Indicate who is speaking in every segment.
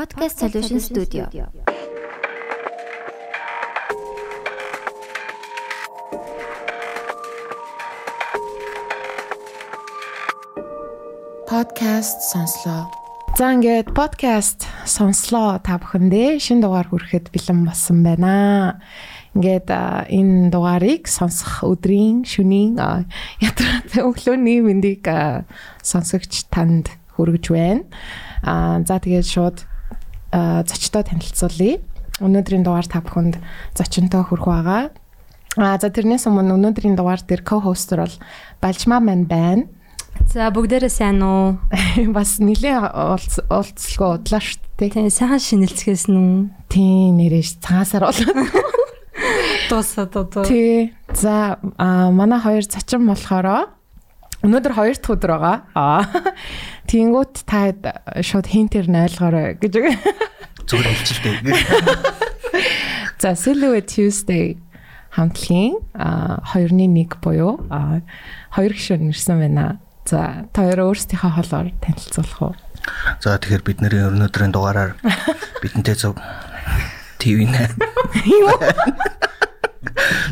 Speaker 1: Podcast Solution Studio.
Speaker 2: Podcast сонслоо. За ингээд подкаст сонслоо та бүхэндээ шинэ дугаар хүрэхэд бэлэн болсон байна. Ингээд энэ дугаарыг сонсох өдрийн шөнийн а, ятраад өглөөний мэндийг сонсогч танд хүргэж байна. Аа за тэгээд шууд зочдоо танилцуулъя. Өнөөдрийн дугаар та бүхэнд зочинтой хүрэх байгаа. А за тэрнээс өмнө өнөөдрийн дугаар дээр co-hoster бол Балжмаа маань байна.
Speaker 3: За бүгдээрээ сайн уу?
Speaker 2: Бас нилээ уулзалгүй удлаа шүү дээ.
Speaker 3: Тийм сайхан шинэлцгээс нү.
Speaker 2: Тийм нэрэж цагаасаар болоод.
Speaker 3: Дуусаад одоо.
Speaker 2: Тий. За манай хоёр зочин болохоро өнөөдөр хоёр дахь өдөр байгаа. Аа. Тэнгүүт та шууд хинтэр нойлгоорой гэж.
Speaker 4: зүгээр хэлчихлээ.
Speaker 2: За Silhouette Tuesday хамтлагийн а 2-1 буюу а хоёр гишүүн нэрсэн байна. За та хоёр өөрсдийнхөө холоор танилцуулах уу?
Speaker 4: За тэгэхээр бид нарын өнөөдрийн дугаараар бидэнтэй зөв ТV нэ.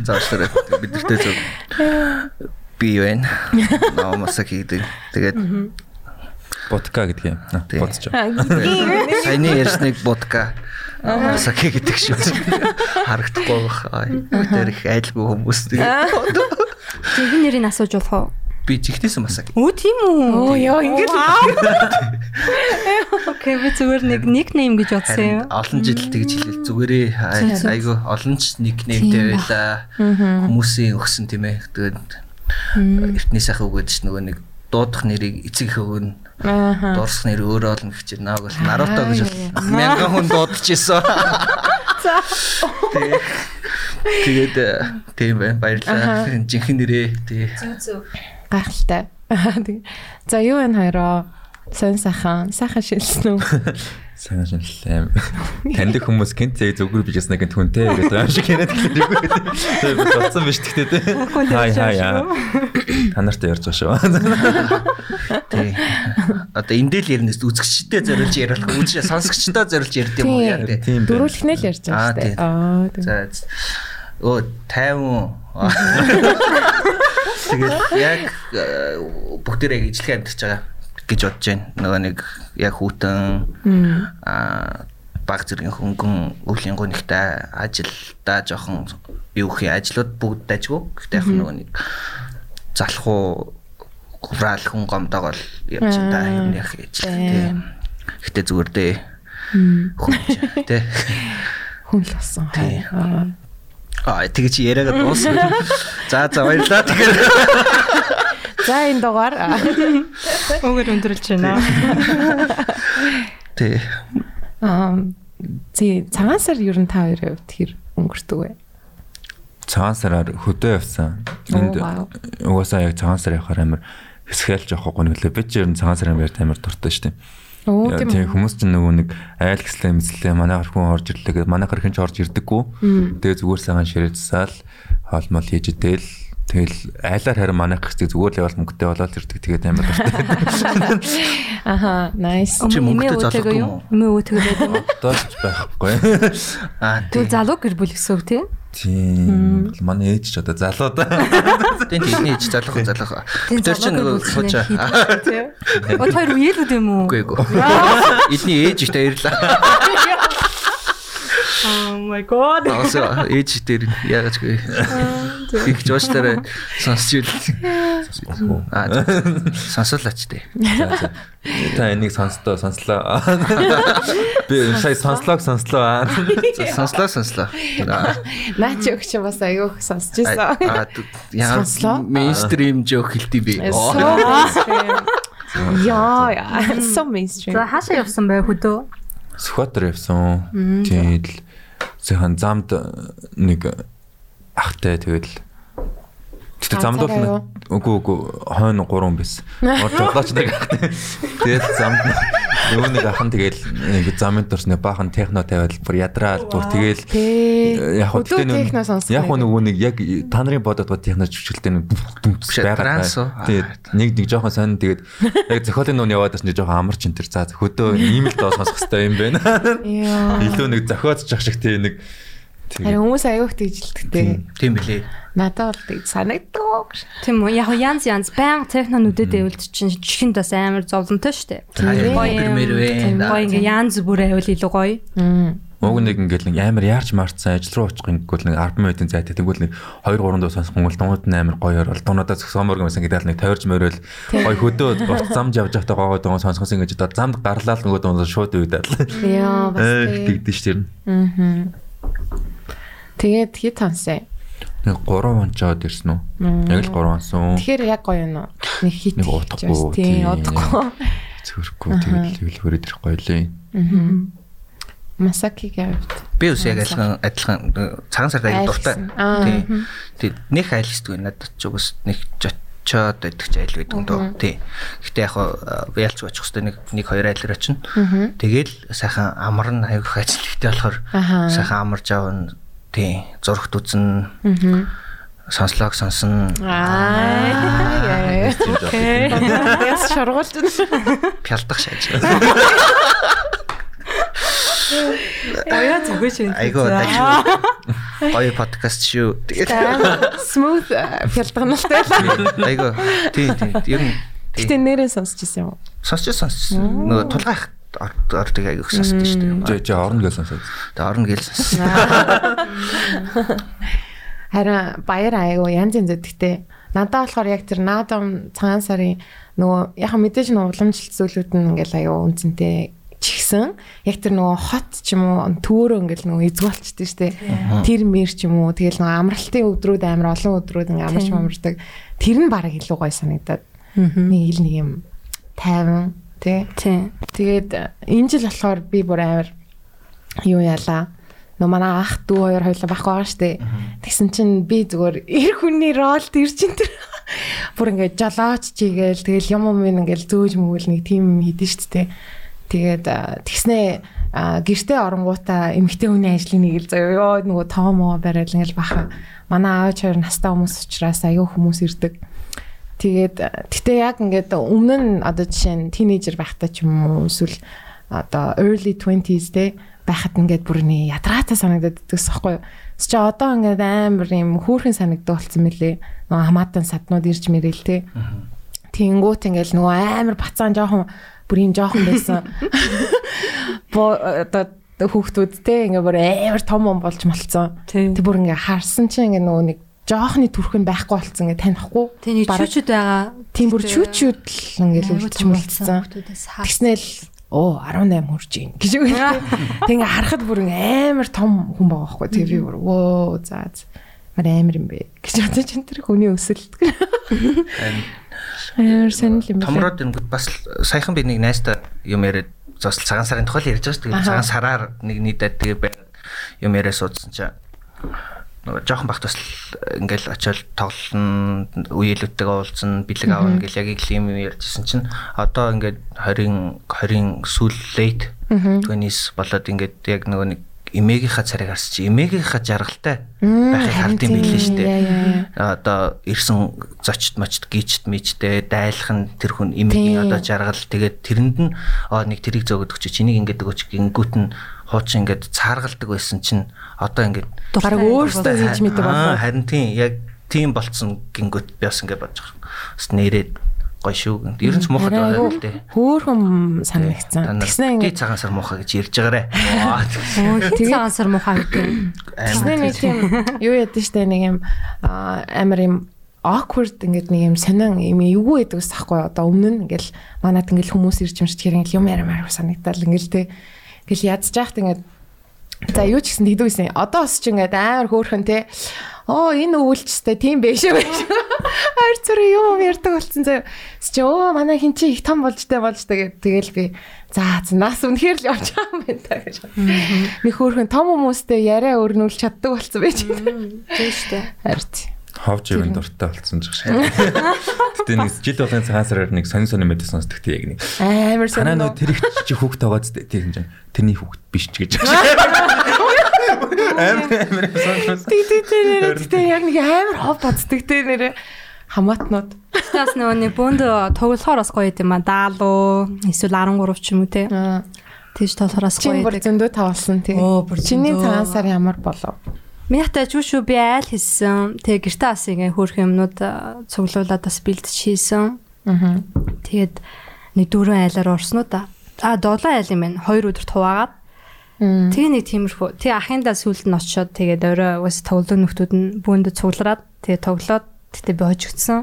Speaker 4: За уучлаарай. Бид нартэй зөв би юу вэ? Наамаса хийдэг. Тэгээд
Speaker 5: Бодка гэдэг юм.
Speaker 4: Тий.
Speaker 5: Бодч.
Speaker 4: саяны ярьсныг будка Саки гэдэг шүү. Харагдахгүй байх. Тэр их айлгүй хүмүүс.
Speaker 3: Тэгвэл нэрийг асууж болох уу?
Speaker 4: Би чихнээсэн масаг.
Speaker 3: Өө тийм үү?
Speaker 2: Оо ёо ингэж
Speaker 3: Окей, би зүгээр нэг никнейм гэж бодсон юм.
Speaker 4: Олон жил тэгж хэлэл зүгээрээ ай- айгүй олон ч никнеймтэй байла. Хүмүүсийн өгсөн тийм ээ. Тэгээд эртний сайхан гэдэг чинь нөгөө нэг дуудах нэрийг эцэг их Дуурсах нэр өөрөө олно гэж чинь нааг бол Наруто гэж бол мянган хүн дуудаж исэн. Тэг. Тэгээд э, тийм байна. Баярлалаа. Жинхэнэ нэрээ тий.
Speaker 2: гайхалтай. Тэг. За юу вэ хоёроо? Сон сайхан, сайхан шилсэн үү?
Speaker 5: Сайн шинэллээ. Таньдаг хүмүүс гинт зэг зүгээр бижсэн гинт хүнтэй гэдэг юм шиг яриад хэлээгүй. Тэр би бодсон биш гэхдээ тий. Хай хай яа. Та нартай ярьж байгаа шүү.
Speaker 4: Тий. Одоо эндэл ярнээс үзэгчтэй зориулж яриулах үзэж сонсогчтой зориулж ярьд юм уу яа тий.
Speaker 2: Дөрүүлхнээ л ярьж байгаа
Speaker 4: Аа,
Speaker 2: шүү. Аа. тийм.
Speaker 4: За оо 50 Тэгээд яг э, бүгдээрээ ижлэх амьдарч байгаа гэж бодож байна. Нөгөө нэг яг хүүтэн аа баг зэргийн хөнгөн өвлийн гонигтай ажилдаа жоохон юу хий ажлууд бүгд дажгүй. Гэхдээ яг нөгөө нэг залах уу гураал хүн гомдог бол явж та юм яг тийм. Гэхдээ зүгээр дээ. Хүн тий.
Speaker 2: Хүн л болсон. Аа.
Speaker 4: Тэгэж яриагаа дуусна. За за баярлаа.
Speaker 2: За энэ дугаар аа,
Speaker 3: Өгөр өндөрлж байна.
Speaker 4: тий.
Speaker 2: аа зэ цагаансаар ер нь та хоёрын хувьд хэр өнгөрдөг вэ?
Speaker 5: Цагаан сараар хөдөө явсан. Энд угаасаа яг цагаан сар явахаар амар хэсгэлж явах гонглоо. Би ч ер нь цагаан сарын баярт амар дуртай шүү дээ.
Speaker 2: Оо тийм
Speaker 5: Тийм
Speaker 2: үү?
Speaker 5: хүмүүс ч нөгөө нэг айл гэслээ мэслээ манай хүн орж ирлээ гэдэг манай хэрхэн ч орж ирдэггүй. Тэгээ зүгээр сайхан ширээдсаал хоол мол хийж идэл тэгэл айлаар харин манай гэхтэй зүгээр л явал мөнгөтэй болоод ирдэг тэгээд амар дуртай.
Speaker 2: Аха, nice.
Speaker 4: Чи мөнгөтэй залуу юм уу?
Speaker 3: Эмээ өвөтэйг байдаг уу?
Speaker 5: Одоо ч байхгүй.
Speaker 4: Аа.
Speaker 3: Тэгвэл залуу гэр бүл гэсэн үг тий?
Speaker 5: Тийм. Манай ээж ч одоо залуу да.
Speaker 4: Тийм тийм ээж залах.
Speaker 3: Тийм,
Speaker 4: Тэр чинь
Speaker 3: залуу
Speaker 4: нөгөө.
Speaker 3: Од хоёр үеэлүүд юм уу?
Speaker 4: Үгүй эгүй. Эдний ээж ихтэй баярлаа.
Speaker 3: Oh my god.
Speaker 4: Аа ээж дээр яагаад гүй. Их жоочлаараа сонсч үл. Аа.
Speaker 5: За, за. Та энийг сонслоо сонслоо. Би сая сонслоог сонслоо.
Speaker 4: Сонслоо сонслоо. Аа
Speaker 2: Наач өгч бас аюух сонсч ирсэн.
Speaker 4: аа яа мейнстрим жоок хэлтий би.
Speaker 2: Яа, яа, so mainstream.
Speaker 3: За хаашаа явсан бай хөдөө?
Speaker 5: Сүхбаатар явсан. Тэгэл зөвхөн замд нэг ахтай тэгэл Тэгтээ замд
Speaker 2: Ганцаараа
Speaker 5: бол үгүй үгүй хойно 3 байсан. Орж жолооч нэг ахтай. Тэгээд замд Нөгөө нэг ахын тэгэл нэг замын дурс нэг баахан техно тавиал бүр ядраал бүр тэгэл
Speaker 2: Тэ.
Speaker 5: яг хөө
Speaker 2: техно сонсох.
Speaker 5: яг хөө нөгөө нэг яг та нарын бодод бод техно чүчгэлтэй нэг байгаа.
Speaker 4: транс уу?
Speaker 5: Тэгээд нэг нэг жоохон сонь тэгээд яг зохиолын нүн яваад бас нэг жоохон амарч энэ төр за хөдөө ийм л доо сонсох хэрэгтэй юм байна. Илүү нэг зохиоцчих шиг тий нэг
Speaker 2: Харин хүмүүс аюух тэгжилдэгтэй.
Speaker 4: Тийм билээ.
Speaker 2: Надад бол тэг санагддаг.
Speaker 3: Тийм үү. Яг янз янз баян технонүүдэд эвэлд чинь чихэнд бас амар зовлонтой штэ.
Speaker 4: Вэ.
Speaker 3: Гоё ингээ янз бүр айвал илүү гоё.
Speaker 5: Уг нэг ингээл нэг амар яарч марцсан ажил руу очих гингүүл нэг 10 минутын зайтай тэгвэл нэг 2 3 дуу сонсох бол дунд нь амар гоё орол дуунуудаа зөксөмөр гэсэн гэдэг нэг тавирж мөрөөл гоё хөдөө урт замж явж байхдаа гоо дуу сонсохос ингэж одоо замд гарлаа л нөгөө дуу шууд үйдэл.
Speaker 2: Яа бас тэг.
Speaker 5: тэгдэж тэр.
Speaker 2: Аа. Тэгээд хит хансаа.
Speaker 5: Нэг 3 онцоод ирсэн үү? Яг л 3 онсон.
Speaker 2: Тэгэхээр яг гоё юм уу? Нэг хит.
Speaker 5: Нэг удахгүй,
Speaker 2: Тийм,
Speaker 5: тийм.
Speaker 2: удахгүй.
Speaker 5: Цөөрхгүй тэгэл хэлбэрээр ирэх гоё лээ.
Speaker 2: Масакигийн хувьд.
Speaker 4: Би ус яг адилхан адилхан цагаан сард аяг дуртай.
Speaker 2: Айлсан. Аа,
Speaker 4: Тий. Тий. Них айлсдгүй надад ч угс нэг жочоод байдаг ч айл байдаг дөө. Тий. Гэтэ яг хаа ялч очих хэвээр нэг нэг хоёр айлраа чинь. Тэгэл сайхан амарн аяг ажил ихтэй болохоор сайхан амарж авна. Тий. Зурагт үзэн. Сонслог сонсон.
Speaker 2: Аа. Шаргуулж байна.
Speaker 4: Пялдах шааж.
Speaker 3: Аяа зүгээр шин.
Speaker 4: Айгуу дажгүй. Гоё подкаст шүү. Тэгээд
Speaker 2: Smooth фялдганалтай.
Speaker 4: айгуу. Тий, тий. Ер нь.
Speaker 2: Гэтэ нэрээ сонсч ирсэн юм.
Speaker 4: сонсч сонссон. Нөгөө тулгайх ордог айгуух сонссон шүү
Speaker 5: Жи
Speaker 4: дээ.
Speaker 5: жи орно гэсэн сонсоод.
Speaker 4: Тэгээ орно сонссон.
Speaker 2: Харин баяр аягүй янз янз өгдөгтэй. Надад болохоор яг тэр наадам цагаан сарын нөгөө яхаа мэдээж нөгөө уламжлалт зүйлүүд нь ингээл аягүй үнцэнтэй чигсэн. Яг тэр нөгөө хот ч юм уу төөрөө ингээл нөгөө эзгүүлчихдээ штэ. Тэр мэр ч юм уу тэгэл нөгөө амралтын өдрүүд амар олон өдрүүд ингээ амарч амардаг. Тэр нь бараг илүү гоё санагдаад. Нэг ил нэг юм тайван тий.
Speaker 3: Тийм.
Speaker 2: Тэгээд э, энэ жил болохоор би бүр амар юу яалаа. Нөө манай ах дүү хоёр хоёлаа бах байгаа штэ. Тэгсэн чинь би зүгээр эр хүний ролд ир чин тэр бүр ингээд жолооч чигээл тэгэл юм юм ингээл зөөж мөгөл нэг тим хийдэн штэ. Тэгээд э, тэгснээ а, гэртээ оронгуудаа эмгтэй хүний ажлын нэг л заяа ёо нөгөө тоомоо барайл ингээл баха манай аав хоёр настай хүмүүс учраас аюу хүмүүс ирдэг. Тэгээд гэтээ яг ингээд өмнө нь одоо жишээ нь тинейжер байхдаа ч юм уу эсвэл одоо early 20s те байхад ингээд бүр нэг ядраатай санагдаад идэгс аахгүй юу. Тэс чи одоо ингээд амар юм хөөрхөн санагддаг болсон мөлий. Нөгөө хамаатан саднууд ирж мэрэл те. Тэнгүүт ингээд нөгөө амар бацаан жоохон бүр юм жоохон байсан. Бо одоо хүүхдүүд те ингээд бүр амар том юм болж малцсан. Тэг бүр ингээд харсан чинь ингээд нөгөө нэг жоохны төрхөн байхгүй болцсон ингээд танихгүй. Бараг-
Speaker 3: чүчүүд байгаа.
Speaker 2: Тийм бүр чүүчүүд л ингээд үлдчих мөлцсөн.
Speaker 3: Хүүхдүүдээс хаа.
Speaker 2: Тэгснээл оо 18 хүрч ийн гэж үг. Тэг ингээ харахад бүр ингээ амар том хүн байгаа байхгүй. Тэгээ би бүр вөө заа. заа. Мар амар юм бэ гэж бодож энэ тэр хүний өсөлт. Амар сонир юм байна.
Speaker 4: Томроод ирэнгүүт бас л саяхан би нэг найстаа юм яриад зоосл цагаан сарын тухайл ярьж байгаа шүү дээ.
Speaker 2: Аха.
Speaker 4: Цагаан сараар нэг нийтэд тэгээ. Юм яриа суудсан чинь нөгөө жоохон бахт бас л ингээл очиод тоглоно, үеэлүүдтэйгээ уулзсан, бэлэг аавна гэл яг их юм ярьжсэн чинь. Одоо ингээд 20 20 сүүл late 20s болоод ингээд яг нөгөө нэг эмээгийнхаа царайг харс чи эмээгийнхаа жаргалтай байхыг билээ дээ.
Speaker 2: Яа, яа, яа.
Speaker 4: одоо ирсэн зочд мочд гीчт мичтэй дайлах нь тэр хүн эмээгийн одоо жаргал. Тэгээд тэрэнд нь аа нэг тэрийг зөөгд өгч чи энийг ингээд өгч гингүүт нь хуучин ингээд цааргалдаг байсан чинь одоо ингээд
Speaker 2: Бараг өөрсдөө хийж мэддэг
Speaker 4: Аа,
Speaker 2: болов.
Speaker 4: харин тийм яг тийм болцсон гингүүт би бас ингээд бодож байгаа. Бас нэрээд гоё шүү. Ер нь ч муухай байгаа л дээ.
Speaker 2: Хөөхөн санагдсан. Тэгснэ
Speaker 4: тий
Speaker 2: ингээ
Speaker 4: цагаан сар муухай гэж ярьж байгаарэ.
Speaker 3: Хит цагаан сар муухай гэдэг.
Speaker 2: тэгснэ нэг тийм юу яд штэ нэг юм аа, амар юм awkward ингээд нэг юм сонин юм эвгүй байдаг ус тахгүй одоо өмнө нь ингээл манад ингээл хүмүүс ирж юмш тэгэхээр ингээл юм яриамаар санагдал ингээл те ингээл ядж яахт ингээд за юу ч гэсэн тэгдэгсэн одоо бас ч ингээд амар хөөрхөн те. Оо энэ өвөлчтэй тийм биш үү хайр цэр юм ярьдаг болсон заяа чи оо манай хин чи их том болж тэ болж тэгээд тэгэл би за нас үнэхээр л явж байгаа юм байна та гэж. Нэг хөөрхөн том хүмүүстэй яриа өрнүүлж чаддаг болсон байж.
Speaker 3: Тийм шүү дээ.
Speaker 2: харт
Speaker 5: Ховж ивэн дуртай болсон ч шээ. Гэтэ нэг жил болгон цагаан сараар нэг сонин сонин мэдээ сонсдог тий яг нэг.
Speaker 2: Амар
Speaker 5: Танаа
Speaker 2: сонин.
Speaker 5: нөө тэр их чи хүүхд тагаад тий юм чинь. Тэрний хүүхд биш ч гэж. Амар амар сонсон.
Speaker 2: Тэг тэг тэг нэрээ тэг яг нэг амар хов боддог те нэрээ хамаатнууд.
Speaker 3: Тэгээс нөгөө нэг бөөнд тоглохоор бас гоё юм а. Даалуу эсвэл 13 ч юм уу те.
Speaker 2: Аа.
Speaker 3: Тэгж тоглохоос
Speaker 2: Чи
Speaker 3: гоё
Speaker 2: бүр
Speaker 3: байдаг.
Speaker 2: зөндөө тавалсан тий.
Speaker 3: Оо, бүр
Speaker 2: Чиний цагаан сар ямар болов?
Speaker 3: Минийхтэй ч шүү би айл хийсэн. Тэгээ гэртээ бас ингээ хөөх юмнууд а, цуглуулад бас бэлдэж хийсэн.
Speaker 2: Аа.
Speaker 3: Тэгээд нэг дөрвөн айлаар орсон уу да. А долоо айл юм байна. Хоёр өдөрт хуваагаад. Тэгээ нэг тиймэрхүү. Тэгээ ахиндаа сүлд нь очиод тэгээд орой уус тоглоом нөхдүүд нь бүүндээ цуглараад тэгээ тоглоод тэгтээ би хож өгсөн.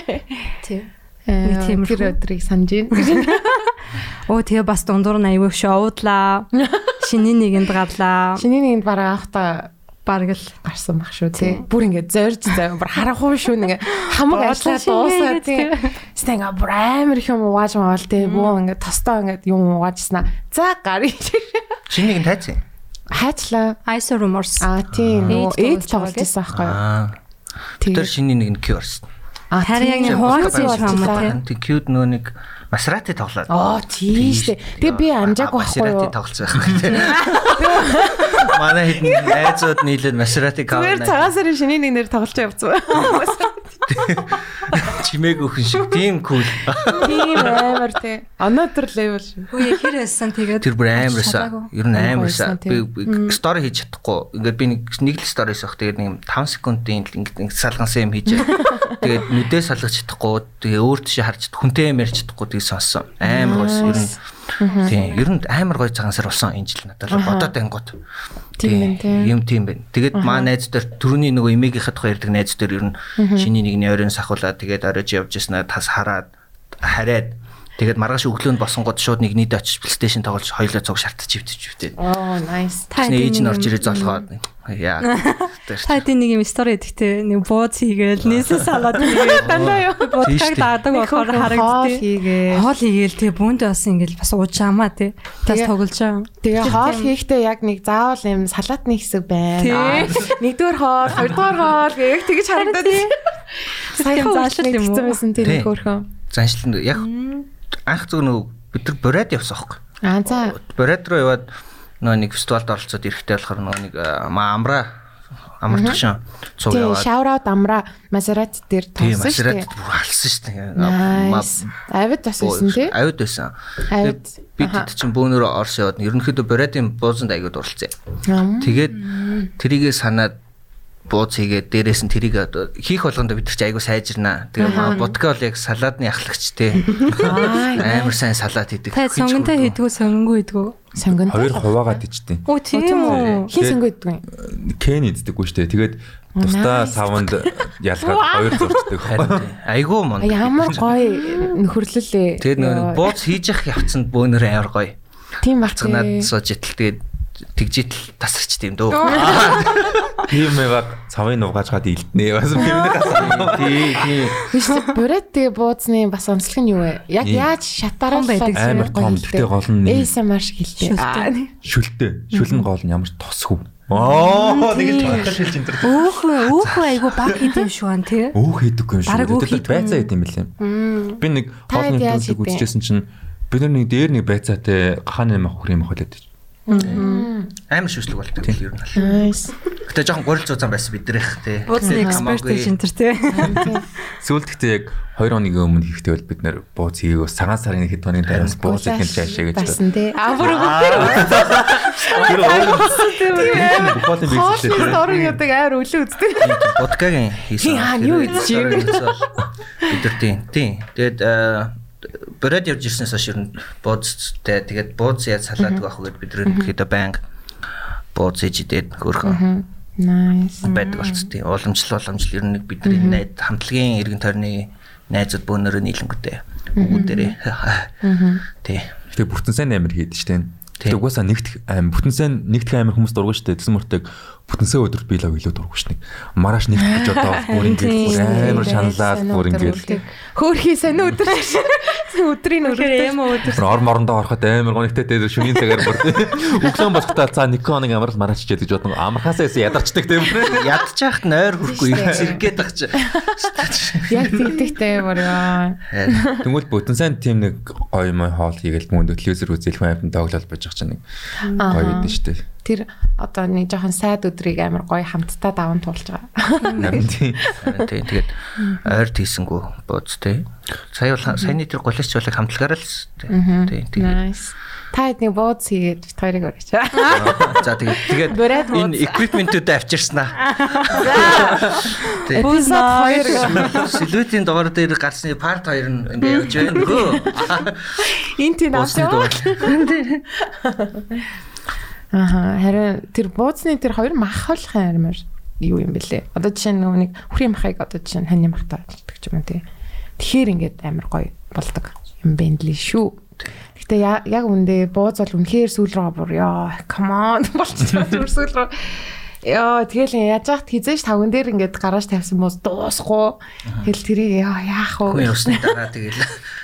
Speaker 3: Тэг. Нэг
Speaker 2: Нэг
Speaker 3: тиймэрхүү.
Speaker 2: өдрийг санаж байна.
Speaker 3: Оо тэгээ бас дундуур нь аягүй шоудлаа. Шиний нэгэнд гарлаа.
Speaker 2: Чиний нэгэнд бараа авахта
Speaker 3: Бараг л
Speaker 2: гарсан баг шүү тий.
Speaker 3: Тий.
Speaker 2: Бүр ингэ зорж зав бүр харахгүй шүү нэг хамаг ажиллаа дуусаа тий. Тэстэ ингэ бүр амар их юм угааж маавал тий. Бөө ингэ тостоо ингэ юм угаажснаа. За гарыг
Speaker 4: Шинийг нь тайцсан.
Speaker 2: хайчлаа.
Speaker 3: Ice Rumors.
Speaker 2: А тий
Speaker 3: ээж тоглож
Speaker 2: байсан байхгүй юу?
Speaker 4: Тэр шиний нэг нь Cures.
Speaker 2: А
Speaker 3: Харин яг
Speaker 2: тий.
Speaker 3: нэг хуваалцсан
Speaker 2: Хуваалцсан
Speaker 3: юм уу,
Speaker 4: Тэг cute нөө нэг Maserati тоглоод.
Speaker 2: Оо тий штэ. Тэгээ би амжаагүй байхгүй юу?
Speaker 4: тоглосон байх тийм. Манай хэдэн найзууд нийлээд Maserati
Speaker 2: Зүгээр
Speaker 4: cover
Speaker 2: цагаан сарын шиний нэг нэр тоглож явцсан.
Speaker 4: чимээг өхөн шиг тийм cool.
Speaker 2: Тийм амар тий. Another level шүү.
Speaker 3: Үгүй хэр байсан тэгээд
Speaker 4: Тэр бүр амарсаа. Ер нь
Speaker 2: Амар
Speaker 4: амарсаа. Би стори хийж чадахгүй. Ингээд би нэг нэг л сторис авах. Тэгээд нэг 5 секундын ингээд салгансан юм хийж. Тэгээд нүдээ салгаж чадахгүй. Тэгээ өөр тийш харж хүнтэй юм ярьж чадахгүй. Сонссон. Амар гойс. Ер нь тийм. Ер нь амар гой цагаан сар болсон энэ жил надад бодоод ангууд.
Speaker 2: Тийм.
Speaker 4: Юм тийм байна. Тэгээд маа найз дээр түрүүний нөгөө эмээгийнхээ тухай ярьдаг найз дээр ер нь шиний нэгний оройн сахуулаад тэгээд оройж явж яснаа тас хараад хараад тэгээд маргааш өглөөнд босонгод шууд нэг нийт очиж PlayStation тоглож хоёлоо цуг шартаж ивтэж ивтээд.
Speaker 2: Оо nice.
Speaker 4: Тэсний ээж нь орж ирээ золгоод. Яа.
Speaker 3: Та тийм нэг юм стори гэдэгтэй нэг бууз хийгээл нийсээ салаад хийгээл
Speaker 2: Дандаа юу?
Speaker 4: үү.
Speaker 3: даадаг болохоор харагдтыг.
Speaker 2: хийгээ.
Speaker 3: Хоол хийгээл тий бүүндээ бас ингээл бас уужаамаа тий. Тас тоглож байгаа.
Speaker 2: Тэгээ хоол хийхдээ яг нэг заавал юм салаатны хэсэг байна. Нэгдүгээр хоол, хоёрдугаар хоол гэх тэгэж харагдаад. Саяхан
Speaker 3: заашил юм уу?
Speaker 2: юм байсан тэр нэг хөөрхөн.
Speaker 4: Заншлан яг анх зөв нөгөө бид нар бороод явсан хөөхгүй.
Speaker 2: Аа за.
Speaker 4: Бороод руу яваад нөгөө нэг фестивалд оролцоод ирэхтэй болохоор нөгөө нэг амра амарч шин цуг яваад.
Speaker 2: shout out амра Maserati дээр
Speaker 4: Тийм
Speaker 2: тоосон шүү дээ.
Speaker 4: бүр алсан шүү дээ.
Speaker 2: Авид бас байсан тий.
Speaker 4: Авид байсан.
Speaker 2: Авид.
Speaker 4: Тэгээд бид чинь бөөнөрөө орс яваад ерөнхийдөө Борадын буузанд аягууд оролцсон.
Speaker 2: Ам.
Speaker 4: Тэгээд тэрийгээ санаад бууз хийгээд дээрээс нь тэрийг хийх болгондоо бид нар чи айгу сайжирнаа. Тэгээ маа будка бол яг салаадны ахлагч те. Амар сайн салаад хийдэг.
Speaker 3: Та сонгонтой хийдгүү сонгонгүй хийдгүү.
Speaker 2: Сонгон.
Speaker 5: Хоёр хуваагаад ичтэй.
Speaker 3: Оо тийм үү.
Speaker 2: Хин сонгоо иддэг юм.
Speaker 5: Кен иддэггүй штэ. Тэгээд тусдаа
Speaker 2: Nice.
Speaker 5: савнд ялгаад хоёр зурчдаг.
Speaker 4: Айгу мон.
Speaker 2: Ямар гоё нөхөрлөлөө.
Speaker 4: Тэгээд нөгөө бууз хийж явах явцанд бөөнөр амар гоё.
Speaker 2: тийм баг.
Speaker 4: Цанаад сууж итэл тэгээд тэгжитэл тасарч тийм дөө.
Speaker 5: Тийм байгаад цавын нугаж гад илднэ. Бас юмны гасан.
Speaker 4: Тий, тий.
Speaker 2: Биш бүрээд тэгээ бууцны бас онцлог нь юу вэ? Яг яаж шатараа
Speaker 3: байдаг.
Speaker 5: Амар том, тэгтээ гол нь
Speaker 2: шиг хэлтэй. Аа,
Speaker 5: Шүлтэй. Шүл нь гол нь ямар тосгүй. Оо, тэгэж бодож хэлж энэ төр.
Speaker 3: Өөхөө өөхөө айгу баг хийдэм шүү ан тий.
Speaker 5: Өөх хийдэггүй юм Тэгээд
Speaker 3: хийдэггүй.
Speaker 5: байцаа хийдэм билээ. Би нэг хоолны төлөв үзчихсэн чинь бид нар нэг дээр нэг байцаатай гахааны юм хөх юм хөлөөд.
Speaker 4: Амар шүслэг болтой юм ер нь.
Speaker 2: Nice.
Speaker 4: Гэтэ жоохон горил зузаан байсан биднэрх тий.
Speaker 3: Бууцны эксперт гэж энэ төр тий.
Speaker 5: Сүүлд гэхдээ яг 2 хоногийн өмнө хийхдээ бол бид нар бууз хийгээгөө цагаан сарын хэд хоногийн дараас бууз хийх жаашаа гэж.
Speaker 2: Басан тий. Аа бүр
Speaker 5: Тэр өөр бухалын
Speaker 2: хоолны
Speaker 5: бизнес
Speaker 2: дөрөв ядаг амар өлөө үздэг.
Speaker 4: Будкагийн хийсэн.
Speaker 2: Тий, аа, юу хийж юм?
Speaker 4: Бид нар тий. Тий. Тэгээд э, бороод явж ирснээс хойш ер нь бууцтай тэгээд бууз яаж салаадаг байх вэ гэд бид нар ихэд банк бууз хийж идээд хөрхөн
Speaker 2: Nice.
Speaker 4: байдаг болц тий. Уламжлал уламжлал ер нь бидний найд хамтлагийн эргэн тойрны найзууд бөөнөрөө нийлэнгүүтэй. Бүгдээрээ. Тий.
Speaker 5: Тэгээ бүтэн сайн амир хийдэж штэ. Тэгээ угаасаа нэгт бүтэн сайн нэгт амир хүмүүс дурган штэ. Тэсэн мөртөг бүтэнсээ өдөр би л илүү дурггүй шнийг. Маргааш нэг гэж одоо бүр ингээд бүр амар шаналаад бүр ингээд
Speaker 2: хөөхий сайн өдөр өдрийн
Speaker 3: Үнэхээр юм уу өдөр.
Speaker 5: ор морондоо ороход амар гонигтай дээр шөнийн цагаар бүр өглөө босхтаа цаа нэг хоног амар л маргааш чийдэг гэж бодсон. Амархаасаа ядарчдаг тийм.
Speaker 4: Ядчих нойр хүрхгүй зэрэгэд баг чи.
Speaker 2: яг тэгдэгтэй бүр.
Speaker 5: Тэнгүүл бүтэн сайн тийм нэг гоё мой хоол хийгээл мөнд телевизэр үзэл хүн амьтан тоглол бож байгаа чинь нэг гоё идэв штэ.
Speaker 2: Тэр одоо нэг жоохон сайд өдрийг амар гоё хамтдаа даван туулж байгаа.
Speaker 5: Тийм.
Speaker 4: Тийм тэгээд ойр тийсэнгүү бууз тий. Сая бол саяны тэр голч чуулыг хамтлагаараа л тийм
Speaker 2: Nice. Та хэд нэг бууз хийгээд бит хоёрыг өрөөч.
Speaker 4: за тэгээд тэгээд
Speaker 2: бууз.
Speaker 4: энэ equipment-үүд авчирснаа. Тий.
Speaker 2: Эпизод 2
Speaker 4: Сэлвэтийн дугаар дээр гарсны part 2 нь ингээ явж байна нөхөө.
Speaker 2: энэ тийм
Speaker 4: дугаар.
Speaker 2: Аа харин тэр бууцны тэр хоёр мах болох юмар юу юм бэлээ. Одоо жишээ нь нэг хүрийн махыг одоо жишээ нь хань махтаа ажилтдаг ч юм уу тий. Тэгэхээр ингээд амар гоё болдог юм байна лээ шүү. Гэтэ яг үндэ бууз бол үнэхээр сүүл рүү бүр яа come on болчихсон зүгээр сүүл рүү Яа тэгэл яаж яахт хизээш тавган дээр ингээд гараж тавьсан бууз дуусахгүй. Тэгэл тэрийг яа яах вэ?
Speaker 4: Хүн усны дараа тэгэл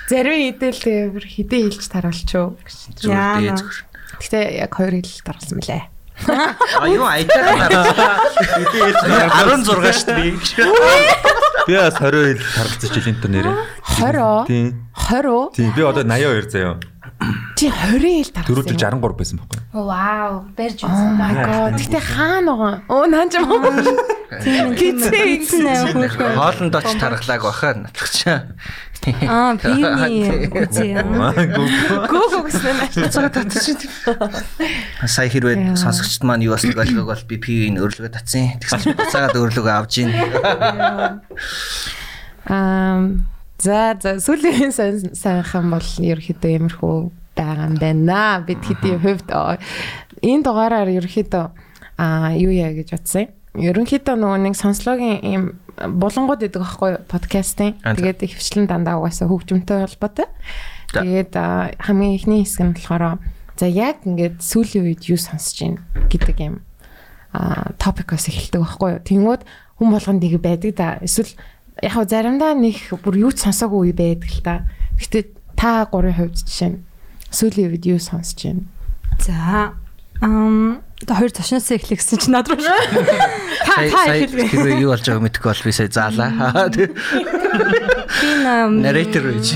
Speaker 2: Зарим идэл тэр хідээ хэлж таруулчуу.
Speaker 3: Яа,
Speaker 4: зүгээр
Speaker 3: наа.
Speaker 2: Гэтэ яг хоёр хэл дарсан мөлий.
Speaker 4: А юу айтаа гарсан. 16 шүү дээ.
Speaker 5: Би бас 20 хэл таргалцаж жилийн төр нэрээ.
Speaker 2: 20
Speaker 5: Тийм.
Speaker 2: 20 уу?
Speaker 5: Тийм. Би одоо 82 заяа.
Speaker 2: Чи 20 хэл дарсан.
Speaker 5: Дөрөвдөл 63 байсан байхгүй.
Speaker 3: Вау, барьж
Speaker 2: Oh
Speaker 3: үзсэн.
Speaker 2: my god. Гэтэ хаана байгаа? Оо наач юм.
Speaker 3: Тийм
Speaker 2: Гизээ
Speaker 3: тийм хөөхөө.
Speaker 4: Хоолнд оч тархлааг баха натлах чаа.
Speaker 3: Аа, пивний үзье.
Speaker 2: Гүүг гэсэн наач.
Speaker 4: Сая хэрвээ сонсогчд маань юу басныг ойлгоог бол би пивийн өрлөгөө татсан. Тэгсэн чинь буцаагаад өрлөгөө авж ийн.
Speaker 2: Аа за за сүлийн сайн сайхан бол ерөөхдөө иймэрхүү байгаа юм байна. Бид хэдийн хувьд энэ дугаараар ерөөхдөө аа юу яа гэж бодсон юм. Ерөнхийдөө нөгөө нэг сонслогийн ийм булангууд гэдэг аахгүй подкастын. Тэгээд ихвчлэн дандаа угаасаа хөгжмөнтэй холбоотой. Тэгээд хамгийн ихний хэсэг нь болохоор за яг ингээд сүүлийн үед юу сонсож байна гэдэг юм а топикос эхэлдэг байхгүй юу. Тэнгүүд хүн болгонд нэг байдаг да. Эсвэл яг хөө заримдаа нэг бүр юу ч сонсоогүй үе байдаг л та. Гэтэ та гурийн хувьд жишээ нь сүүлийн үед юу сонсож байна?
Speaker 3: За. Ам та хоёр ташнаас эхлэх гэсэн чинь над руу. Та та эхэлгээ.
Speaker 4: хэрвээ юу болж байгааг мэдэхгүй бол би сая заалаа.
Speaker 3: Би
Speaker 4: Narrator гэж.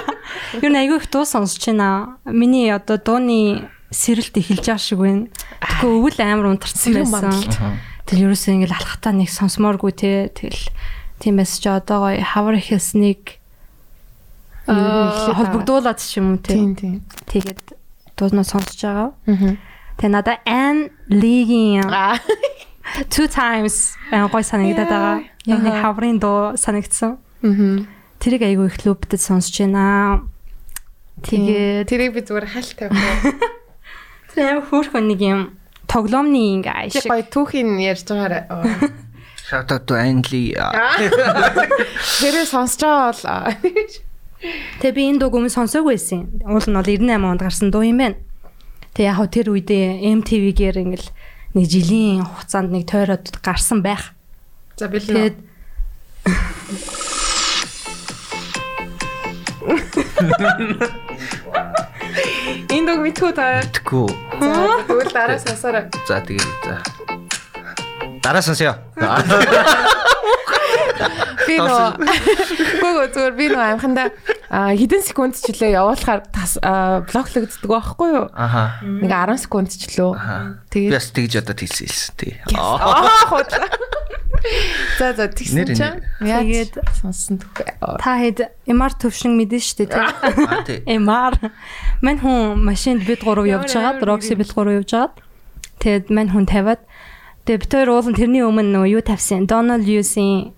Speaker 3: Юу нэг айгүй их дуу сонсож байна. Миний одоо дууны сэрэлт эхэлж байгаа шиг байна. Тэгэхгүй өвөл амар унтарсан байсан. Тэгэл ерөөсөө ингээл алхахтаа нэг сонсомооргүй те. Тэгэл тийм байсан ч одоо гоё хавар ихснийг
Speaker 2: Аа,
Speaker 3: холбогдуулаад ч юм уу те.
Speaker 2: Тийм тийм.
Speaker 3: Тэгээд дуунаа сонсож байгаа.
Speaker 2: Аа.
Speaker 3: Тэгээ надаа Lee-ийн
Speaker 2: Аа.
Speaker 3: Two Times аа, гоё санагдаад байгаа. Яг нэг хаврын дуу санагдсан. Тэрийг айгүй их лүптэд сонсож байна. Тэгээд
Speaker 2: тэрийг би зүгээр хальт тавих.
Speaker 3: тэр амар хөөрхөн нэг юм тоглоомны ингээ
Speaker 2: Чи
Speaker 3: ашиг.
Speaker 2: гоё түүхийн ярьж байгаарай.
Speaker 4: Shout out to Anli.
Speaker 2: Тэрээ сонсож байгаа бол.
Speaker 3: Тэгээ би энэ дууг өмнө сонсоогүй байсан. Уул нь бол 98 онд гарсан дуу юм байна. Тэгээ яг тэр үедээ MTV-гээр ингээл нэг жилийн хугацаанд нэг тойроод гарсан байх.
Speaker 2: За бэлэн.
Speaker 3: Тэгээд
Speaker 2: энэ дог мэдхүү та.
Speaker 4: Тэггүй.
Speaker 2: За тэгвэл дараа сонсороо.
Speaker 4: За тэгээд за. Дараа сонсё.
Speaker 2: Би нөө гоо зүгээр би нөө амханда хэдэн секунд ч лөө явуулахаар блоклогддог байхгүй юу?
Speaker 4: Аха.
Speaker 2: Нэг 10 секунд ч лөө. Тэгээд
Speaker 4: бас тэгж одоо хэлсэн хэлсэн тий.
Speaker 2: аа худаа. За за тэгсэн чинь
Speaker 3: Тэгээд-
Speaker 2: сонсон түүхээ.
Speaker 3: та хэд MR төвшин мэдэн штэ тий. MR. Мань хүн машинд бид гурав явж
Speaker 2: амар
Speaker 3: Roxy бид гурав явж хагаад. Тэгээд мань хүн тавиад тэгээд бид хоёр уулын тэрний өмнө нөө юу тавьсан? Donald Hughes-ийн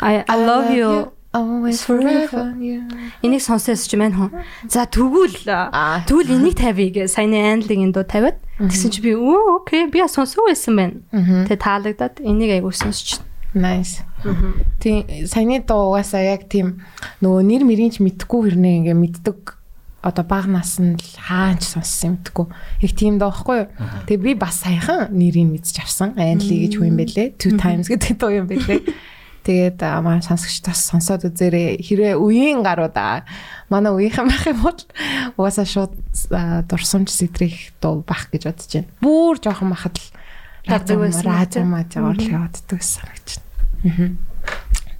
Speaker 3: I, I love you.
Speaker 2: always forever. you.
Speaker 3: Энийг сонсоос чи мань хүн. За тэгвэл тэгвэл энийг тавья гэ саяны анлигийн дуу тавиад тэгсэн чи би оо окей би сонсоо байсан байна. Тэгээ таалагдаад энийг айгуу сонсч.
Speaker 2: Nice. Тийм саяны дуу угаасаа яг тийм нөгөө нэр мэрийн ч мэдхгүй хэрнээ ингээ мэддэг одоо баг наснд л хаанч сонссон юм гэдэггүй. Их тийм доохгүй юу. Тэгээ би бас саяхан нэрийг мэдчих авсан. Анли гэж хүн юм бэлээ. Two times гэдэг дуу юм бэлээ. Тэгээд аа, маань сонсогч бас сонсоод үзээрэй. Хэрвээ үеийн гаруудаа манай үеийнхэн байх юм бол угаасаа шууд аа, дурсамж сэтрэх дуу байх гэж бодож байна. Бүр жоохон бахад л
Speaker 3: Радио байсан маа,
Speaker 2: радио маа жаагаар л яваад ддаг санагч байна.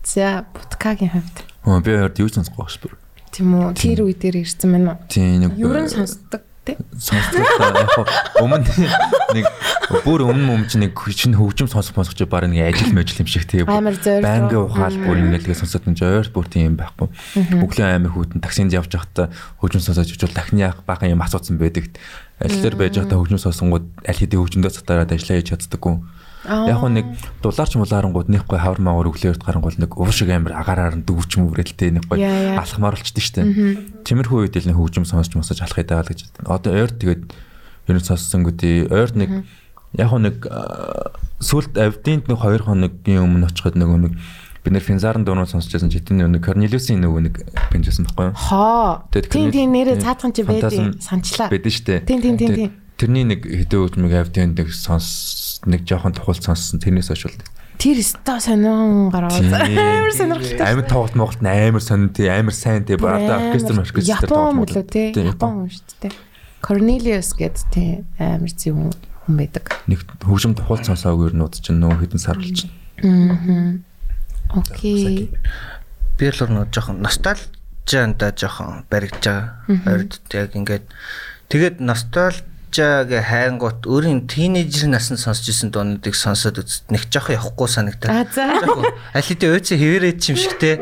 Speaker 2: За буткагийн хувьд
Speaker 5: Оо би яард юу ч сонсохгүй багш бүр.
Speaker 2: тийм үү тэр үе дээр ирсэн байна уу?
Speaker 5: Тийм нэг
Speaker 2: Ер нь сонсдог тий.
Speaker 5: сонсдог та яг өмнө нэг бүр өмнө өмнө чинь нэг чинь хөгжим сонсох сонсох чи баг нэг ажил мэжил юм шиг тий.
Speaker 2: Руу.
Speaker 5: ухаал бүр ингээл сонсоод энэ ойр бүр тийм байхгүй. Бүглэн аймаг хүүтэн таксинд явж байхдаа хөгжим сонсож ичвэл дахны бахан юм асуусан байдаг. Аль дээр байж байхдаа хөгжим сонсонгууд аль хэдийн хөгжмөдөө цатараад ажиллаа хийж чаддаггүй. Яг хөө нэг дулаарч мулаарангууд нэхгүй хавар маагуур өглөөрт гарангуул нэг ув шиг амир агаараар нь дөвч мөврэлтэй
Speaker 2: яа.
Speaker 5: алхмаар болчихдээ штэ. Тиймэрхүү үед л нэг хөгжим сонсч мосож алхах идаа л гэж. Одоо ойр тэгээд ер нь сонссонгуудий ойр нэг яг хөө нэг сүлд авдинд нэг 2 хоногийн өмнө очиход нөгөө нэг бид нэр финзарын дуунууд сонсч байсан чи тийм нэг Корнелиусын нөгөө нэг бенжсэн байхгүй юу?
Speaker 2: Хоо. Тийм тийм нэрээ
Speaker 5: тийм,
Speaker 2: цаатхан чи байдیں۔ Санчлаа.
Speaker 5: Байдэн штэ.
Speaker 2: Тийм, тийм, тийм, тийм.
Speaker 5: Тэрний нэг хэдэн хөгжмийг авдинд нэг сонс нэг жоохон тухайлт сонссон тэрнээс хойш бол
Speaker 2: Тэр өстой сонин гараад амар сонирхолтой.
Speaker 5: Амар тоглолт моголт нь амар сонин тий амар сайн тий барда оркестр оркестр
Speaker 2: Япон мөлөө тий. Япон юм шүү дээ. Cornelius гэд тий амар зүй хүн хүн байдаг.
Speaker 5: нэг хөгжим тухайлт сонсоогүй нууд чинь нөө хэдэн сар байна.
Speaker 2: Аа. Окей.
Speaker 4: би л нөө жоохон ностальжианда жоохон баригдаж байгаа. Ойрд яг ингээд тэгээд ностальжиагийн хайнгут өөрийн тийнейжер наснд сонсч ирсэн дуунуудыг сонсоод үзт нэг жоохон явахгүй санагдаад.
Speaker 2: А за.
Speaker 4: Жоохон аль хэдийн өөцөө хэвээрээд юм шигтэй.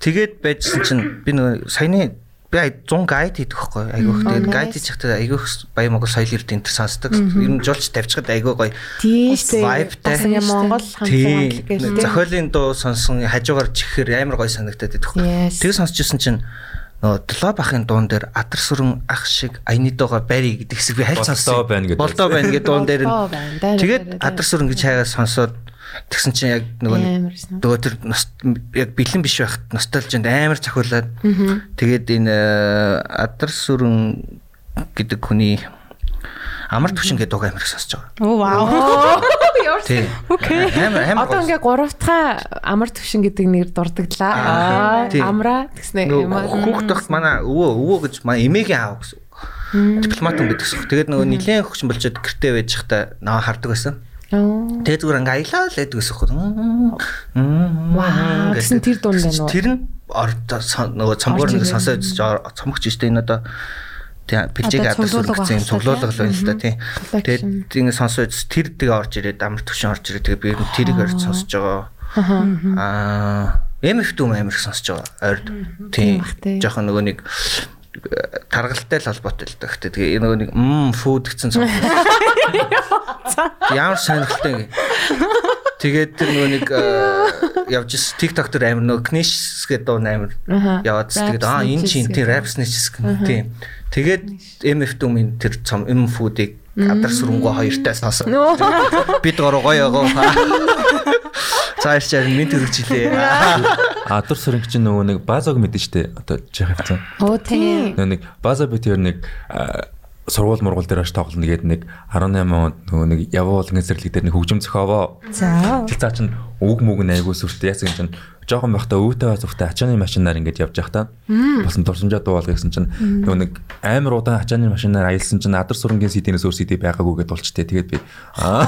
Speaker 4: Тэгээд байжсэн чинь би нөгөө саяны би 100 гайд хийдэг байхгүй айгүйх тэгээд гайд захтаа айгүйх баян монгол соёл эрд энэ төр сонсдог. Ер нь жуулч тавьчихад айгүй гоё. Vibe-тай.
Speaker 2: Бас Монгол хамтлаг гэж тий.
Speaker 4: Зохиолын дуу сонсон хажуугаар чихээр амар гоё санагдаад байдаг хөө.
Speaker 2: Yes.
Speaker 4: Тэгээ сонсчихсон чинь нөгөө Длоб ахын дуун дээр атар сүрэн ах шиг аяны дууга бари гэдэг хэсэг би хальт
Speaker 5: Болдоо
Speaker 4: сонссон.
Speaker 5: байна гэдэг.
Speaker 4: Болдоо байна гэдэг дуун дээр нь.
Speaker 2: Болдоо
Speaker 4: Тэгээд атар сүрэн гэж хайгаа сонсоод тэгсэн чинь яг нөгөө нөгөө тэр яг бэлэн биш байхад ностальжинд амар цахиулаад тэгээд энэ э, адар сүрэн гэдэг хүний амар төвшин гэдэг дууг амар их сонсож байгаа.
Speaker 3: Оо вау.
Speaker 4: Тийм. Окей.
Speaker 2: Одоо ингээ гуравтаа амар төвшин гэдэг нэр дурдагдлаа. Аа,
Speaker 4: тийм.
Speaker 2: амра гэснэ юм аа.
Speaker 4: Хүүхд тахт манай өвөө өвөө гэж манай эмээгийн аав гэсэн. Дипломат хүн гэдэг гэсэн. Тэгээд нөгөө нилээн хөгшин болчиход гэртээ байж захта наа хардаг байсан. Тэгээд зүгээр ингээ аялаа л байдаг гэсэн.
Speaker 2: Вау, гэсэн тэр дунд байна уу?
Speaker 4: Тэр нь нөгөө цомгоор
Speaker 2: ирээ.
Speaker 4: сонсоод цомгч штэ энэ одоо тий бэлжиг
Speaker 3: Одоо
Speaker 4: адас
Speaker 3: цуглуулга
Speaker 4: л байна л да тий. Тэгээд ингээ сонсоод тэр тэгээ орж ирээд амар төвшин орж ирээд тэгээ би ер нь тэрийг орж сонсож байгаа. Аа MF дүм амар их сонсож байгаа. Ойрд. Тий. Жохон нөгөө нэг э, таргалтай л холбоотой л да. Гэтэ тэгээ нөгөө нэг мм фуд гэсэн цог. Ямар сонирхолтой юм. Тэгээд тэр нөгөө нэг э, явж ис TikTok дээр амар нөгөө Knish гэдэг дуу
Speaker 2: Аха.
Speaker 4: яваад
Speaker 2: Rap
Speaker 4: тэгээд аа энэ чинь тийм rap snitches гэх тийм. Тэгээд MF дүмийн тэр цом M food-ыг адар сүрэнгөө хоёртай сонсоо. Бид гоо гоё гоё. За ирчээр минь төрөгчлээ.
Speaker 5: Адар сүрэнг чинь нөгөө нэг базаг мэдэн штэ одоо жих хавцсан.
Speaker 2: Оо тийм.
Speaker 5: Нөгөө нэг база бит ер нэг аа, сургууль мургуул дээр аж тоглоно гээд нэг 18 онд нөгөө нэг явуул нэсрэглэг дээр нэг хөгжим зохиовоо.
Speaker 3: За.
Speaker 5: Тэр цаа чинь үг мүг айгуу сүртэй яасан чинь жоохон байхдаа өвөтэй зүгтээ ачааны машинаар ингэж явж байхдаа болсон дурсамжаа дуугал гэсэн чинь нөгөө нэг амар удаан ачааны машинаар аялсан чинь адар сүрэнгийн CD-нээс өөр CD байгаагүй гэдээ болчтой. Тэгээд би аа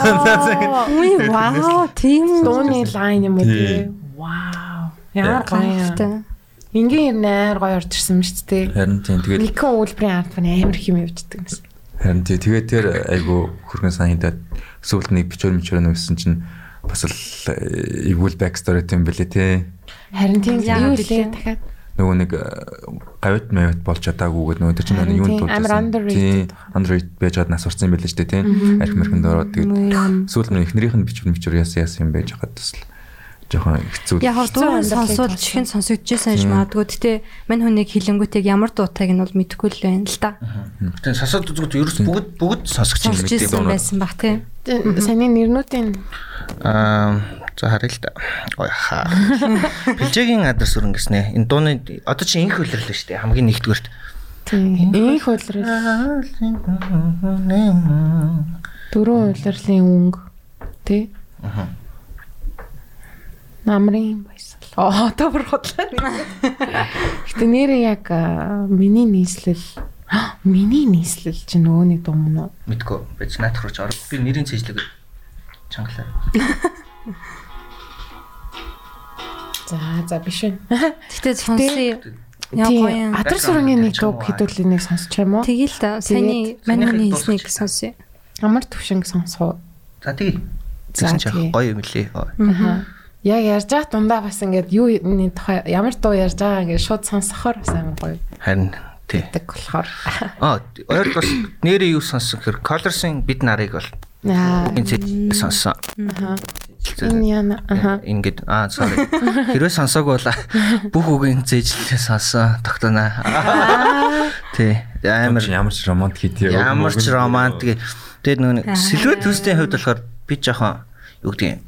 Speaker 3: вау. Тийм.
Speaker 2: Дууны лайн юм уу
Speaker 5: тий.
Speaker 2: Вау. Яа гоё. Ингийн нээр гоё орж ирсэн юм шүү дээ.
Speaker 5: харин тийм тэгээд
Speaker 2: Никон үйлбэрийн ард байна амар их юм явждаг гэсэн.
Speaker 5: Харин тий тэгээд тэр айгу хөргөн санагдаад сүүлд нэг бичвэр мичвэр нүсэн чинь бас л эвгүй бэк стори тийм бэлээ тий.
Speaker 2: Харин тийм
Speaker 3: Яагаад
Speaker 2: юу
Speaker 3: билээ?
Speaker 2: лээ дахиад.
Speaker 5: Нөгөө нэг э, гавьт мавьт болж чадаагүйгээд нөгөө тэр чинь нөгөө юунд
Speaker 2: тийм, амар underrated.
Speaker 5: Underrated байж чад нас урсан юм билээ шүү дээ тий. Арх мэрхэн дөрөө тэгээд сүүлд нь эхнэрийнх нь бичвэр мичвэр яасан яасан юм байж хаад бас л жоохон хэцүү.
Speaker 3: Яг сонсоод
Speaker 2: тооцсон.
Speaker 3: чихэн сонсогдчихсэн гэж магадгүй. Гэтэ мань хүнийг хилэнгүүтийг ямар дуутайг нь бол мэдэхгүй л байна л да.
Speaker 4: Тэгээ сасаад үзэгд ерөөс бүгд бүгд сонсогч юм гэдэг юм.
Speaker 3: байсан баг тийм.
Speaker 2: Саний нэрнүүдийн
Speaker 4: Аа за харъя л да. Ой хаа. Бэлжээгийн адар сүрэн гэснэ. Энэ дууны одоо чи инх хөлөрлөө шүү дээ. Хамгийн нэгдүгээрт.
Speaker 2: Тийм. Инх улирал дөрөв улирлын өнгө тий.
Speaker 4: Аа.
Speaker 2: Намрын баясгал. Аа тавар хотлоо. Гэтэ нэрээ яг миний нийслэл миний нийслэл чинь нөгөөний дум нь уу?
Speaker 4: Мэдгүй. Бич наадах руу ч орох. Би нэрийн цэжлэг чангалаа.
Speaker 2: За за биш вэ.
Speaker 3: Гэтэ сонсъё. Яа
Speaker 2: Тийм.
Speaker 3: гоё.
Speaker 2: Адар сүрэнгийн нэг дуу хэдүүлээ нэг сонсч юм уу?
Speaker 3: Тэгээл саяны
Speaker 4: Санийхыг
Speaker 3: маний хийснийг сонсъё.
Speaker 2: Амар төвшинг сонсох уу?
Speaker 4: За тэгээ.
Speaker 2: За,
Speaker 4: гоё юм лээ.
Speaker 2: Аа. Яг ярьж байгаа дундаа бас ингээд юу нэг тухай ямар дуу ярьж байгаа ингээд шууд сонсохоор бас амар гоё
Speaker 4: Харин тий.
Speaker 2: гэдэг болохоор.
Speaker 4: Аа, ойр бас нэрээ юу сонсон хэр Colors-ын бид нарыг бол
Speaker 2: Аа.
Speaker 4: энэ сонссон.
Speaker 2: Аа. Энэ яна. Аа.
Speaker 4: Ингээд аа sorry. Хэрвээ сонсоогүй бол бүх үгийн зэжлээ сонссон тогтоно. Тий. Амар
Speaker 5: ямар ч романтик хийдээ.
Speaker 4: ямар ч романтик. Тэгээд нөгөө нэг сэлвэт төслийн хувьд болохоор би жоохон юу гэдгийг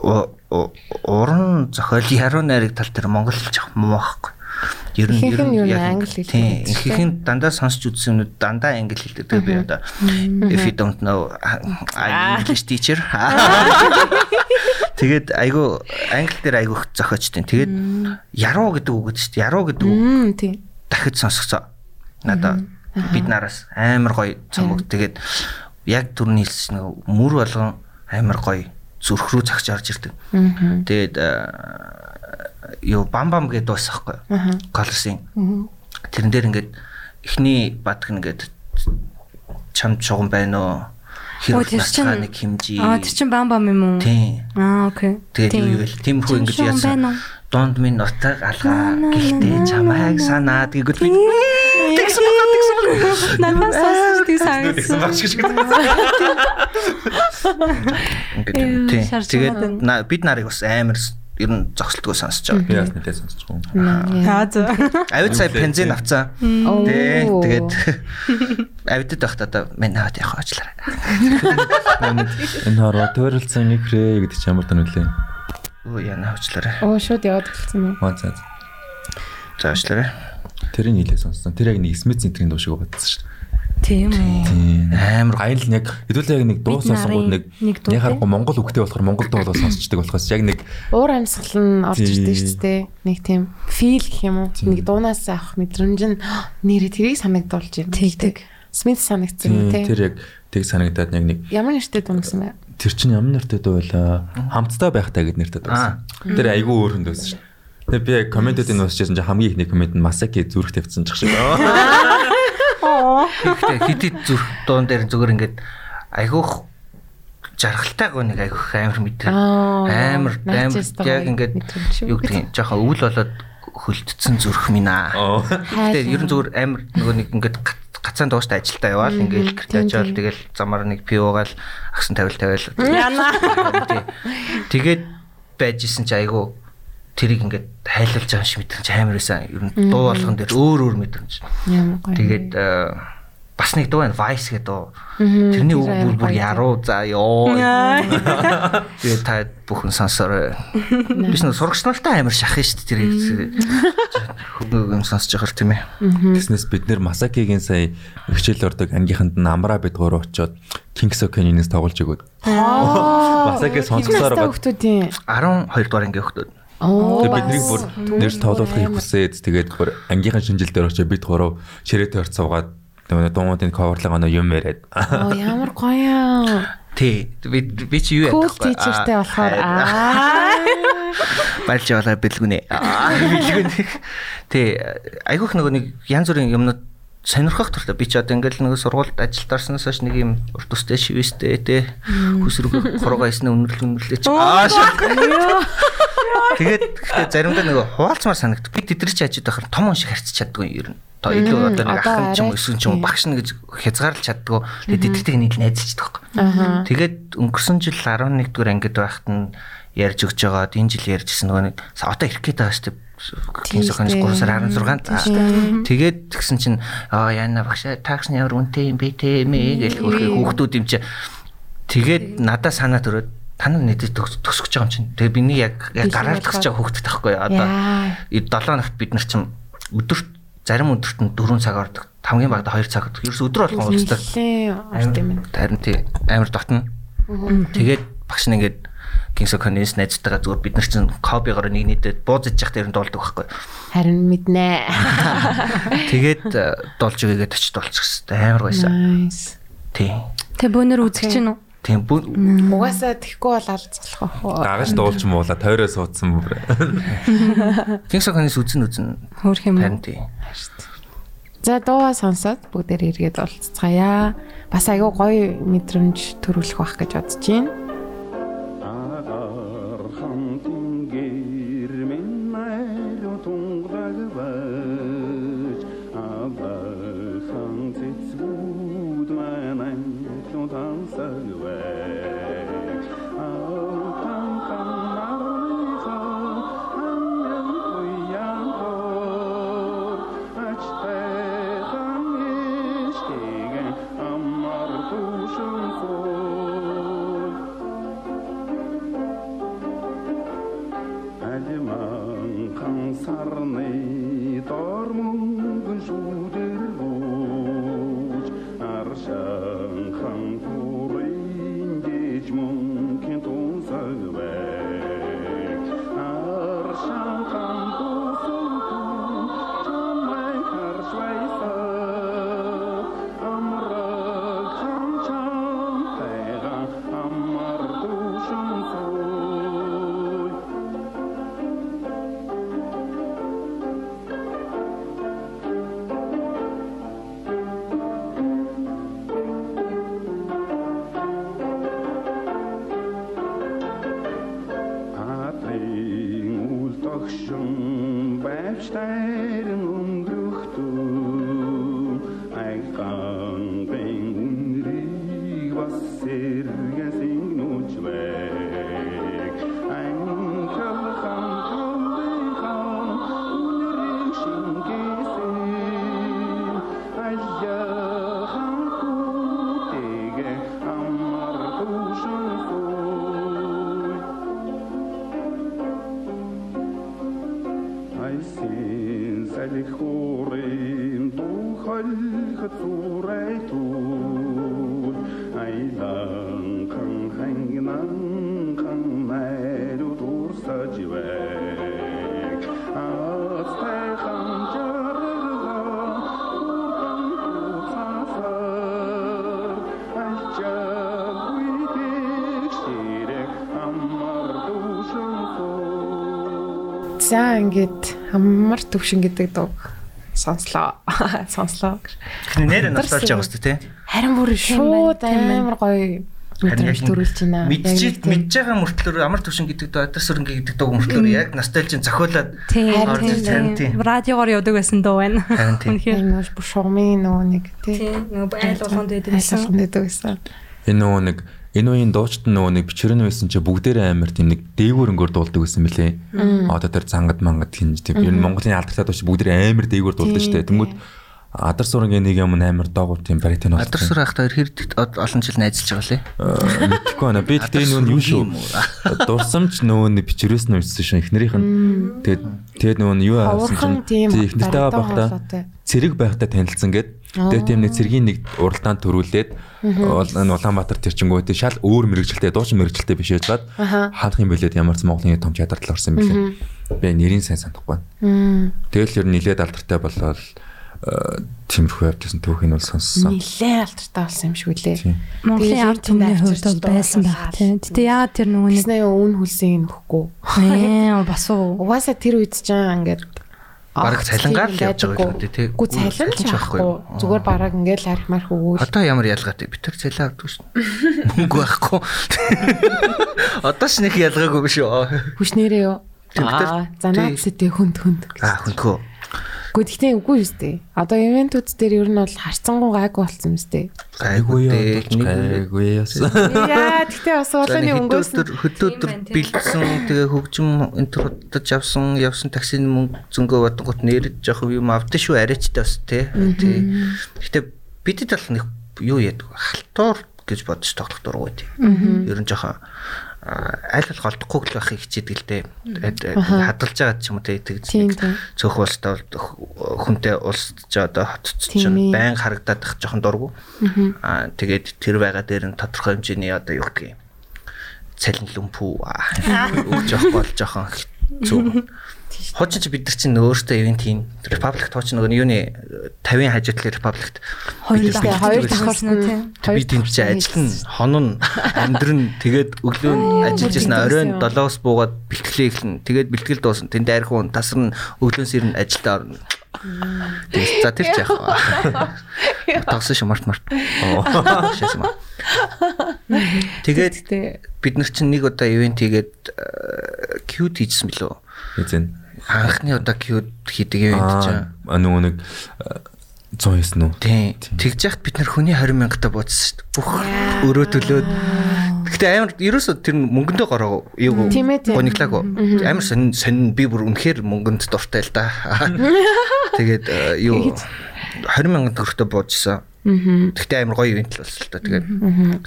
Speaker 4: уран зохиол яруу найраг тал дээр монгол хэл жоох муу байхгүй. Ер нь
Speaker 2: Ихэнх нь англи хэл
Speaker 4: Ихэнх нь дандаа сонсч үзсэн юмнууд дандаа англи хэлдэг. Тэгээ би одоо if you don't know I'm English teacher. Тэгээд айгу англи дээр айгу их зохиочтой. Тэгээд яруу гэдэг үг гэдэг шүү дээ. Яруу гэдэг үг дахиж сонсгоцоо. Надаа бид нараас амар гоё цамог тэгээд яг түрний хэлсэн мөр болгон амар гоё зүрх рүү загч орж ирдэг. Тэгээд юу бам бам гэдэг дуус ахгүй.
Speaker 2: Аа.
Speaker 4: Колорсын. Тэрэн дээр ингээд эхний бадг ингээд чам чуган байна уу? Хэрэг
Speaker 3: чинь-
Speaker 4: нэг хэмжээ.
Speaker 3: Аа тэр чин бам бам юм уу?
Speaker 4: Тийм.
Speaker 3: Аа окей.
Speaker 4: Тэгээд юу ивэл тиймэрхүү
Speaker 3: Чам
Speaker 4: ингэж яасан. Донд минь нутаг алгаа. Гэхдээ чамайг санаад гэвэл би тэгсэн байна тэгсэн байна.
Speaker 3: Намаас сонсож тийг
Speaker 5: Тэгсэн багш гэж.
Speaker 4: Ингээд Тэгээд бид нарыг бас амар ер нь зогсолтгүй сонсож байгаа.
Speaker 5: Би бас нэлээд сонсч байгаа.
Speaker 3: Аа зөв.
Speaker 4: Авид сая бензин авцаа.
Speaker 2: Оо.
Speaker 4: Тэ тэгээд авидд байхдаа одоо минь хаваад явах ажлаарай.
Speaker 5: Энэ хороо тойролцсон хрээ гэдэг чи ямар тань үлээ.
Speaker 4: Өө яна авчлаарай.
Speaker 2: Оо шууд яваад гэлцэн үү?
Speaker 5: Маа цаа.
Speaker 4: За авчлаарай.
Speaker 5: Тэрийг нийлээ сонссон. Тэр яг нэг Смит центрийн дуу шиг бодсон шүү дээ.
Speaker 3: Тийм үү.
Speaker 5: Тийм.
Speaker 4: Амар
Speaker 5: Аял яг хэдүүлээ яг нэг дуу сонсонгууд нэг яг харахгүй монгол үгтэй болохоор монгол дуу болоо сонсчдаг болохоос яг нэг
Speaker 2: Уур амьсгал нь орж ирдэг шүү дээ. Нэг тийм фил гэх юм уу? Нэг дуунаас авах мэдрэмж нь нэрээ тэрийг санагдуулж ирнэ.
Speaker 3: Тэгдэг.
Speaker 2: Смит санагдсан
Speaker 5: тийм,
Speaker 2: тий.
Speaker 5: тэр яг тэг санагдаад яг нэг
Speaker 2: Ямар нэртэй дуу гэсэн бэ?
Speaker 5: Тэр чинь ямар нэртэй дуу байлаа. Хамтдаа байхтай гэд нэртэй дуу байсан. Тэр айгүй өөр хүн дуусан шүү. Тэгээ би яг комментуудыг нуусчихсан чинь хамгийн ихний коммент нь Масаки зүрх тавьсан ч шиг.
Speaker 4: Гэхдээ хит хит зүрх дуун дээр зүгээр ингээд айгуух жаргалтай гоо нэг айгуух амар мэдрээ. Амар амар яг ингээд юу гэдэг юм жоохон өвөл болоод хөлдсөн зүрх минь аа. Гэтэ ер нь зүгээр амар нөгөө нэг ингээд гац- гацаан дууштай ажилдаа яваал. Ингээд гэртээ
Speaker 2: тийм,
Speaker 4: очиод тэгэл замаар нэг пив уугаал агсан тавил тавил. Тэгээд байж исэн чи айгу тэрийг ингээд хайлуулж байгаа шиг мэдрэмж амар байсан. Ер нь дуу болгон дээр өөр өөр
Speaker 2: гоё.
Speaker 4: Тэгээд э, бас нэг дуу байна Vice гэдэг дуу. Тэрний үг бүр бүр яруу за ёо. Тэгээд та бүхэн сонсорой. Биш нэг сурагч нартай амар шахах шүү дээ тэрийг. Хөнгөө юм сонсож байгаа тийм ээ.
Speaker 5: Тэснээс бид нэр Масакигийн сая хичээл ордог ангийнханд нь амраа бид гурав очоод Kings of Canyon-ээс тоглож өгөөд. Масаки сонсгосоор
Speaker 2: Настай
Speaker 5: гоо.
Speaker 2: хүмүүсийн
Speaker 4: 12 дугаар ангийн хүмүүс.
Speaker 2: Оо.
Speaker 5: Тэгээ биднийг бүр нэр тоглохыг хүсээд тэгээд бүр ангийнхан шинжил дээр очиж бид гурав ширээтэй орц суугаад нөгөө дуумуудын коверлог оноо юм яриад.
Speaker 2: Оо ямар гоё.
Speaker 4: Тий. Би би чи юу
Speaker 2: Cool
Speaker 4: ядахгүй.
Speaker 2: teacherтэй болохоор
Speaker 4: Аа. Барьж яваа бэлгүнэ. Бэлгүнэ. Тий. Айгүйх нөгөө нэг янз бүрийн юмнууд сонирхох туфта би ч одоо ингээл нөгөө сургуульд ажилд орсноос хойш нэг юм урт устэй шивэстэй те хүсрэг хуруугаа эснэ өнөрлө өнөрлөч аа шээ. Тэгээд гэхдээ заримдаа нөгөө хуваалцмаар санагд би тэдрэж ажид байхаар том хүн шиг харьцаж чаддгүй юм ер нь. То илүү одоо нэг
Speaker 2: одоо
Speaker 4: ахын ч юм эсвэл ч юм багш нь гэж хязгаарлаж чаддгүй. Тэгээд тэдэртэй нийл найзалж байгаа.
Speaker 2: Аха.
Speaker 4: Тэгээд өнгөрсөн жил 11 дугаар ангид байхад нь ярьж өгч байгаад энэ жил ярьжсэн нөгөө нэг одоо ирэх гээд байгаа шүү дээ. Сохоноос
Speaker 2: дээ.
Speaker 4: 3 сар 16-нд.
Speaker 2: Тийм шүү дээ.
Speaker 4: Тэгээд тэгсэн чинь аа яана багш тагсны ямар үнэтэй юм бэ те мэ гэж хөрхий хүүхдүүд юм чи. Тэгээд надаа санаа төрөөд та нар нэдэд төсөж байгаа юм чинь. Тэгээ биний яг яг гараар тагсж байгаа хүүхдтэй байхгүй юу? Одоо
Speaker 2: Яа.
Speaker 4: 7 ногт бид нар чинь өдөрт зарим өдөрт нь 4 цаг ордог. Хамгийн багада 2 цаг ордог. Ерөөс өдөр болгон уулздаг. Харин тий амар дотно. Тэгээд багш нь ингээд Kings of Convenience найзтайгаа зүгээр бид нар чинь копигоор нэг нийтэд бууз иж явах дээр нь дуулдаг байхгүй.
Speaker 6: Харин мэднэ.
Speaker 4: Тэгээд дуулж өгөөгээд очиж дуулчих хэвээр амар байсан. Тий.
Speaker 3: Тэ бөөнөр үзэж чинь үү?
Speaker 4: Тийм бүх
Speaker 6: Угаасаа тэхгүй бол алцлах уу.
Speaker 5: Дагаж дуулж муула тойроо суудсан бүр.
Speaker 4: Convenience үзэн үзэн
Speaker 3: Хөөх юм
Speaker 4: харин
Speaker 3: уу?
Speaker 4: тий.
Speaker 6: За дуугаа сонсоод бүгдээр эргээд уулзцаая. Бас айгүй гоё мэдрэмж төрүүлэх байх гэж бодож байна.
Speaker 2: Айсин салихурин тухалхат сурайтул Айлан хан хангнан хан найру турсажвэг Ацтай хан жарга урдан тухасар Ача гүйдэг ширэг амар душин сой
Speaker 6: За ингээд амар төвшин гэдэг дуу сонслоо. Сонслоо.
Speaker 4: Нэр нь носталж байгаа шүү дээ тий.
Speaker 6: Харин бүр шууд амар гоё мэдрэмж төрүүлж байна.
Speaker 4: Мэдчихэд мэдж байгаа мөртлөөр амар төвшин гэдэг доо адар сүрэнгэ гэдэг дууг мөртлөөр яг носталжийн зохиолоод
Speaker 3: Тийм.
Speaker 4: орж ирж харин тий.
Speaker 3: Радиогоор явдаг байсан дуу байна. Үнэхээр.
Speaker 6: энэ бүр шугамын нөгөө нэг тий.
Speaker 3: Тийм. Нөгөө айл болгонд байдаг байсан.
Speaker 6: Айлганд байдаг байсан.
Speaker 5: Энэ нөгөө нэг энэ үеийн дуучид нөгөө нэг бичрэн байсан чи бүгдээрээ амар тийм нэг дээгүүрэнгөр дуулдаг байсан мөлий. Одоо тэр зангад мангад хинж тийм ер нь Монголын алдартай дууч бүгдээрээ амар дээгүүр дуулдаг штэ. Тэнгүүд адар сурангийн нэг юм амар доогуур тийм баритын бол.
Speaker 4: Адар сүр ахтай хэр олон жил найзалж байгаа лээ.
Speaker 5: Мэдхгүй байна. Би тэгтээ энэ юу шүү. Дурсамж нөгөө нэг бичрээс нь үссэн шин эхнэрийнх нь. Тэгээд тэгээд нөгөө нь юу тий эхнэртэйгээ
Speaker 6: баритон
Speaker 5: байхдаа цэрэг байхдаа танилцсан гээд тэгээд тийм нэг цэргийн нэг уралдаанд төрүүлээд энэ Улаанбаатар тэр чингөө тий шал өөр мэрэгчлээ дуучин мэрэгчлээ биш байжгаад
Speaker 6: Аха.
Speaker 5: ханах юм бэлээд ямар ч Монголын том чадварлал орсон юм бэлээ. Би нэрийн сайн санахгүй байна. Тэгэл ер нь нилээд алдартай болоод э, тиймэрхүү явжсэн түүхийг бол сонссон.
Speaker 6: Нилээ алдартай болсон юм шиг үлээ.
Speaker 5: Тийм.
Speaker 3: Монголын ард түмний хувьд бол байсан байх тийм. Гэтэ яагаад тэр нөгөө нэг
Speaker 6: өн хүлсийн нөхгүй.
Speaker 3: ээ бас уу.
Speaker 6: Угаасаа тэр үед ч ингээд
Speaker 4: Бараг цалингаар л явж байгаа юм тий.
Speaker 6: Гү цалин ч байхгүй. Зүгээр бараг ингээд арх марх өгөөл.
Speaker 4: Одоо ямар ялгаатай би тэр цалин авдаг шин. Мөнгө байхгүй. Одоо ч нэг ялгаагүй биш үү?
Speaker 6: Хүчнэрээ юу?
Speaker 4: Тийм, бид нар-
Speaker 6: Аа, занаад сэтэй хүнд хүнд.
Speaker 4: Аа хүндгөө.
Speaker 6: Гэхдээ гэхдээ үгүй юу сте. Одоо ивентүүд дээр ер нь бол харцангуй гайгүй болсон юм сте.
Speaker 4: Гайгүй дээ.
Speaker 5: Гайгүй яс.
Speaker 6: Яа, гэхдээ бас уулын өнгөөс
Speaker 4: хөдөөдөр бэлдсэн тэгээ хөгжим энэ төр удаж явсан явсан таксины мөнгө зөнгөө бодгот нэрэж жоох юм авдсан шүү арайчтай бас тий. Гэхдээ бидэд бол нэг юу яадаг халтуур гэж бодож тоглох дургуй тий. Ер нь жоохон аль болох олдохгүй л байхыг хичээдэг л дээ. Хадгалж байгаа ч юм уу тэгж цөөх улстай бол хүнтэй улсч одоо хотч
Speaker 2: ээ.
Speaker 4: чинь байн харагдаад их жоохон дургу. Аа тэгээд тэр байгаа дээр нь тодорхой хэмжээний одоо юу гэдгийг цалин лүмпүү өгч явах бол жоохон зүг. Чи бид нар чинь өөртөө ивент хийн. Republic тооч нөгөө юуны 50 хажуудлын Republic
Speaker 3: Хоёр
Speaker 4: Бид
Speaker 3: давхар
Speaker 2: хоёр
Speaker 3: бэлдэж
Speaker 2: давхар
Speaker 3: байсан уу тийм.
Speaker 4: би тэнд чи ажил нь хонон амьдрын тэгээд өглөө нь ажиллаж ясна оройн 7-оос буугаад бэлтгэлээ эхлэн тэгээд бэлтгэл дуусна. Тэнд архиун тасарна өглөө сэрн ажилдаа орно. Тэгээд за тэр ч яах вэ? Тагсан шүү март март. Шээс маа. Тэгээд
Speaker 2: Тэ.
Speaker 4: бид нар чинь нэг удаа ивент хийгээд кьют хийжсэн билүү?
Speaker 5: Эзэн.
Speaker 4: Анхны удаа кьют хийдэг ивент чинь
Speaker 5: Аа нөгөө нэг 109 нү.
Speaker 4: Тийм. Тэгж яхад бид нар хүний 20 мянгата буудсан шүү дээ. Бүх өрөө төлөөд. Гэхдээ амар ерөөсөө тэр мөнгөндөө гороо юу гониглаагүй. Амар сонин сонин би бүр үнэхээр мөнгөнд дуртай л да. Тэгээд э, юу 20 мянган төгрөгтөө буудсан. Гэхдээ амар гоё ивент л болсон л да. Тэгээд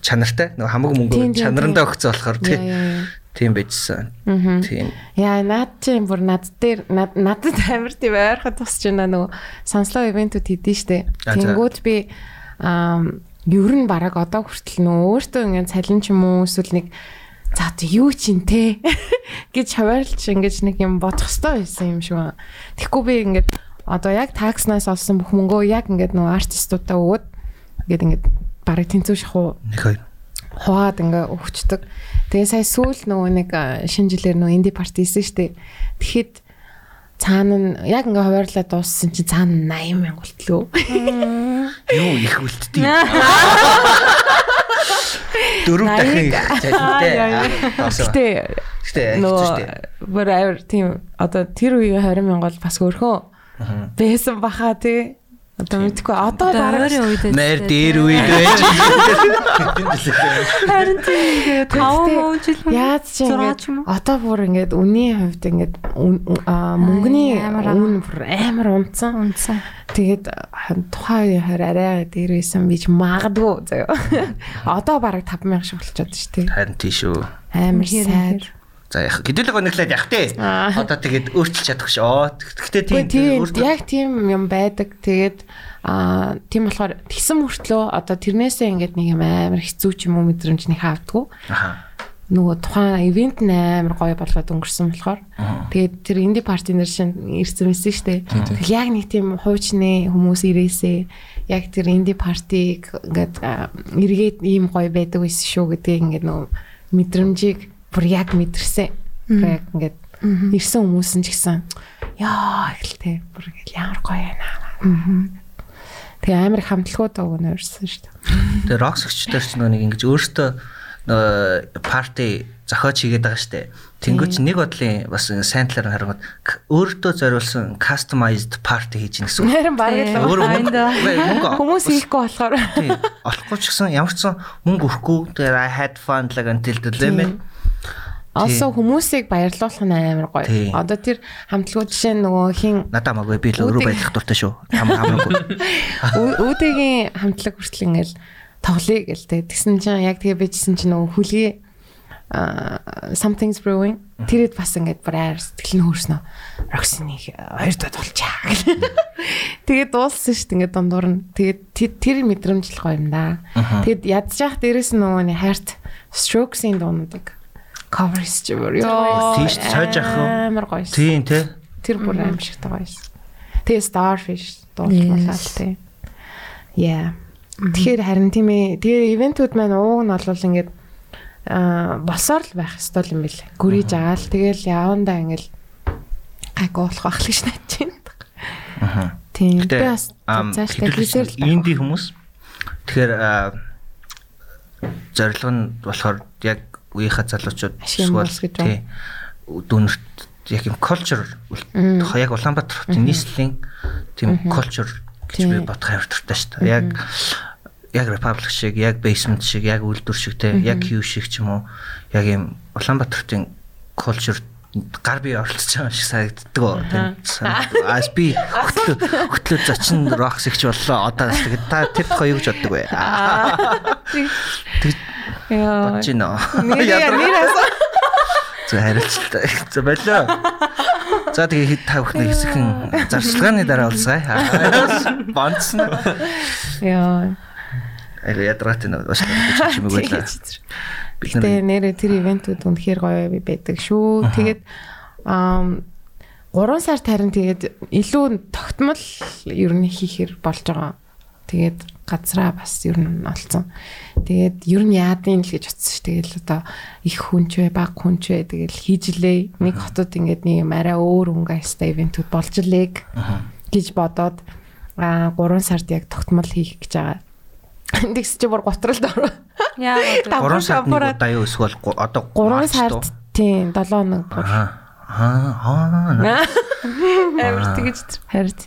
Speaker 4: чанартай. Нөгөө хамаг
Speaker 2: Тийм,
Speaker 4: мөнгө
Speaker 2: тийм,
Speaker 4: чанарандаа өгцөө болохоор
Speaker 2: яа.
Speaker 4: Тийм байжсан. Тийм.
Speaker 2: Яа, над чинь бүр над дээр над надад амар тийм ойрхот тусч байна нөгөө сонслоо ивентүүд хийдэж штэ. Тэнгүүд би аа ер нь бараг одоо хүртэл нөө өөртөө ингээд цалин ч юм уу эсвэл нэг за одоо юу чинь те гэж хаваарлж ингэж нэг юм бодох хэрэгтэй байсан юм шиг байна. Тэгэхгүй би ингээд одоо яг такснаас олсон бүх мөнгөө яг ингээд нөгөө артистуудаа өгөөд ингээд ингээд бараг тэнцүү шахуу
Speaker 4: Нэг хоёр.
Speaker 2: Хуваад ингээ өгчдөг. Тэгээ сая сүүл нөгөө нэг шинэ жилээр нөгөө инди парти хийсэн штэ. Тэгэхэд цаана нь яг ингээ хуваарлаа дууссан чинь цаана 80 мянга болтлоо.
Speaker 4: Юу их үлдтий. Дөрөв дахин
Speaker 2: Гэтэ
Speaker 4: хэцүү
Speaker 2: нөгөө
Speaker 4: шүү дээ.
Speaker 2: бүр авир тийм одоо тэр үеийн 20 мянга бол бас өөрхөн байсан баха тий. Одоо мэдгүй одоо бараг
Speaker 4: Найр дээр үед байж.
Speaker 3: харин тийм 5 мөн жил
Speaker 2: Яаж ч
Speaker 3: уу?
Speaker 2: одоо бүр ингээд үнийн хувьд аа, мөнгөний үн бүр амар унтсан.
Speaker 3: унтсан.
Speaker 2: Тэгээд ха- тухайн үеийн харь арай дээр байсан бич магадгүй заяа. Одоо бараг 5000 шиг болчиход шүү дээ.
Speaker 4: Харин тийш үү.
Speaker 2: Амар сайд.
Speaker 4: За яг хэдүүлэг гонглаад явах те. Одоо тэгээд өөрчилж чадах шоо. Гэхдээ тийм
Speaker 2: яг тийм юм байдаг. Тэгээд аа тийм болохоор тэгсэн мөртлөө одоо тэрнээсээ ингээд нэг юм амар хэцүү ч юм уу мэдрэмж нэг хавдггүй.
Speaker 4: Аха.
Speaker 2: нөгөө тухайн ивент нь амар гоё болоод өнгөрсөн болохоор тэгээд тэр инди парти нэр шин ирсэн мэсэн штэ. Тэгэл яг нэг тийм хуучны хүмүүс ирээсээ яг тэр инди партиг ингээд эргээд ийм гоё байдаг байсан шүү гэдгийг ингээд нөгөө мэдрэмжийг бүр яг мэдэрсэн. Тэр Яг ингээд ирсэн хүмүүс нь ч гэсэн яа ихэлтэй бүр ингээд ямар гоё байна. Тэгээ амар хамтлагууд өгнө өрсөн штэ.
Speaker 4: Тэгээд роксгчдэр ч нөгөө нэг ингэж өөртөө парти зохиож хийгээд байгаа штэ. Тэнгүүч нэг бодлын бас сайн талаар харангууд өөртөө зориулсан customized party хийж гин гэсэн.
Speaker 2: Харин бараг л хүмүүс хийхгүй болохоор.
Speaker 4: Олохгүй ч гэсэн ямар ч сан мөнгө өрөхгүй. Тэгээд I had fun like until
Speaker 2: Also хүмүүсийг баярлуулах нь амар гоё. Одоо тэр хамтлагууд жишээ нь нөгөө хин
Speaker 4: Надаа магадгүй би л өөрөө байх дуртай шүү. Хам хамаагүй.
Speaker 2: Үү- үүдгийн хамтлаг хүртэл ингээл тоглоё гэлтэй. Тэгсэн чинь яг тэгээ бичсэн чинь нөгөө хүлээ а something's brewing тэрэд бас ингээд бүр айр сэтгэл нь хөөрснө. Роксиныг хоёр дахь тулчаа. Тэгээд дууссан шүү дээ ингээд дундуур нь. Тэгээд тэр- тэр мэдрэмж л гоё юм да. Тэгэд ядчих дээрэс нь нөгөө хайрт strokes-ийн дуундаг. Covers ч бүр ёо.
Speaker 4: Тийш цааж ах уу?
Speaker 2: Амар гоё.
Speaker 4: Тийм те.
Speaker 2: Тэр бүр аимшигтай гоё юм. Тэгээ starfish дуулуулаад тий. Yeah. Тэгэхээр харин тийм ээ. Тэгээ ивентүүд маань ууг нь бол ингээд аа босоор л байх ёстой юм бэл. Гүрийж агаал тэгэл явандаа ингээл гайгүй болох байх л гэж найж байна.
Speaker 4: Аха.
Speaker 2: Тийм. Би бас цаашдаа хийсээр л
Speaker 4: инди хүмүүс. Тэгэхээр аа, зорилго нь болохоор яг үеийнхаа залуучууд
Speaker 2: гэж байна.
Speaker 4: дүүнэрт яг юм culture яг Улаанбаатар хотын нийслэлийн тийм culture гэж би бодох амар туртай шүү дээ. Яг яг Republic шиг, яг Basement шиг, яг үйлдвэр шиг те, яг Q шиг ч юм уу, яг юм Улаанбаатар хотын culture гар бие оролцож байгаа шиг санагддаг. Аас би хөтлөө хөтлөө зочин рокс ихч боллоо. Одоо та тэр юу гэж боддог вэ?
Speaker 2: Яа.
Speaker 4: бодож байна.
Speaker 2: Асуу.
Speaker 4: За харилцалтай. За болоо. За тэгээ хэд та бүхний хэсэгэн зарчлагын дараа уулзъя. Бонцсон.
Speaker 2: Яа.
Speaker 4: Ага ядраатай нэг бас юм байлаа. Бид
Speaker 2: Гэтэ
Speaker 4: нар
Speaker 2: нэрээ тэр ивентүүд үнэхээр гоё байдаг шүү. Тэгээд аа 3 сард харин тэгээд илүү тогтмол ер нь хийхэр болж байгаа. Тэгээд газраа бас ер нь олцсон. Тэгээд ер нь яадын л гэж утсан ш. Тэгэл одоо их хүнч вэ, баг хүнч вэ тэгэл хийжлээ. Нэг хотод ингээд нэг юм арай өөр өнгөстэй ивентүүд болж лээ гэж бодоод аа 3 сард яг тогтмол хийх гэж байгаа. Тэгс чи бүр готролд ороо.
Speaker 3: Яа.
Speaker 4: 3 сард нэг удаа юу эсвэл одоо
Speaker 2: 3 сард тийм 7 хоног бүр
Speaker 4: Аа. Аа.
Speaker 2: Амар тэгэж харин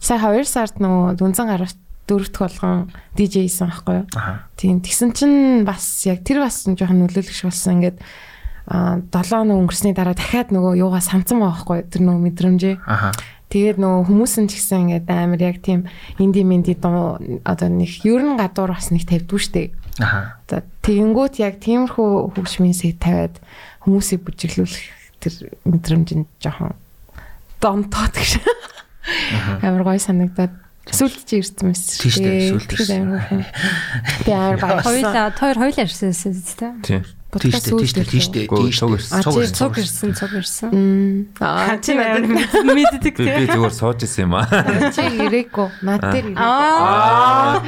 Speaker 2: сая 2 сард нөгөө дүнзэн гаралт дөрөвт болгон DJ хийсэн байхгүй юу?
Speaker 4: Аа.
Speaker 2: Тийм тэгсэн чинь бас яг тэр бас жоохон нөлөөлөгч болсон ингээд а 7 хоног өнгөрсний дараа дахиад нөгөө юугаа санцсан байгаа байхгүй? Тэр нөгөө мэдрэмжээ. Тэгээд нөгөө хүмүүс нь ч гэсэн ингээд амар яг тийм инди минди дуу одоо нэг ерөн гадуур бас нэг тавьдгүй штеп. За тэгэнгүүт яг тиймэрхүү хөгжмийн тавиад хүмүүсийг бүжиглүүлэх тэр мэдрэмж нь жоохон донтоод гэж. Амар гоё санагдаад сүлд чи ирсэн мэс.
Speaker 4: Тийш дээ, сүлд ирсэн.
Speaker 2: Би амар баярлсан.
Speaker 3: Хоёулаа хоёр хоёулаа ирсэн үстэй.
Speaker 5: Тийм.
Speaker 4: Тийш дээ, тийш дээ, тийш дээ,
Speaker 5: Гөө,
Speaker 4: тийш
Speaker 5: цуг
Speaker 4: дээ.
Speaker 5: ирсэн.
Speaker 3: Цуг ирсэн, цуг ирсэн.
Speaker 2: Аа чи надад
Speaker 3: мэддэг
Speaker 5: Би би зүгээр сууж исэн юм аа.
Speaker 2: чи ирээгүй. Над дээр ирээ.
Speaker 3: Аа.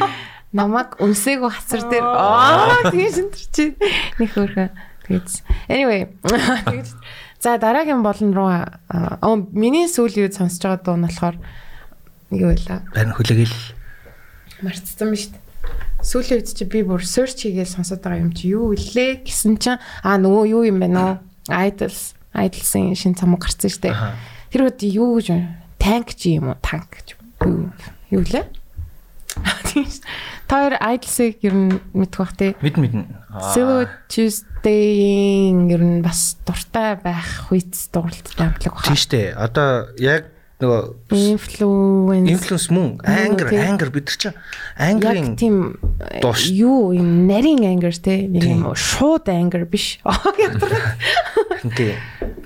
Speaker 2: Намаг өнсөөгөө хацар дээр. Аа тэгэж энэ чи нэг хөөрхөн. Тэгээд anyway. тэгэж За дараагийн болон руу аа миний сүүлийн үед сонсож байгаа дуу нь болохоор юу байлаа?
Speaker 4: Харин хүлээгэл
Speaker 2: Марцсан ба шүү дээ. Сүүлийн үед чи би бүр search хийгээл сонсоод байгаа юм чи юу илээ гэсэн чинь аа нөгөө юу юм бэ нөө Idols Idols-ын шинэ цамаг гарсан шүү дээ. Тэр үед юу гэж байна? Tank чи юм уу? Tank гэж юу лээ? Тийм шүү. Хоёр Idols-ыг ер нь мэдэх бах те.
Speaker 4: мэд мэднэ.
Speaker 2: Silver Tuesday-ийн ер нь бас дуртай байх хуйц дууралттай амтлаг баха.
Speaker 4: Тийш дээ. Одоо яг нөгөө
Speaker 2: Influence
Speaker 4: инфлюенс мөн ангер ангер бид нар чинь
Speaker 2: яг
Speaker 4: ангерын
Speaker 2: тийм
Speaker 4: ш-
Speaker 2: юу юм нарийн ангер те нэг юм шууд ангер биш.
Speaker 4: тий.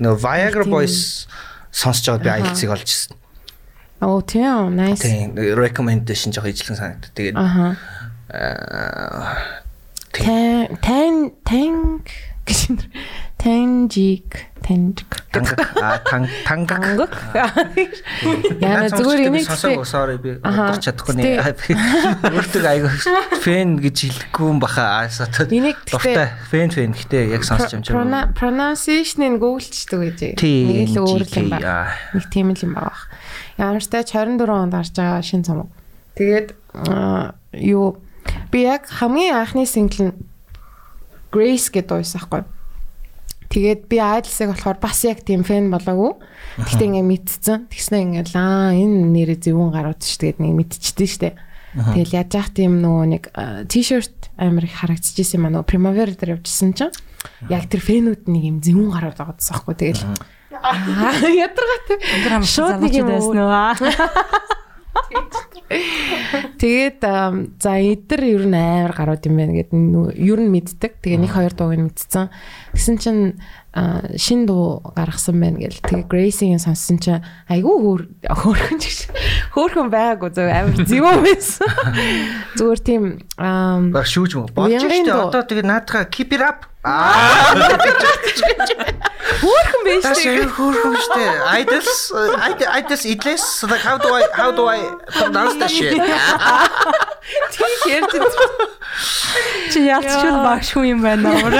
Speaker 4: Нөгөө Viagra. Boys сонсож байгаад би
Speaker 2: Аха.
Speaker 4: аялцыг олж ирсэн.
Speaker 2: Оо тийм nice.
Speaker 4: Тийм recommendation жоо ижилхэн санагдав. Тэгээд аа
Speaker 2: Тан тан танк гэж танжик
Speaker 4: тангак а тан тангак
Speaker 2: ангак. Яна зүгээр энийг
Speaker 4: sorry би удах чадахгүй нэ. Өөртөө айгаа фэн гэж хэлэхгүй юм баха.
Speaker 2: Гэхдээ-
Speaker 4: дуртай фэн фэн гэхдээ яг сонсч юм чинь.
Speaker 2: Pronunciation-ыг гуглчдаг гэж. Нэг л өөр юм байна. Нэг тийм л юм байгаа. Ямар ч тач 24 онд гарч байгаа шин цомог. Тэгээд юу би яг хамгийн анхны сингл нь Grace гэдэг дуусан байхгүй. Тэгээд би Idol-ыг болохоор бас яг тийм фэн болоогүй. Гэхдээ ингээ мэдсэн. Тэгснэ ингээл аа энэ нэрээ зөвүүн гарууд ш. Тэгээд нэг мэдчихдээ штэ. Тэгэл яаж яах тийм нөгөө нэг t-shirt амар их харагдчихсэн юм аа нөгөө Primavera дээр явжсэн чинь яг тэр фэнүүд нэг юм зөвүүн гарууд байгаа гэсэн байхгүй. Тэгэл аа ядаргатай. Шууд нэг юм
Speaker 3: байсан уу?
Speaker 2: Тэгээд за эдэр ер нь амар гарууд юм байна гэдэг ер нь мэддэг. Тэгээ нэг хоёр дууг нь мэдсэн. Тэгсэн чинь шин дуу гаргасан байна гэл. Тэгээ Gracie-ийн сонссон чинь айгүй хөөр хөөрхөн ч хөөрхөн байгаагүй зөв амар зөв байсан. Зүгээр тийм
Speaker 4: Баг шүүж мө. Болж штэ одоо тэгээ наадхаа keep it up. Аа
Speaker 2: хөөрхөн байж тээ.
Speaker 4: cool штэ. Idols idols idles like how do I how do I pronounce that shit?
Speaker 2: Тийм ярьж
Speaker 3: Чи яалтчгүй багш хүн юм байна уу?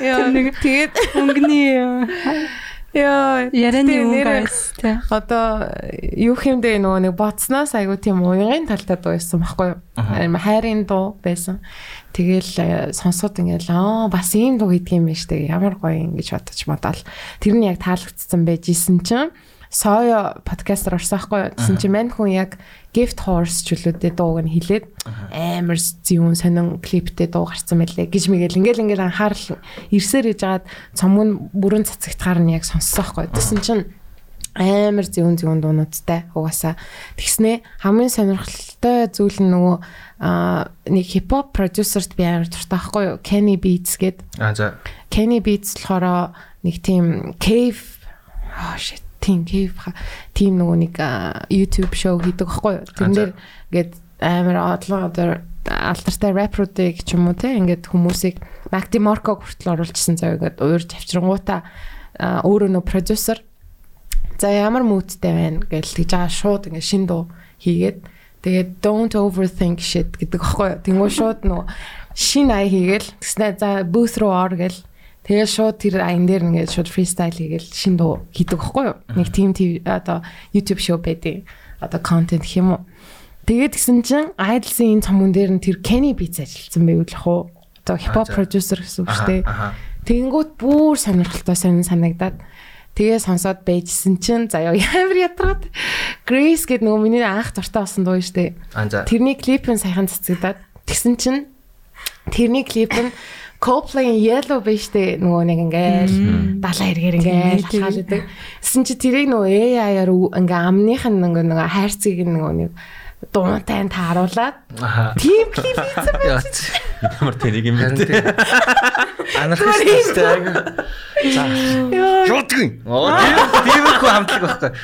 Speaker 2: яа. Тэгээд
Speaker 3: Өнгөний
Speaker 2: яа
Speaker 3: ярианы айс тий.
Speaker 2: Одоо юу хэмдэ нөгөө нэг боцноос айгу тийм уянгын талтай дуу байсан байхгүй юу? Хайрын дуу байсан. Тэгэл э, сонсоод ингээл аа бас ийм дуу гэдэг юм байна штэ. Ямар гоё юм гэж бодож модал. Тэр нь яг таалагдсан байж исэн чинь Соё подкастер орсон байхгүй юу? Тэсэн чинь мань хүн яг Gift Horse чөлөөтэй дууг нь хилээд амар зүүн сонин клиптэй дуу гарсан байлээ гэж мэгэл ингээл ингээл анхаарал ирсээр ижгаад цомог нь бүрэн цацагтахаар нь яг сонссон байхгүй юу? Тэсэн чинь амар зүүн зүүн дуунуудтай угаасаа. Тэгснэ хамгийн сонирхолтой зүйл нь нөгөө нэг хипхоп продюсерт би амар дуртай байхгүй юу? Kenny Beats гээд
Speaker 4: А за.
Speaker 2: Kenny Beats болохоор нэг тийм cave oh shit тийм ха- тийм нөгөө нэг YouTube show хийдэг байхгүй юу? Тэрэн дээр ингээд амар одлоо одоо алтартай рэпруудыг ч юм уу те ингээд хүмүүсийг Mac DeMarco хүртэл оруулчихсан заяа ингээд уурж авчирнгуудаа аа, өөрөө нөө продюсер За ямар мүүдтэй байна гэж тэгж байгаа шууд ингээд шин дуу хийгээд тэгээд don't overthink shit гэдэг аахгүй юу. Тэнгүү шууд нөө шин ая хийгээл тэгснэ за booth руу ор гэл тэгээд шууд тэр аян дээр ингээд шууд freestyle хийгээл шин дуу хийдэг аахгүй юу. Нэг TV одоо YouTube show байдیں۔ Одоо гэх юм уу. Тэгээд гисэн чин Idol-ийн энэ цомгон дээр нь тэр Kenny Beats ажилласан байвал ах уу. Одоо hip hop producer гэсэн үг шүү дээ. Тэнгүүт бүр сонирхолтой сонин санагдаад тэгээ сонсоод байжсэн чинь заяа ямар ядраад Grace гэдэг нөгөө миний анх дуртай болсон дуу шүү дээ. Тэрний клип нь сайхан цацагдаад тэгсэн чинь тэрний клип нь Coldplay-ийн Yellow биш дээ нөгөө нэг ингээл далаа эргээр ингээл талхаалдаг. Тэсэн чи тэрийг нөгөө AI-аар ингээ амных нь нөгөө нөгөө хайрцгийг нөгөө нэг дуунтай тааруулаад
Speaker 4: Аха.
Speaker 2: тийм клип хийсэн байх.
Speaker 5: Ямар тэнийг юм бэ?
Speaker 4: Тийм. Анархистай. За. Юутгин. Оо тийм тиймэрхүү хамтлаг байхгүй.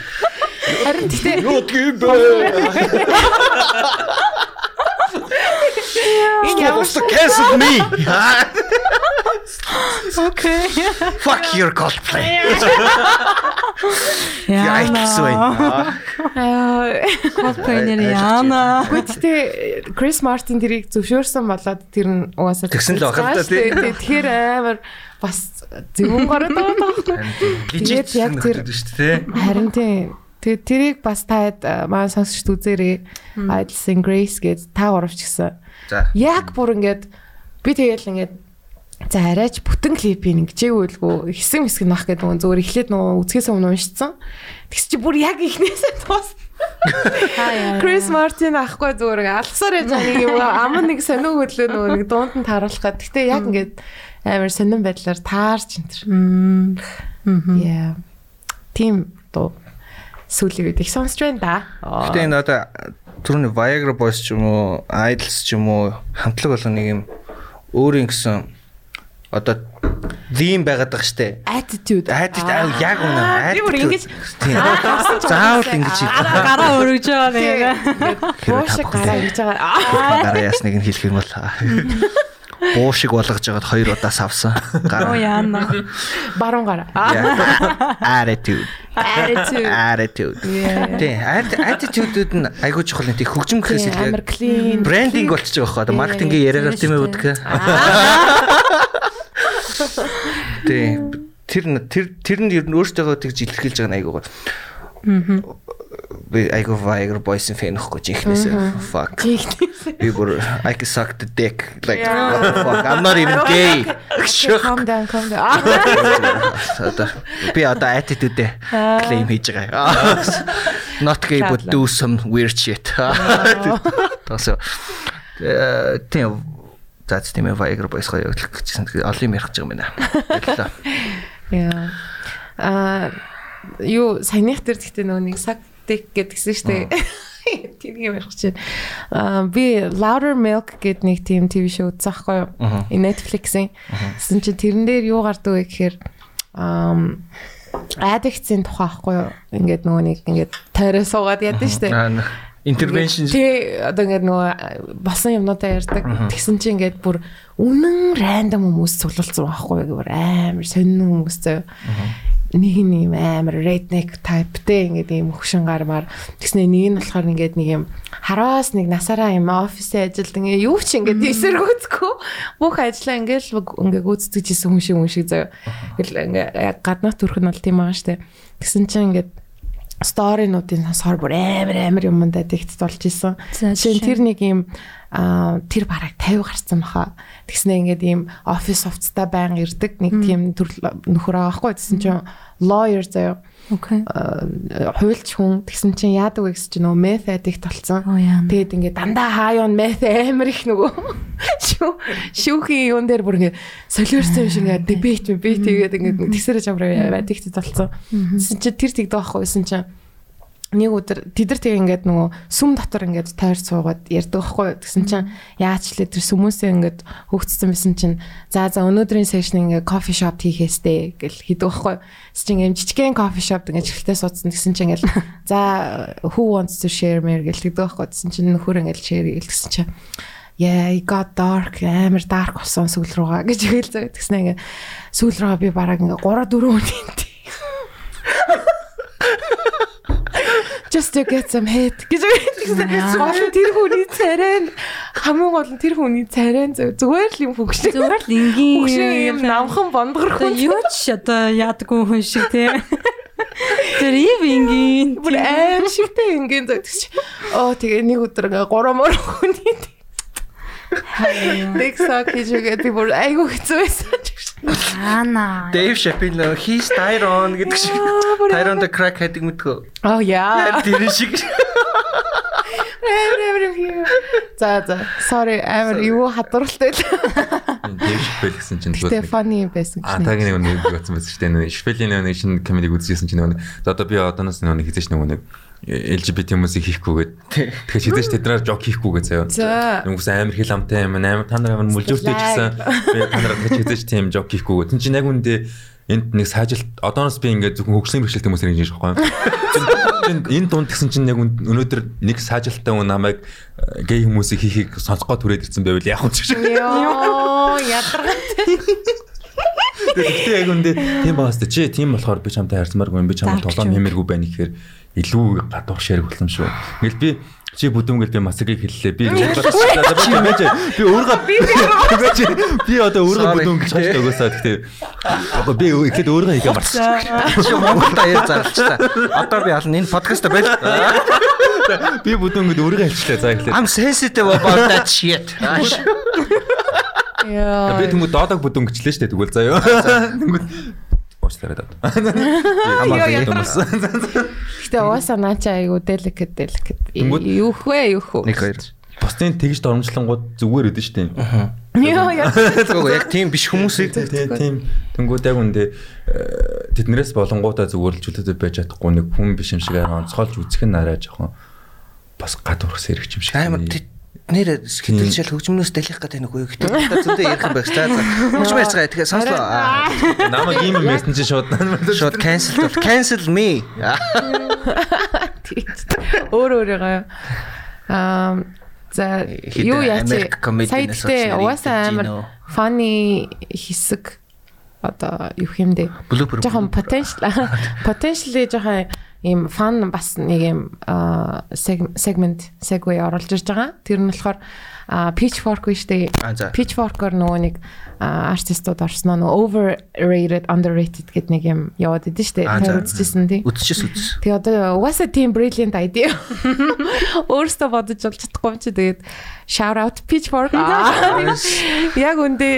Speaker 2: Харин тэгтээ
Speaker 4: Юутгин бэ?
Speaker 2: энэ ямар
Speaker 4: What's the case of me?
Speaker 3: Окей.
Speaker 4: Fuck your Coldplay.
Speaker 3: Яа.
Speaker 2: Аа,
Speaker 3: Coldplay-нэр яана.
Speaker 2: Гэхдээ Крис Мартин тэрийг зөвшөөрсөн болоод тэр нь угаасаа
Speaker 4: Тэгсэн л бахал та, тий.
Speaker 2: Тэгэхээр амар бас зөвөн гараад байгаа байхгүй.
Speaker 4: Лежит
Speaker 2: Тэгээд яг тэр-
Speaker 4: шүү дээ.
Speaker 2: Харин тийм. Тэгээд тэрийг бас таад маань сонсч үзээрэй. Idle Grace гэж та гуравч гисэн.
Speaker 4: За.
Speaker 2: Яг бүр ингээд би тэгээл ингээд за арайч бүтэн клипийг ингэжээгүүлгүй хэсэг хэсэг нах гэдэг нөгөө зөвөр эхлээд нөгөө үзгээс өмнө уншицсан. Тэгс чи бүр яг ихнээсээ туус. Крис Мартин ахгүй зүгээр ингээ алгасаар яж байгаа нэг юм ам нэг сонин хөдлөө нөгөө нэг дуунд нь тааруулах гад. Гэтэ яг ингээд амар сонин байдлаар таарч энэ. Яа. Тим дуу сүүлийн үед их сонсч байна да.
Speaker 4: Гэтэ энэ одоо түрүүний Viagra Boys ч юм уу, Idols ч юм уу хамтлаг болго нэг юм өөрийн гэсэн одоо theme байгаад байгаа штэ.
Speaker 2: attitude.
Speaker 4: Аа яг үнэ.
Speaker 2: Би бүр ингэж.
Speaker 4: Заавал ингэж хийх.
Speaker 3: Гараа өргөж байгаа нэг.
Speaker 2: Буушиг гараа хийж байгаа.
Speaker 4: Дараа ясныг нь хэлэх юм бол буушиг болгож жагаад хоёр удаас авсан.
Speaker 3: Оо
Speaker 4: Гараа.
Speaker 3: яана.
Speaker 2: Баруун гараа.
Speaker 4: Attitude.
Speaker 2: Attitude.
Speaker 4: Attitude. Тийм. Attitude-үүд нь айгуу чухал нэг хөгжим гэхээс илүү брендинг болчих жоох одоо маркетингийн яриагаар тийм ээ үдг. Тийм. Тэр тэр тэр нь ер нь өөртөө тэгж илэрхийлж байгаа нь айгуу гоо. Би айгуу Viagra Boys-ын фэн ихгүй жинхнээсээ. Fuck. Би бүр I can suck the dick like what the fuck. I'm not even gay.
Speaker 2: Calm down, calm down.
Speaker 4: Би одоо attitude claim хийж байгаа. Not gay but do some weird shit. Тасо. Э тийм за тийм Viagra Boys гоё явуулах гэжсэн. Олон юм ярих гэж байгаа юм байна.
Speaker 2: Яа. Аа, юу саяных дээр гэхдээ нөгөө нэг саг тек гэдгсэн шүү дээ. Тэр юм ярих чинь. Аа, би Louder Milk гэдэг нэг тийм ТV шоу үзсэн байхгүй юу? Энэ Netflix-ийн. Тэсэн чи тэрэн дээр юу гардаг вэ гэхээр аа addicts-ийн тухай байхгүй юу? Ингээд нөгөө нэг ингээд тойроо суугаад яд нь шүү дээ.
Speaker 4: Intervention
Speaker 2: Тэ одоо ингээд нөгөө болсон юмнуудаа ярьдаг. Тэгсэн чинь ингээд бүр үнэн рандом хүмүүс цуглуулсан байхгүй юу гэвэр амар сонин хүмүүс зөө. Нэг нь юм амар redneck typeтэй ингээд ийм хөшин гармаар тэгснэ нэг нь болохоор ингээд нэг юм хараас нэг насаараа юм офисын ажилд ингээд юу ч ингээд эсэргүүцгүй бүх ажлаа ингээд л ингээд гүйцэтгэж исэн хүн шиг хүн шиг. Ингээл ингээд гаднах төрх нь бол тийм байгаа штэ. Тэгсэн чинь ингээд сторинуудын сонсоор бүр амар амар юмдаа дэгт болж исэн. Жишээ нь тэр нэг юм аа тэр бараг 50 гарсан баха. Тэгснэ ингээд ийм офис офцтай байн ирдэг нэг тийм төрөл нөхөр байгаа байхгүй. Тэгсэн чинь lawyer заяа
Speaker 3: Окей.
Speaker 2: хуульч хүн тэгсэн чинь яадаг вэ гэсэн чинь нөгөө meth addict болсон.
Speaker 3: Оо яа.
Speaker 2: Тэгээд ингээд дандаа хаа юун meth амар их нөгөө шүү шүүхийн юун дээр бүр ингээд солиорсон юм шиг ингээд debate debate тэгээд ингээд тэгсэрэж амраа addicted болсон. Тэгсэн чинь тэр тэгдэг байхгүй байсан чинь нэг өдөр тэд нар тэг ингээд нөгөө сүм дотор ингээд тойр суугаад ярьдаг байхгүй тэгсэн чинь яаж ч лээ тэр сүмөөсөө ингээд хөгцсөн байсан чинь за за өнөөдрийн сешн ингээд кофе шоп хийхээстэй гэл хийдэг байхгүй чинь ингээд жижигхэн кофе шоп ингээд чихтэй суудсан. Тэгсэн чинь ингээд за who wants to share мэр гэл хийдэг байхгүй тэгсэн чинь нөхөр ингээд share гэл тэгсэн чинь Yeah, it got dark. Амар dark болсон сүүл рүүгээ гэж хэлж байгаа. Тэгснэ ингээ сүүл рүүгээ би бараг ингээ 3 4 өдрийн Just to get some head гэж. Гол нь тэр хүний царай хамгийн гол нь тэр хүний царай зүгээр л юм хөгшин.
Speaker 3: Зүгээр л энгийн
Speaker 2: Хөгшин юм намхан бондгор хүн.
Speaker 3: юу ч одоо яадаггүй хүн шиг тий. Тэр ив энгийн
Speaker 2: Бүр аим шигтэй ингийн зөв тэгч. Оо тэгээ нэг өдөр ингээ 3 мөр хүний Тэгсаа гэж үгээд би бүр айгу хэцүү байсан ч
Speaker 3: аана.
Speaker 7: Дэйв Шапино he's Tyron гэдэг шиг. Tyron the crack head мэдгүй.
Speaker 2: Oh yeah.
Speaker 7: Тэр шиг.
Speaker 2: За за. Sorry амар юу хадваралтай.
Speaker 5: Дэв шпэл гэсэн чинь зүгээр.
Speaker 2: funny байсан
Speaker 5: А
Speaker 2: гэж.
Speaker 5: таг нэг нэг бодсон байсан шүү дээ. Нэг шпелийн нэг шинэ комедиг үзчихсэн чинь нэг за одоо би одооноос нэг хийжээш нэг нэг LGBT хүмүүсийг хийхгүйгээд тэгэхээр шидэж тэдраар жок хийхгүйгээ заяа.
Speaker 2: За.
Speaker 5: Нүгс амар хил амтай юм амар та нар амар мүлжүүртэй ч гэсэн би та нараа тач хийж тийм жок хийхгүйгээ. Тин чинь яг үндэ энд нэг саажилт одооноос би ингээд зөвхөн хөгжлийн бэрхшээлт хүмүүс ингэж хийж байгаа юм. Энэ дунд гэсэн чинь яг өнөөдөр нэг саажилттай хүн намайг э, гей хүмүүсийг хийхийг сонсгоо түрээд ирсэн байвал юм чи.
Speaker 2: Йоо ядаргаа.
Speaker 5: Гэхдээ яг үндэ тийм тэ чи тийм болохоор би чамтай харьцмааргүй би чамд
Speaker 3: юу.
Speaker 5: нэмэргүй байна гэхээр илүү гадуур ширэг болсон шүү. Ингээл би чи бүдүүнгэл би масагийг хэллээ. Би өөрөө би өөрөө би одоо өөрөө
Speaker 7: Sorry.
Speaker 5: бүдүүн гэж хааж өгөөсаа гэхдээ одоо би ихэд өөрөө хийгээ марцсан.
Speaker 7: Чи Монгол даяар зарлчлаа. Одоо би ална энэ подкаст байл.
Speaker 5: Би бүдүүнгэл өөрөө хэлчихлээ. За эхлээд.
Speaker 7: I'm sensitive about that shit.
Speaker 2: Йоо.
Speaker 5: Би тэнгууд доодог бүдүүн гिचлээ штэ тэгвэл заяа. Тэнгууд уучлаарай даа.
Speaker 2: Хамаагүй.
Speaker 5: Хамаас.
Speaker 2: Гэтэ уусаа наача айгу delicate.
Speaker 5: Тэнгүүд-
Speaker 2: Юу хвэ юу хөө.
Speaker 7: Нэг хоёр.
Speaker 5: Бусдын тэгж дормжлонгууд зүгээр өдөн штэ.
Speaker 2: Йоо яа.
Speaker 7: Тэгвэл яг тийм биш хүмүүсийг
Speaker 5: Тийм тийм. Тэнгүүд яг үндэ э, тэднэрээс болонгуудаа чөлөөтэй байж чадахгүй нэг хүн биш юм шиг арай онцгойлж үзэх нь арай жоохон бас гадуурх сэрэгч юм шиг.
Speaker 7: амар нэр сэтгэлжил хөгжмнөөс дэлгэх гэдэг нэг үе гэхдээ та зөндөө ярих юм байх. За. Хөгжмөө ярьцгаа тэгэхээр сонслоо.
Speaker 5: Намайг ийм мессенж шууд
Speaker 7: Шууд cancel бол cancel me.
Speaker 2: Өөр өөрийгөө аа за юу яач
Speaker 7: олж
Speaker 2: угаасаа амар funny хэсэг одоо юу хэмдэ жоохон potential potentially жоохон ийм фан бас нэг юм аа, seg- segment segue оруулж ирж байгаа. Тэр нь болохоор pitchfork биш үү? Pitchfork-оор нөгөө нэг артистууд орсноо нөгөө overrated underrated гэдэг нэг юм яваад идэв шүү дээ. Тэр үзчихсэн тий.
Speaker 7: Үдчихс үдс.
Speaker 2: Тэгээ одоо угаасаа тийм brilliant idea. Өөрөөсөө бодож болж чадахгүй юм чи тэгээд shout out pitchfork. Яг үндэ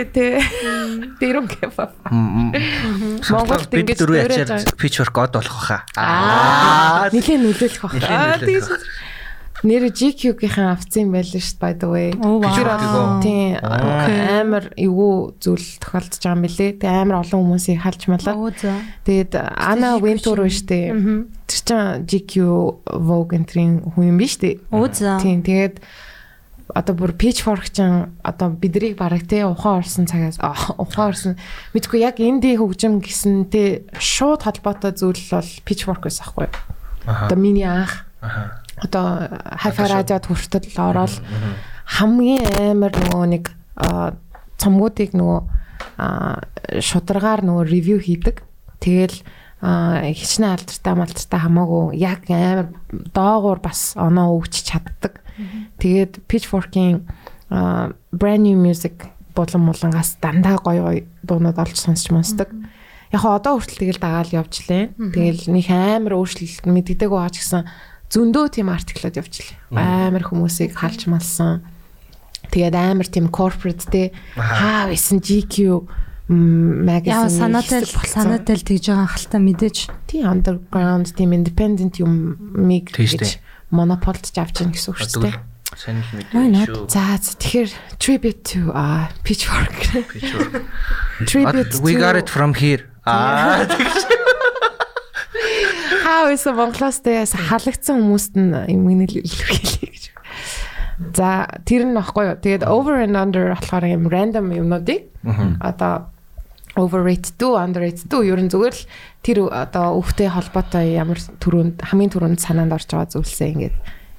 Speaker 2: don't give a fuck. Монголд ингэж
Speaker 7: дөрөв
Speaker 2: байгаа.
Speaker 7: pitchfork god болох хаа.
Speaker 2: Аа, нилээ нөлөөлөх.
Speaker 7: Нилээн
Speaker 2: Аа, тийм. Нэр GQ-гийн авцсан байлээ шүү by the way. Тэр тийм амар эвгүй зүйл тохиолдож байгаа юм билэ. Тэгээ амар олон хүмүүсийг халж
Speaker 3: за.
Speaker 2: Тэгээд Ана Вентур шүү дээ. Тэр чинь GQ Vogue энтрийн хүн юм биш үү? Тийм тэгээд одоо бүр pitchfork ч одоо бидрийг бараг те ухаан орсон цагаас аа, ухаан орсон мэдгүй яг инди хөгжим гэсэн те шууд холбоотой зүйл бол pitchfork байсан хгүй. Одоо миний анх одоо хайфа радиод хүртэл ороод хамгийн амар нөгөө нэг цомгуудыг нөгөө аа, шударгаар нөгөө ревю хийдэг. Тэгэл хичнээн алдартай малдартай хамаагүй яг амар доогуур бас оноо өгч чаддаг. Тэгээд Pitchfork-ийн brand new music булан мулангаас дандаа гоё гоё дуунууд олж сонсч монсдог. Яг одоо хүртэл тэгэл дагаал явжлаа. Тэгэл нэг амар өөрчлөлт мэддэг байгаа ч гэсэн зөндөө тийм артиклууд явжлаа. Амар хүмүүсийг халж малсан. Тэгээд амар тийм corporate те хаа байсан GQ м,
Speaker 3: Яа
Speaker 2: magazine
Speaker 3: санаатай санаатай л тэгж байгаа хальтаа мэдээж.
Speaker 2: тий underground тийм independent юм миг гэж монополдж авч яах гэсэн үг шүү дээ.
Speaker 4: сайн л мэдээ шүү.
Speaker 2: За за, тэгэхээр tribute to uh, Pitchfork. tribute
Speaker 4: We got it from here. Аа
Speaker 2: Хаа байсан Монголоос дээс халагдсан хүмүүст нь юм илэрхийлье гэж. За тэр нь баггүй юу. Тэгээд over and under болохоор юм random юмнуудыг одоо overrated дүү underrated дүү ер нь зүгээр л тэр одоо өвхтэй холбоотой ямар төрөнд хамгийн түрүүнд санаанд орж байгаа зүйлсээ ингээд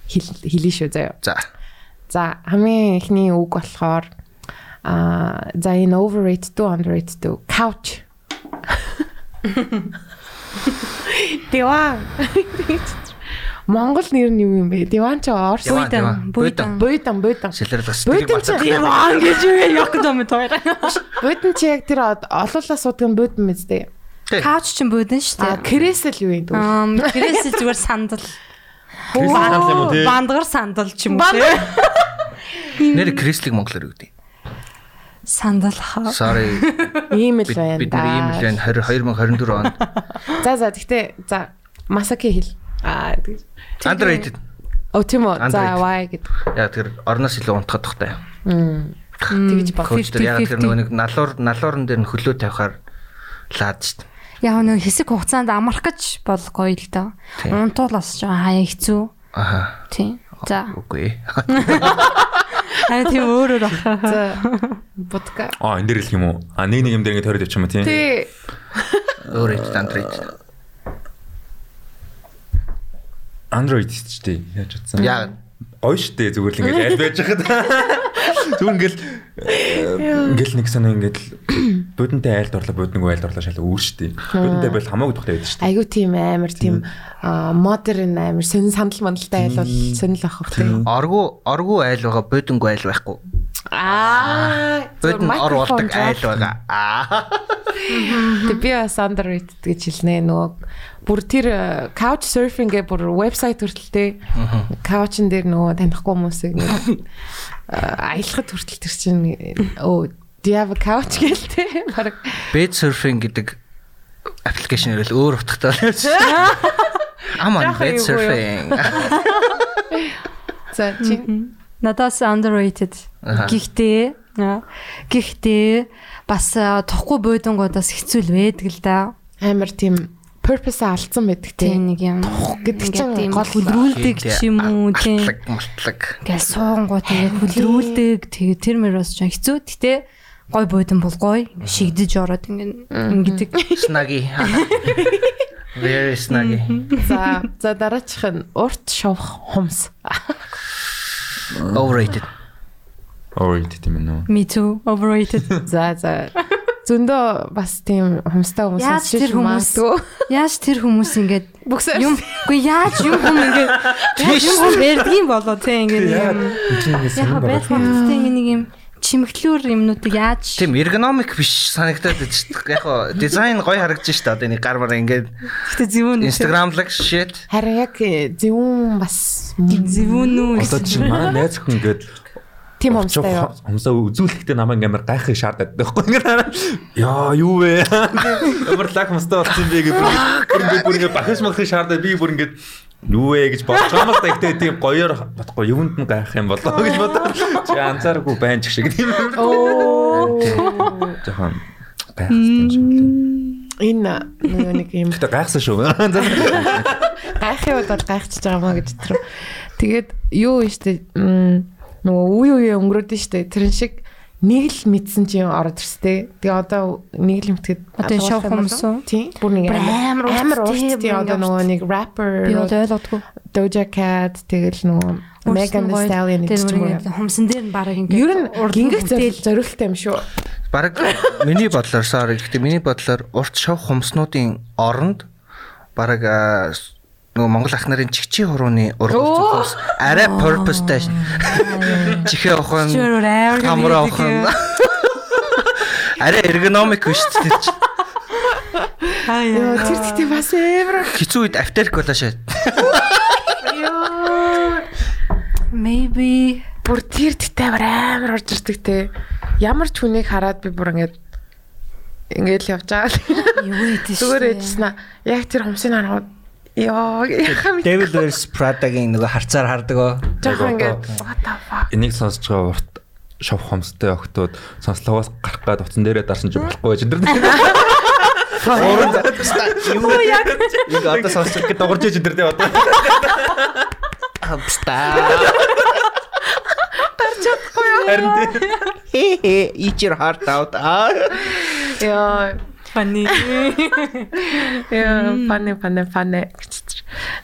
Speaker 2: хэл хэлээ шүү заяа.
Speaker 4: За.
Speaker 2: За хамгийн эхний үг болохоор аа за энэ overrated дүү underrated дүү couch. Диван. Монгол нэр нь юу юм бэ? Диван ч орс.
Speaker 3: Буйдан.
Speaker 2: Буйдан буйдан.
Speaker 4: Сэлэр бас
Speaker 2: Буйдан ч
Speaker 3: Диван гэж юу яг дэмэд хоёр.
Speaker 2: буйдан чи яг тэр олуулаа суудаг нь буйдан мэт дээ.
Speaker 3: Кауч ч буудан шүү дээ.
Speaker 2: крэсэл юу юм бэ?
Speaker 3: Аа гэрээс зүгээр сандал.
Speaker 5: Юм?
Speaker 3: Бандгар сандал ч юм уу.
Speaker 4: Нэр Кристлиг монголоор юу гэдэг?
Speaker 3: Сандал хаа.
Speaker 4: Sorry.
Speaker 2: Ийм л байна
Speaker 4: бид нар ийм л байна 20 2024 онд
Speaker 2: За за гэхдээ за Масаки хэл. Аа тэгж.
Speaker 4: underrated.
Speaker 2: О тийм үү. За why гэд.
Speaker 4: Яа тэр орноос илүү унтахад тухтай.
Speaker 2: Тэгж баг.
Speaker 4: Яг тэр нөгөө нэг налуур налуурн дээр нь хөлөө тавихаар лаад штт.
Speaker 3: Яг нэг хэсэг хугацаанд амрах гэж бол гоё л доо. Унтуул бас жоо хаяа хэцүү.
Speaker 4: Аха.
Speaker 3: Тийм. За.
Speaker 4: Үгүй.
Speaker 3: Аа тийм өөрөөр бах.
Speaker 2: За будка.
Speaker 5: Аа энэ дээр хэлэх юм уу? А нэг нэг юм дээр ингэ тойроод явчих юм тий.
Speaker 2: Тий.
Speaker 4: Overrated underrated.
Speaker 5: Android ч тий. Яаж утсан?
Speaker 4: Яа.
Speaker 5: Гоё штэ зүгээр л ингэ аль байж хахад. Зүгээр ингээл ингээл нэг санаа ингээд будантай айлд орлоо будныг айлд орлоо шал өөр штэ. Будантай бол хамаагүй тухтай байдаг штэ.
Speaker 2: Айгу тийм амар тийм модерн амар сонин сандал мандалтай айл бол сонил ах хөх тийм.
Speaker 4: Оргу оргу айл байгаа бодонгүй айл байхгүй.
Speaker 2: Аа.
Speaker 4: Бодон ор болдог айл байгаа. Аа.
Speaker 2: Тэг би бас underrated гэж хэлнэ нөгөө бүр тэр э, couch surfing гэ бүр вебсайт хүртэлтэй couch-н дээр нөгөө танихгүй хүмүүсийг нэг э, аялахад хүртэл тэр чинь оо do you have a couch гэлтэй баг
Speaker 4: Bed surfing гэдэг аппликейшн ирэл өөр утгатай байна. Ам ам
Speaker 2: Жаахан
Speaker 4: bed surfing.
Speaker 2: за чи
Speaker 3: Надаас underrated. Гэхдээ гэхдээ бас тухгүй буудангуудаас хэцүү л байдаг л да.
Speaker 2: амар тийм purpose алдсан байдаг
Speaker 3: Тийм нэг юм.
Speaker 2: гэдэг чинь гол
Speaker 3: хүлрүүлдэг ч юм уу тийм.
Speaker 4: Малтлаг малтлаг.
Speaker 3: Ингээл суунгууд тэгээд хүлрүүлдэг. Тэгээд тэр мөр бас ч хэцүү. Гэтэ гой буудан бол гой. Шигдэж ороод ингээд ингэдэг.
Speaker 4: Snuggy. Very snuggy.
Speaker 2: за за дараачих нь урт шовх хумс
Speaker 4: Overrated.
Speaker 5: Тийм ээ нөө.
Speaker 3: Me too. Overrated.
Speaker 2: за за зөндөө бас тийм хумстай хүмүүс
Speaker 3: Яаж тэр хүмүүс. Яаж тэр хүмүүс ингээд юм үгүй яаж юм хүм ингээд яаж юм юм болоо те ингээд юм. Яг байх хэрэгтэй нэг юм чимэглүүр юмнуудыг яаж
Speaker 4: Тийм эргономик биш санагдаад дээ. Яг гоо дизайн гоё харагдаж шүү дээ. Одоо энэ гар мар ингээд
Speaker 3: гэхдээ зөвүүн
Speaker 4: Instagram-лаг shit.
Speaker 2: Харин яг зөвүүн бас
Speaker 3: зөвүүн үү
Speaker 5: Одоо чинь манай найз охин ингээд
Speaker 2: тийм хумстай юу.
Speaker 5: Хумсаа үзүүлэхдээ намайг амар гайхах шаардаад байхгүй ингээд яа юу вэ? Ямар лаг хумстай болсон бэ гэх бүр ингээд бүр ингээд бахиж махих шаардаад би бүр ингээд юу вэ гэж бодож байгаа юм л да ихтэй тийм гоёор бодохгүй юунд нь гайхах юм болоо гэж бодоод чи анзааргүй байна ч шиг тийм
Speaker 2: Оо.
Speaker 5: жоохон гайхах юм шиг лээ.
Speaker 2: Энэ нэг юм
Speaker 5: Гэтэ гайхсан шүү.
Speaker 2: гайхын үед бол гайхчихж байгаа маа гэж тэр. Тэгээд юу вэ штэ нөгөө үе үе өнгөрөөд нь штэ тэрэн шиг нэг л мэдсэн чинь ороод ирстэй. Тэгээ одоо нэг л мэдгээд
Speaker 3: Одоо энэ шов хүмүүс үү?
Speaker 2: Тийм. Бүр нэг
Speaker 3: амар
Speaker 2: амар
Speaker 3: тийм,
Speaker 2: тийм одоо нөгөө нэг rapper
Speaker 3: би ойлгодгүй.
Speaker 2: Doja Cat тэгэл нөгөө Megan Thee Stallion гэж юм.
Speaker 3: хумсан дээр нь бараг ингээд
Speaker 2: Ер нь гингэх зорилттой юм шүү.
Speaker 4: Бараг миний бодлоор sorry. Гэхдээ миний бодлоор урт шов хумснуудын оронд бараг нөгөө Монгол ах нарын чигчи хурууны хумс арай purpose-тай. Чихээ ухаан хамраа ухаан. Арай эргономик биш ч тэр чинь.
Speaker 2: Йоо тэр гэхдээ бас амар
Speaker 4: Хэцүү үед автерик болоо шээ.
Speaker 3: Maybe
Speaker 2: бүр тэр тэтээр амар орж ирдэг те. Ямар ч хүнийг хараад би бүр ингээд ингээд л явж байгаа.
Speaker 3: Юу гэдэг
Speaker 2: Зүгээр ээжсэн аа. Яг тэр хумсын харахад мэд.
Speaker 4: Devil Wears Prada-гийн нөгөө харцаар хардаг оо.
Speaker 2: Жохон ингээд what the fuck.
Speaker 5: Энийг сонсож байгаа урт шов хомстой октод сонслогоос гарах гад утсан дээрээ дарсан ч болохгүй байж энэ.
Speaker 4: Уран юу яг яг одоо сонсох гэж дуурж иж энэ одоо. Амста. Харин хе хе eat your heart out.
Speaker 2: Яа.
Speaker 3: Фани.
Speaker 2: Яа, фаны фаны фаны.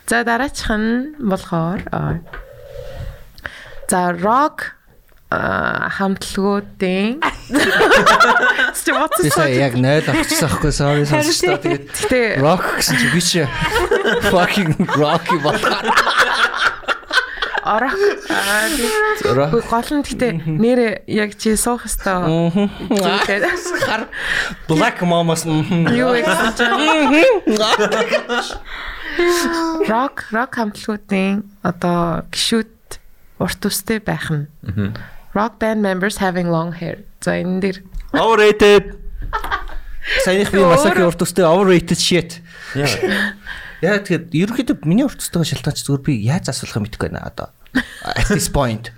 Speaker 2: За дараачих нь болохоор аа, за рок хамтлагуудын чи бодсон
Speaker 4: Би сая яг 0 авчихсан байхгүй sorry сонсоо тэгээд rock гэсэн чи би чи fucking rocky болохоор
Speaker 2: орох. Аа тий.
Speaker 4: rock
Speaker 2: Гэхдээ гол нь гэтээ нэр яг чи суух хэвээр
Speaker 4: хар black mamas
Speaker 2: юу чинь? Рок рок хамтлагуудын одоо гişүүд урт үстэй байх нь. Rock band members having long hair. За энэ дэр
Speaker 4: overrated. Саяных би масаки урт өстэй overrated shit. Яа. Тэгэхэд ерөнхийдөө миний урт өстөйгөө шалтгаанч зүгээр би яаж асуулахыг мэдэхгүй байна одоо. At this point.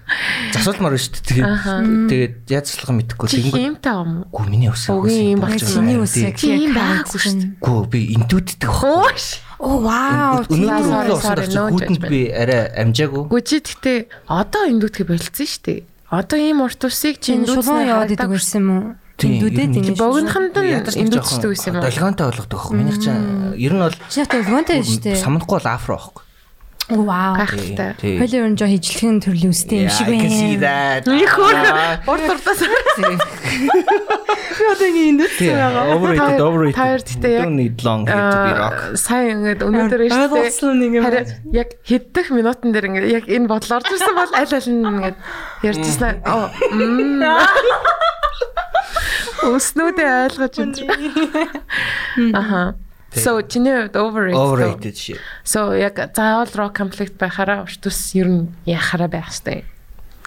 Speaker 4: Засуулмаар байна шүү дээ. Тэгээд тэгээд яаж асуулахыг мэдэхгүй. Тэгэнгүүт
Speaker 2: хиймтэй юм.
Speaker 4: гүү миний ус.
Speaker 2: Үгүй, юм
Speaker 4: байгаа
Speaker 3: Чиний
Speaker 4: юм.
Speaker 2: Тийм
Speaker 3: яг
Speaker 2: байхгүй шүү дээ.
Speaker 4: Гүү би интүүддэг.
Speaker 2: Хөөш.
Speaker 3: Оо вау.
Speaker 4: Өнөөдөр очиж хүүтэнд би арай амжаагүй.
Speaker 2: Гү чи гэтээ одоо эндүүдхэ болцсон шүү дээ. Одоо ийм урт усыг чи
Speaker 3: шулуун яваад идэг байсан юм уу?
Speaker 4: Нь
Speaker 3: тийм.
Speaker 2: Богинохонд нь эндүүдчдэг байсан юм уу?
Speaker 4: Долгионтой болгодог байхгүй. Миний чинь ер нь бол
Speaker 3: Чи төлгөөнтэй шүү дээ.
Speaker 4: самнахгүй бол афро байхгүй.
Speaker 3: Оо вау.
Speaker 2: Гайхалтай.
Speaker 3: Хойлоо ер нь жоо хижилхэн төрлийн үстэй юм шиг байна.
Speaker 2: Их хөр урт уртаас
Speaker 3: Одоо ингэ
Speaker 4: Тийм, Overrated,
Speaker 2: Та-
Speaker 4: overrated.
Speaker 2: та хоёр гэхдээ яг-
Speaker 4: Don't need long hair to be rock.
Speaker 2: Аа, сайн ингээд өнөөдөр шүү дээ.
Speaker 3: Ойлгосон нэг юм.
Speaker 2: Харин яг хэддэх минутан дээр ингээд яг энэ бодол орж ирсэн бол аль аль нь ингээд ярьжсэн мм. Өснүүдээ ойлгож энэ. Аха. So чиний хувьд overrated.
Speaker 4: Overrated shit.
Speaker 2: So яг заавал rock conflict байхаараа урт ус ер нь яхаараа байх хэрэгтэй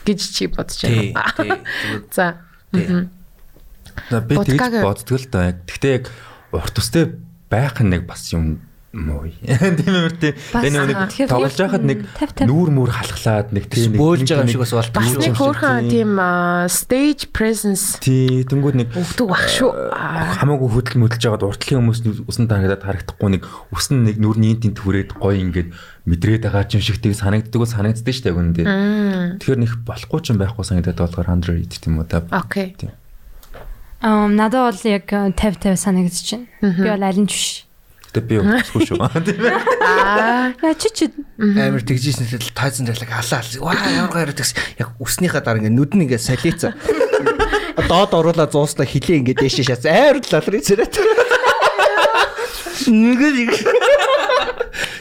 Speaker 2: гэж чи бодож байна. За.
Speaker 5: Би тэгж боддог л да. Гэхдээ яг урт устэй байх нэг бас юм муу. Тийм үү тийм.
Speaker 3: Бас,
Speaker 5: Тэгээ нэг тоглож байхад нэг нүүр мүр халахлаад нэг тийм нэг-
Speaker 4: Бөөлж байгаа юм шиг бас бол
Speaker 2: Бас нэг
Speaker 5: юм
Speaker 2: хөөрхөн
Speaker 5: тийм.
Speaker 2: тийм stage presence
Speaker 5: Тий, тэнгууд нэг
Speaker 2: өгдөг баг шүү. Аа.
Speaker 5: хамаагүй хөдөл мөдөлж байгаад уртлын хүмүүс усан тарагдаад харагдахгүй нэг усан нэг нүрний тент хүрээд гоё ингээд мэдрээд байгаа юм шиг тийг санагддаг уу санагддаг шүү дээ үндэ. Тэгэхээр нэг болохгүй ч юм байхгүй санагдаад болохоор underrated юм уу та.
Speaker 2: Окей.
Speaker 3: Аа надад бол яг 50 50 санагдаж байна. Би бол аль нь ч биш.
Speaker 5: Гэтэ би өгөхгүй шүү. Тийм ээ.
Speaker 2: Аа.
Speaker 3: Яа чи чи
Speaker 4: амар тэгжсэн л тайзан дэрлэг халаа. Ваа ямар гайраад тэгс яг үснийхаа дараа ингээ нүд нь ингээ солиоцсон. Доод оруулаа зууснаа хилээ ингээ дээшээ шац амар л лалрыг зэрэг. Нэг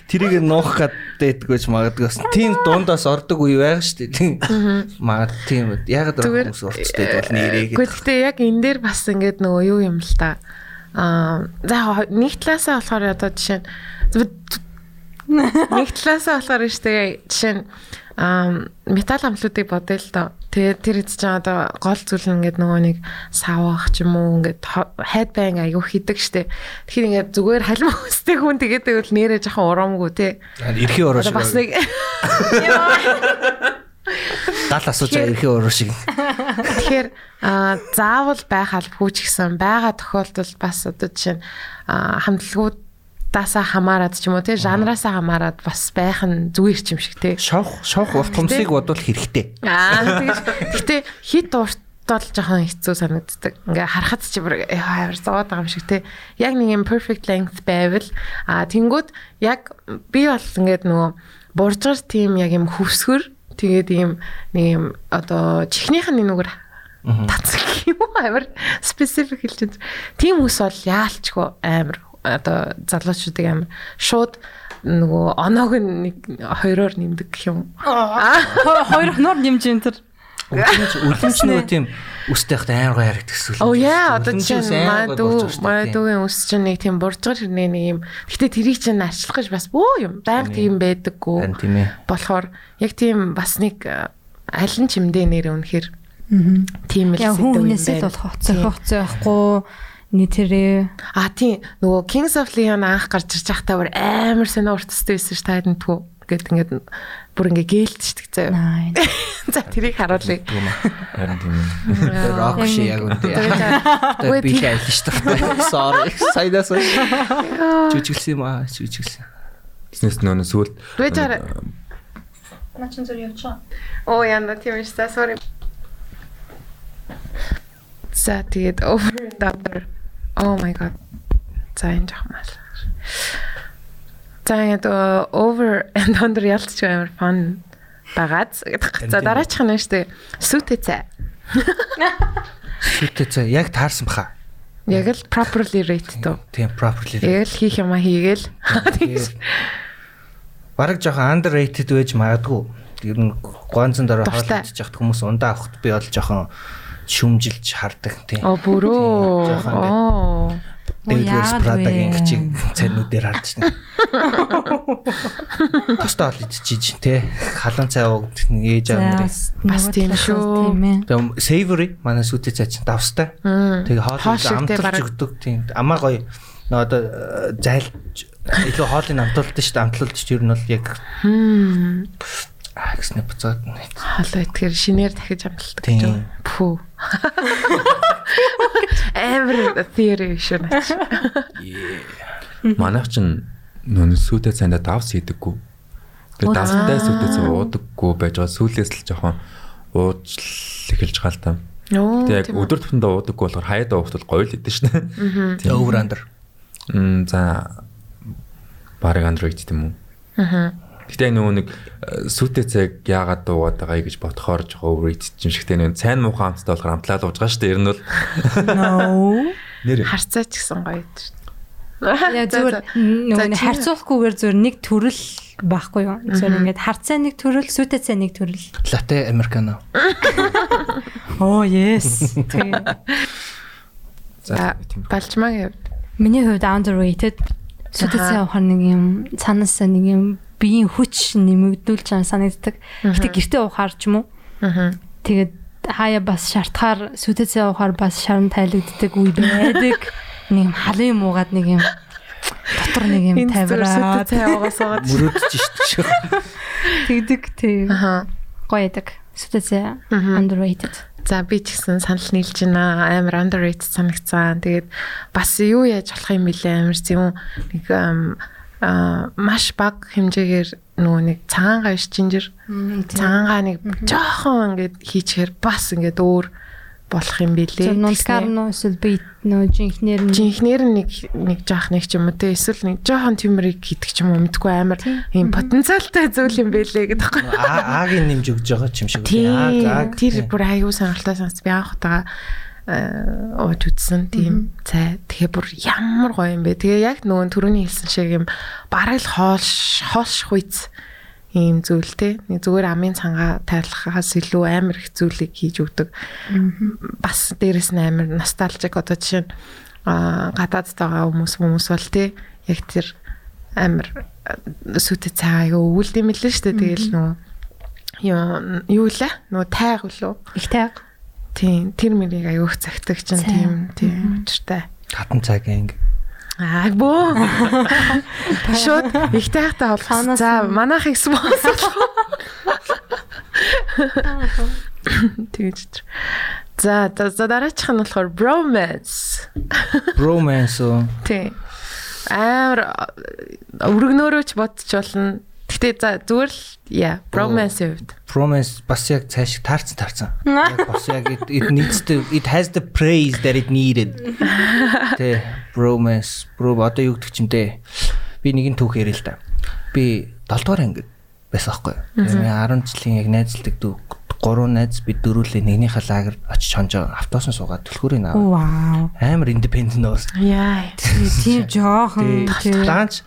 Speaker 4: Тэрийг нуух гэдэггүйч магадгүй. бас Тийм дундаас ордог үе байгаа шүү дээ. Тийм. Магад тийм үү. Яг
Speaker 2: Зүгээр.
Speaker 4: хүмүүс уртчтэй бол нэрээ
Speaker 2: Гэхдээ гэхдээ яг энэ дээр бас ингээд нөгөө юу юм л та. Аа за нэг талаасаа болохоор одоо жишээ нь нэг талаасаа болохоор штэ жишээ нь аа металл амлуудыг бодъё л доо. Тэгээд тэр хэд ч одоо гол зүйл нь ингээд нөгөө нэг савах ч юм уу ингээд хайдбанг аягүй хийдэг штэ. Тэгэхээр ингээд зүгээр халим өстэй хүн тэгээд байвал нэрээ жоохон урамгүй те.
Speaker 4: Эрхийн шиг.
Speaker 2: бас нэг
Speaker 4: гал асууж байгаа эрхийн уруу шиг.
Speaker 2: Тэгэхээр аа, заавал байх албагүй ч гэсэн байгаа тохиолдолд бас одоо жишээ нь аа, хамтлагуудаасаа хамаарат ч юм уу тий жанраасаа хамаарат бас байх нь зүгээр ч юм шиг тий.
Speaker 4: Шавх шавх урт хумсыг бодвол хэрэгтэй.
Speaker 2: Аа тэгэж гэтээ хит урт бол жоохон хэцүү санагддаг. Ингээ харахад ч бүр яар зовоод байгаа юм шиг тий. Яг нэг юм perfect length байвал а тэнгууд яг би бол ингээд нөгөө буржгар тийм яг юм хөвсгөр тэгээд ийм нэг юм одоо чихнийх нь нүгэр тацаг юм уу амар specific хэлж байна. Тийм ус бол яалчгүй амар одоо залуучуудыг амар шууд нөгөө оноог нэг хоёроор нэмдэг гэх юм.
Speaker 3: хоёр хоноор нэмж энэ тэр.
Speaker 4: Үлэмж нөгөө тийм үстэй хахад амар гоё харагддаг
Speaker 2: Оо яа одоо чинь
Speaker 4: дээ.
Speaker 2: мадуугийн ус чинь нэг тийм буржгар хэрнээ нэг юм. Гэтэ тэрийг чинь арчлах гэж бас бөө юм. Баян тийм байдаггүй.
Speaker 4: Харин тийм ээ.
Speaker 2: Болохоор яг тийм бас нэг э, аль нь чимдээ нэр
Speaker 3: Аа.
Speaker 2: тийм л сэдв юм
Speaker 3: хүнээс л
Speaker 2: байна.
Speaker 3: бол хоцох хоцоохгүй нийтэрээ
Speaker 2: А тийм нөгөө Kings of Leon анх гарч ирж байхдаа амар сонио уртстай байсан ш таад гэд ингээд бүр ингээ гэлдчихдэг заяа. За тэрийг харуулъя.
Speaker 5: Харин тийм.
Speaker 4: Рок ши яг үнтэй.
Speaker 2: Үгүй,
Speaker 4: Би хайлж шүү дээ. Sorry. Сайдаас жүжиглсэн юм аа, жүжиглсэн.
Speaker 5: Бизнес нөө сүлд.
Speaker 3: Наа чин зүр байгаа.
Speaker 2: Оо яна тийм шүү дээ. Sorry. За тэгээд over and under. Oh my god. За энэ жах мал. За яг over and under ялцч амар fun багааз гэдэг. За дараачих нь дээ. Сүтэ цай.
Speaker 4: Шүтээ цаа яг таарсан баха.
Speaker 2: Яг л properly rate тоо.
Speaker 4: Тийм properly.
Speaker 2: Яг л хийх юма хийгээл.
Speaker 4: Бараг жоохон underrated байж магадгүй. Ер нь гонцон дараа хоолойч яхад хүмүүс ундаа авахт би бол жоохон шүмжилж хардаг тийм.
Speaker 2: Оо бүрөө.
Speaker 4: Ингээд.
Speaker 2: Оо.
Speaker 4: Prada-гийн
Speaker 3: вэ?
Speaker 4: гिचиг цайнуудээр харж байна. Тостоо ол идчихэж тий. Халуун цай уугд нэг ээж аав нарын.
Speaker 2: бас тийм шүү.
Speaker 3: Тийм ээ.
Speaker 4: Тэгээ savory манай сүтэ цай чинь давстай. Тэгээ
Speaker 2: Хоол бараг.
Speaker 4: өгдөг тийм. Амаа гоё. Нөө одоо э, зайлж илүү хоолыг амтуулдаг шүү дээ. Амтлуулдаг шүү. Ер нь бол яг. Аа гэснэ буцаад.
Speaker 2: Хоолой итгэр шинээр дахиж амталдаг
Speaker 4: Тийм.
Speaker 2: гэж. Пүү. Every theory шүү наач.
Speaker 5: манайх чинь нөө сүлдээ цаанда давс хийдэггүй. Тэгээ давстай сүлдээ цаа уудаггүй байж байгаа сүүлээс л жоохон ууж эхэлж байгаа л та.
Speaker 2: Нөө.
Speaker 5: Тэгээ яг өдөр тутамдаа уудаггүй болохоор хаяада уухтал гоё л идэв шнэ.
Speaker 4: Over under.
Speaker 5: Мм за бараг Android юм уу?
Speaker 2: Аа.
Speaker 5: Гэтэ нөгөө нэг э, сүтэ цаг яагаад дуугаад байгаа гэж бодохоор жоохон overrated юм шигтэй нэг цайн муухай амттай болохоор амтлаад ууж байгаа шүү дээ. Ер нь бол нэр
Speaker 2: Харцаа ч гэсэн гоё дээ.
Speaker 3: Яа зүгээр нөгөө харьцуулахгүйгээр зүгээр нэг төрөл байхгүй юу? Зүгээр ингээд харцаа нэг төрөл, сүтэ цай нэг төрөл.
Speaker 4: Latte americano.
Speaker 3: Оо yes.
Speaker 2: За хувьд.
Speaker 3: Миний хувьд underrated сүтэ цай ухаар нэг юм цаанаасаа нэг юм биеийн хүч нэмэгдүүлж чам санагддаг. Гэтэ гэртээ ухаар ч юм уу.
Speaker 2: Аа.
Speaker 3: Тэгээд хаяа бас шартахаар сүтэ цай ухаар бас шарн тайлагддаг үе байдаг. Нэг юм халын юм уугаад нэг юм дотор нэг юм
Speaker 2: Энэ зүгээр сүтэ
Speaker 3: тавираад
Speaker 2: цай угаасаагаад.
Speaker 4: Мөрөдж шүү.
Speaker 3: тэгдэг тийм
Speaker 2: Аа.
Speaker 3: гоё ядаг. Сүтэ цай underrated.
Speaker 2: За би ч гэсэн санал нийлж байна. Амар underrated санагцсан. Тэгээд бас юу яаж болох юм бэлээ амар юм нэг ам, аа маш бага хэмжээгээр нөгөө нэг цагаан гаш жинжэр цагаангаа нэг жоохон ингээд хийчихээр бас ингээд өөр болох юм бэлээ.
Speaker 3: Нунскар нөө эсвэл би нөө жинхнэр нь
Speaker 2: жинхнэр нь нэг нэг жоох нэг ч юм уу те эсвэл нэг жоохон тэмрийг хийдэг ч юм уу мэдгүй амар ийм потенциалтай зүйл юм бэлээ гэдэг байхгүй.
Speaker 4: Аа аагийн нэмж өгж байгаа ч юм шиг.
Speaker 2: Тийм. Тэр бүр аюу сонирхолтой санагц би анх удаага ууж үзсэн тийм цай. Тэгээ бүр ямар гоё юм бэ. Тэгээ яг нөгөө түрүүний хэлсэн шиг юм бараг л хоолш хоолш хуйц ийм зүйлтэй. Нэг зүгээр амын цангаа тайлахаас илүү амар их зүйлийг хийж өгдөг. Бас дээрэс нь амар носталжик одоо жишээ нь аа гадаадд байгаа хүмүүс хүмүүс бол тий яг тэр амар сүтэ цай аюу өвөлд юм лээ шүү дээ. Тэгээл нөгөө юу юу лээ? Нөгөө тайг үлээ.
Speaker 3: их тайг.
Speaker 2: Тийм, тэр мэрийг аюух цагтаг чинь
Speaker 3: Цай.
Speaker 2: тийм тийм учиртай.
Speaker 4: Хатан цагийн
Speaker 2: Аа бөө. Шууд их тайхтай болох. За,
Speaker 3: нь-
Speaker 2: манайх их спонсор. Тэгэж. За, за за, дараачих нь болохоор bromance.
Speaker 4: bromance?
Speaker 2: Тийм. Амар өргөнөөрөө ч бодож болно. Гэтэ за зүгээр л яа, bromance-ийн хувьд.
Speaker 4: Bromance бас яг цааш таарсан таарсан. Яг бас яг it, needs to it has the praise that it needed. Тэ bromance, bro одоо юу гэдэг юм бэ? Би нэгэн түүх ярил л да. Би 7 дугаар ангид байсан байхгүй. Тэгээ 10 жилийн яг найзлдаг дүү гурван найз бид дөрүүлээ нэгнийхээ лагерт очиж хонж автобусны суугаад түлхүүрийг аваа.
Speaker 3: Вау.
Speaker 4: Амар independent нуус.
Speaker 2: Яа.
Speaker 3: Тийм жоохон.
Speaker 4: Даанч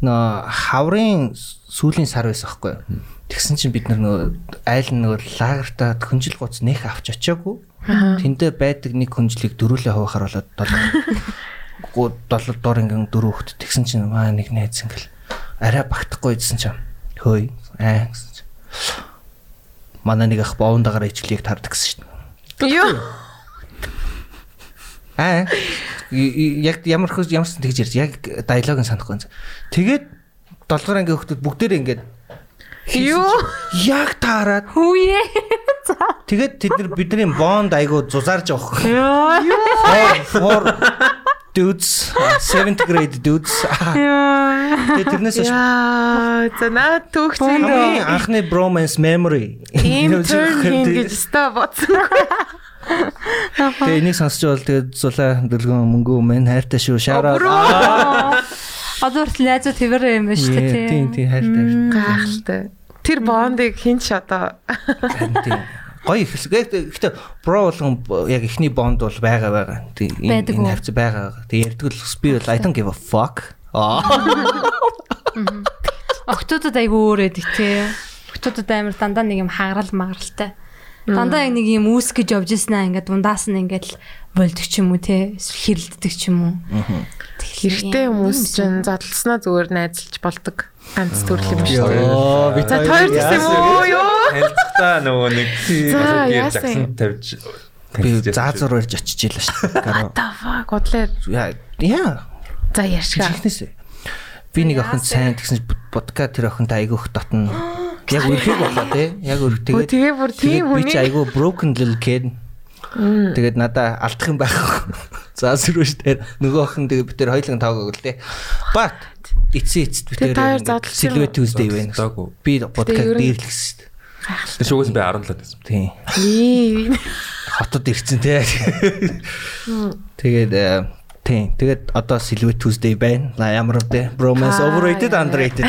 Speaker 4: нөө хаврын сүүлийн сар байсан байхгүй. Тэгсэн чинь бид нар нөгөө айл нөгөө лагертаа хөнжил гуц нэх авч очиагүй. Тэндээ байдаг нэг хөнжлийг дөрүүлээ хуваахаар болоод 7 гоо 7 дор ингэн дөрөв хөхт тэгсэн чинь маа нэг найз ингээл арай багтахгүй идсэн чинь хөөй аа гэсэн чинь манай нэг ах боондагаар ижлийг тардаг гэсэн дээ.
Speaker 2: Юу?
Speaker 4: Аа яг ямар хөөс ямарсан тэгж ярьж яг диалог нь санахгүй. Тэгээд 7 дугаар ангийн хүмүүс бүгдээрээ ингээд
Speaker 2: Юу?
Speaker 4: яг таарад
Speaker 3: Хүүе.
Speaker 4: тэгээд тэд нар бидний бонд айгу зузаарж авах.
Speaker 3: Яа.
Speaker 4: For dudes 7th grade dudes. Тэгээд тэрнээс
Speaker 2: за наа чинь
Speaker 4: хамгийн анхны bromance memory.
Speaker 2: хийн гэж ста бодсон.
Speaker 4: Тэгээ энийг сонсч бол тэгээд зулаа дөлгөн мөнгө мэн хайртай шүү. Out.
Speaker 3: Одоо хүртэл найзууд хэвээр юм байна шүү дээ.
Speaker 4: Тийм тийм хайртай.
Speaker 2: Гайхалтай. Тэр бондыг хинч одоо
Speaker 4: Харин тийм. Гоё ихэлгээ. Гэхдээ бро болгон яг ихний бонд бол байгаа байгаа. Тийм энэ хавц байгаа. Тэгээ ярьдаг л би бол I don't give a fuck.
Speaker 3: Октодод айгүй өөр эдэг те. Октодод амар дандаа нэг юм хагарал магаралтай. Дандаа яг нэг юм үүс гэж явж ирсэн аа ингээд дундаас нь ингээд л болдог ч юм уу те. Хэрэлддэг ч юм уу.
Speaker 2: хэрэгтэй хүмүүс чинь задлснаа зүгээр найзалж болдог. Ганц төрөл юм шүү дээ.
Speaker 4: Би
Speaker 2: За тойр гэсэн үү юу?
Speaker 5: Танилцахтаа нөгөө нэг
Speaker 2: За,
Speaker 5: гэр
Speaker 2: яасан?
Speaker 5: жагсан тавьж
Speaker 4: би заазуур барьж очиж ийлээ шүү дээ.
Speaker 2: Та fuck бодлоо.
Speaker 4: Яа.
Speaker 2: За.
Speaker 4: Чихнэсээ. Би нэг охин сайн тэгсэн бодка тэр охинтой айгүйх дотно. Яг өрхөг болоо те. Яг өрх
Speaker 2: Өө
Speaker 4: тэгээд
Speaker 2: тэгээ бүр тийм
Speaker 4: би ч
Speaker 2: хүний
Speaker 4: айгүй broken little kid. Тэгээд надаа алдах юм байх. За сүрвэ штэ. Нөгөө охин тэгээд бид тэр хоёулын тавгааг л те. But эцээ эцэд бид тэр
Speaker 2: уу?
Speaker 4: Tuesday байна. Би
Speaker 2: нь-
Speaker 4: дээрлэгсэн штэ.
Speaker 5: Тэр шугаас би 17 байсан.
Speaker 4: Тийм.
Speaker 2: Ий.
Speaker 4: Хотод ирсэн те. Тэгээд э, тийм. Тэгээд одоо Silhouette Tuesday байна. Ямар вэ? Bromance overrated underrated.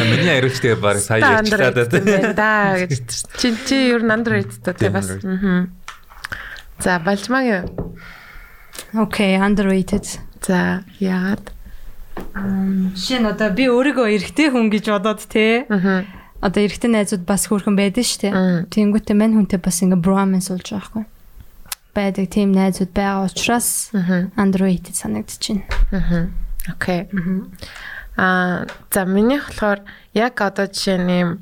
Speaker 5: Миний хариулт тэгээ баг сая
Speaker 2: Та
Speaker 5: ярьчлаа да.
Speaker 2: underrated байна да гэж. Чи чи ер нь underrated та тий бас. За балжмаг.
Speaker 3: Окей, underrated.
Speaker 2: За яагаад?
Speaker 3: Нь одоо би өөрийгөө эрэгтэй хүн гэж бодоод те.
Speaker 2: Мгм.
Speaker 3: Одоо эрэгтэй найзууд бас хөөрхөн байдаг шүү дээ. Тэнгүүтээ мань хүнтэй бас ингээ bromance болж байгаа хгүй. Байдаг тийм найзууд байгаа учраас underrated санагдчихэв.
Speaker 2: Мгм. Окей. Аа за миний болохоор яг одоо жишээ нь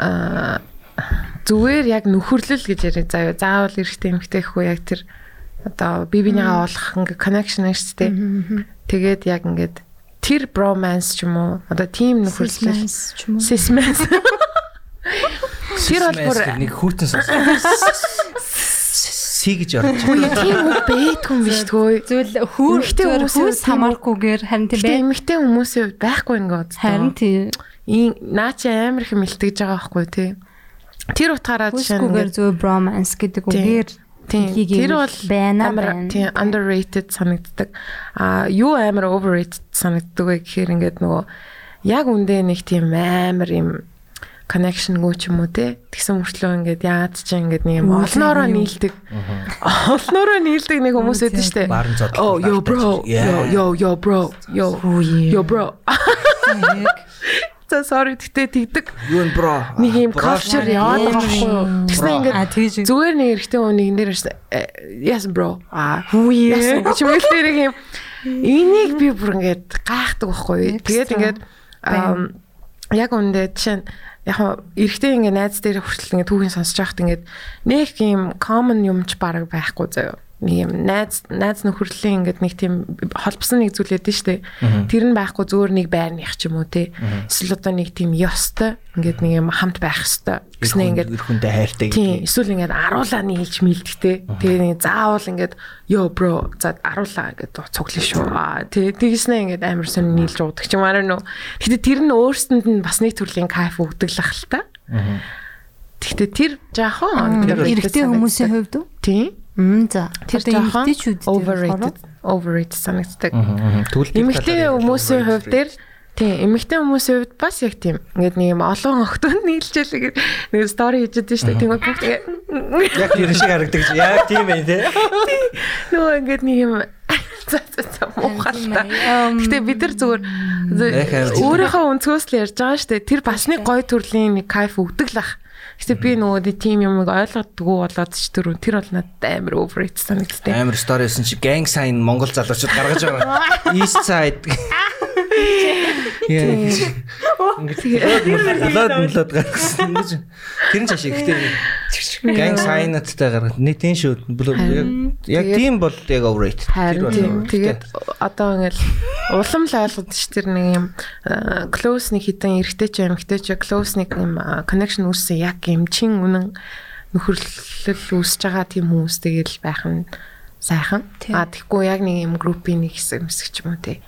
Speaker 2: аа зүгээр яг нөхөрлөл гэж ярив заяа. Заавал эрэгтэй эмэгтэй хүү яг тэр одоо бие бинийгаа олох ингээ connection шүү дээ. Тэгээд яг ингээд тэр bromance ч юм уу одоо team нөхөрлөл
Speaker 3: ч юм уу.
Speaker 2: Sismans. Тэр бол бүр-
Speaker 4: нэг хүүтэн си гэж орж байна.
Speaker 2: Тийм үг байтгүй юм биш тгөө.
Speaker 3: Зүйл хүүс
Speaker 2: тийм
Speaker 3: хамаарахгүйгээр харин тийм бай.
Speaker 2: эмэгтэй хүмүүсийн хувьд байхгүй нэг од.
Speaker 3: Харин тийм
Speaker 2: ийм наа чи амар их мэлтгэж байгаа байхгүй тий. Тэр утгаараа жишээ нь
Speaker 3: зүгээр bromance гэдэг үгээр
Speaker 2: тэр бол
Speaker 3: байна
Speaker 2: амар тийм underrated санагддаг. А юу амар overrated санагддаг вэ гэхээр ингээд нөгөө яг үндэ нэг тийм амар юм connection гоо ч юм уу те. Тэгсэн мөртлөө ингээд яад ч ингээд нэг юм олноороо нийлдэг. Олноороо нийлдэг нэг хүмүүс өгдөн штэ. Oh yo bro yo yo yo bro yo yo bro за sorry гэтээ тэгдэг.
Speaker 4: Юу н бро?
Speaker 2: нэг юм culture яваад байгаа байхгүй тэгснэ ингээд зүгээр нэг эрэгтэй хүн нэгэн дээр ирсэн э, yes bro. А.
Speaker 3: Үгүй.
Speaker 2: yes гэж мэл дээр юм. Энийг би бүр ингээд гайхдаг байхгүй. Тэгээд ингээд яг үндэ жишээ нь яг хаа эрэгтэй ингээд найз дээр хүртэл ингээд түүхийн сонсож байхад ингээд нэг юм common юмч баг байхгүй заяа нэг юм найз найз нөхөрлийн ингээд нэг тийм холбосон нэг зүйл ядэн штэ тэр нь байхгүй зүгээр нэг байрных ч юм уу те. Эсвэл одоо нэг тийм ёстой ингээд нэг юм хамт байх хэвээр гэснэ ингээд
Speaker 4: хүнтэй хайртай
Speaker 2: Тийм эсвэл ингээд аруулаа нийлж мэлдэгтэй. Тэгээ нэг заавал ингээд ёо бро за аруулаа ингээд цуглаа шүү. Аа тэгээ тэгснэ ингээд амар сонь нийлж уудаг ч юм. Аа нөө. Гэтэ тэр нь өөрсөнд нь бас нэг төрлийн кайф өгдөг л ах л та. Гэтэ тэр жаахан
Speaker 3: эрэгтэй хүмүүсийн хувьд үү?
Speaker 2: тийм
Speaker 3: Мм за.
Speaker 2: тэр
Speaker 3: дээр
Speaker 2: overrated overrated санагддаг. Эмэгтэй хүмүүсийн хувьд дээр тийм эмэгтэй хүмүүсийн хувьд бас яг тийм ингээд нэг юм олон охтонд нийлжэл нэг стори хийж байдаг шүү дээ. Тэгвэл бүгд ингээд
Speaker 4: яг тэр шиг харагдаг. Яг тийм байх те.
Speaker 2: Нөгөө ингээд нэг юм за за за муухалтай. Гэтэ бид нар зүгээр өөрийнхөө өнцгөөс л ярьж байгаа шүү дээ. Тэр бас нэг гой төрлийн нэг кайф өгдөг л ах. Гэтэ би нөгөө тийм юмыг ойлгодгүй болоод ч тэр тэр бол надад амар overrated санагддаг.
Speaker 4: Амар сторисэн чи gang sign Монгол залуучууд гаргаж байгаа. East side. Яа. Ингээд болоод болоод гаргасан. Ингэж тэр нь цааш ихтэй gang sign-тай гаргах. Нэг тийм шүү. Яг яг тийм бол яг overrated.
Speaker 2: Харин. Тэгээд одоо ингээл улам л ойлгоод ш тэр нэг юм э, close нэг хитэн эргэтэй ч эмэгтэй ч close нэг юм э, connection үүссэн яг юм чин үнэн нөхөрлөл үүсэж байгаа тийм хүмүүстэйгэл байх нь сайхан. А тэггүй яг нэг юм группийн нэг хэсэг мэсэг ч юм уу тий.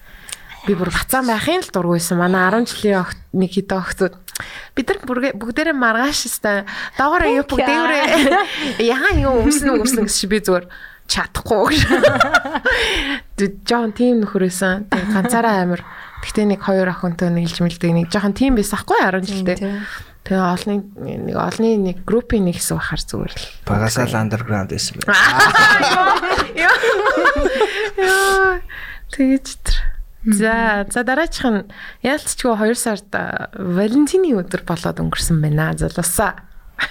Speaker 2: Би бүр бацаан байхын л дургүйсэн. Манай 10 жилийн огт нэг хитэ огтуд бид нар бүгд- бүгдээрээ маргааш хэвээр доогоор юу бүгдээрээ яа юу өмснө өмснө гэж би зүгээр чадахгүй гэж. Жон тим нөхөрөөсөн. Тэг ганцаараа амир. Гэтэ нэг хоёр охинтой нийлж мэлдэг нэг жоохон тим байсан хгүй 10 жилдээ. Тэгээ олны нэг олны нэг группийн нэг хэсэг бахаар зүгээр л.
Speaker 4: Багасаа л underground байсан бэ.
Speaker 2: Яа. Тэгэж тэр. За за дараачих нь яалтчгүй 2 сард Валентины өдөр болоод өнгөрсөн байна. Залуусаа.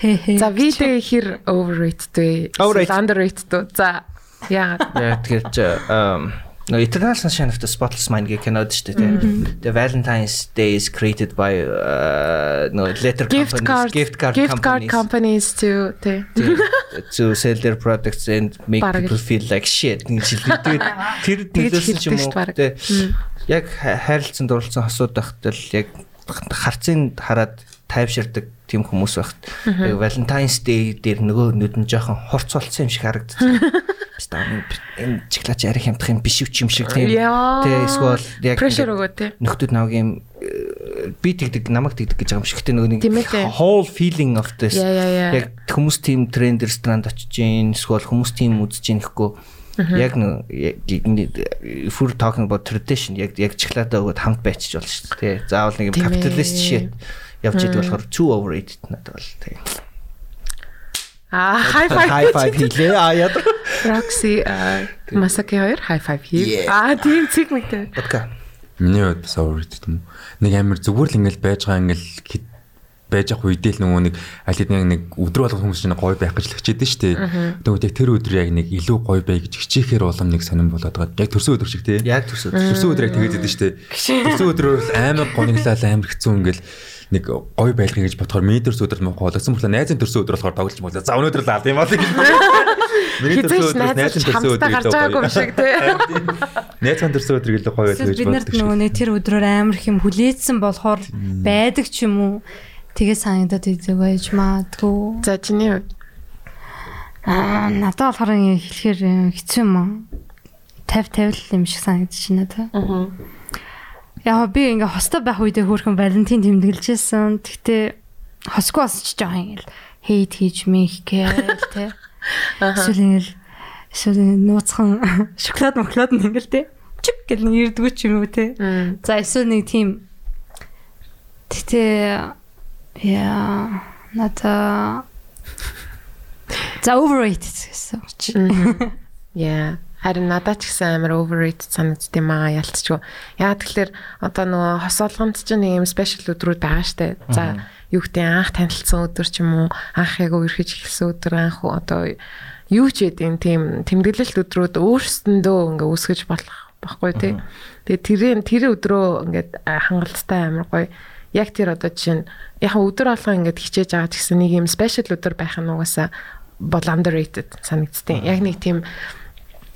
Speaker 3: Хээ.
Speaker 2: За видео хэр overrated вэ? Underrated? За яагаад?
Speaker 4: Яа тэгэхээр No Eternal Sunshine of the Spotless Mind гэх кинод шүү дээ. The Valentine's Day is created by uh, no letter
Speaker 2: Gift
Speaker 4: companies,
Speaker 2: card
Speaker 4: gift card
Speaker 2: gift card
Speaker 4: companies
Speaker 2: companies to
Speaker 4: to, to sell their products and make people feel like shit. Тэр нөлөөсөн юм уу. Тэ. Яг ха- хайрлцсан дурлцсан хосууд байхад л яг харцын хараад тайвширдаг тийм хүмүүс байхад яг Valentine's Day дээр нөгөө нүд нь жоохон хурц болсон юм шиг харагддаг. Бasta энэ чиглаач арих хямдах юм биш үч юм шиг тийм. Тэ эсвэл яг ингээд
Speaker 2: өгөө тэ.
Speaker 4: нөхдүүд навгийн э, би тэгдэг намайг тэгдэг гэж байгаа юм шиг. Гэтэ нөгөө
Speaker 2: Тийм
Speaker 4: нэг whole feeling of this яг хүмүүс тийм тренд ресторанд очиж гин эсвэл хүмүүс тийм үзэж гин гэхгүй яг if we're talking about tradition яг яг чиглаатаа өгөөд хамт байчих болно шүү дээ. Заавал нэг юм
Speaker 2: Тийм
Speaker 4: capitalist shit явж идэг болохоор too overrated надад бол тэ.
Speaker 2: Аа high five.
Speaker 4: High five хийлээ. Аа яд.
Speaker 2: Roxy а, Масаки хоёр high five хий.
Speaker 4: Yeah.
Speaker 2: Аа тийм цэг мэгтэй.
Speaker 4: Бодка.
Speaker 5: Миний хувьд бас overrated юм. Нэг амир зүгээр л ингээл байж байгаа ингээл хит- байж ах үедээ л нөгөө нэг аль хэдийн нэг өдөр болгох хүмүүс чинь гоё байх гэж л хичээдэн штэ. Тэгвэл яг тэр өдөр яг нэг илүү гоё бай гэж хичээхээр улам нэг сонирн болоод байгаа. Яг төрсөн өдөр шиг тий.
Speaker 4: Яг төсөө.
Speaker 5: Төрсөн өдөр яг тэгээд идэв штэ. Төрсөн өдрөөр л амар гониглал амар хэцүү ингээл нэг гоё байлгах гэж бодохоор миний төрсөн өдөр мөн болгосон болохоор найзын төрсөн өдөр болохоор тоглож мөглөө. За өнөөдөр л алд юм аа гэж. Миний
Speaker 2: Хизээч
Speaker 5: өдрөөс найзын төрсөн
Speaker 2: хамтдаа гарч байгаагүй юм шиг тий.
Speaker 5: Найзын төрсөн өдөр илүү гоё байлгах гэж
Speaker 3: бид нарт
Speaker 5: боддог
Speaker 3: нөгөө нэг тэр өдрөөр амар их юм хүлээдсэн болохоор байдаг ч юм уу. Тэгээ санагдаад идэг байж маадгүй.
Speaker 2: За чиний хувьд
Speaker 3: Аа надад болохоор ингэ хэлэхээр э, хэцүү юм аа. 50 50 юм шиг санагдчихна та.
Speaker 2: Аа.
Speaker 3: Яг би ингээ хостой байх үедээ хөөрхөн Валентин тэмдэглэжсэн. Тэгтээ хосгүй бас ч жоохон ингээл хейт хийж мих гээл те. Эсвэл ингээл эсвэл нууцхан шоколад моклод нь ингээл те. Чик гэл нэг ирдгүү ч юм уу те. За эсвэл нэг тийм Тэгтээ яа надаа За overrated гэсэн чи.
Speaker 2: Яа. Харин надад ч гэсэн амар overrated санагдд юм аа ялцчихгүй. Яа тэгэхээр одоо нөгөө хос олгонд ч нэг юм special өдрүүд байгаа штэ. За юу гэдэг анх танилцсан өдөр ч юм уу анх яг үерхэж эхэлсэн өдөр анх одоо юу ч гэдэг тийм тэмдэглэлт өдрүүд өөрсдөндөө ингээ үсгэж болох баггүй тий. Тэгээ тэрийн тэр өдрөө ингээд хангалттай амар гоё яг тэр одоо жишээ нь яг өдөр алга ингээд хичээж байгаа ч гэсэн нэг юм special өдөр байх нь угаасаа бол underrated санагдтiin. Яг нэг тийм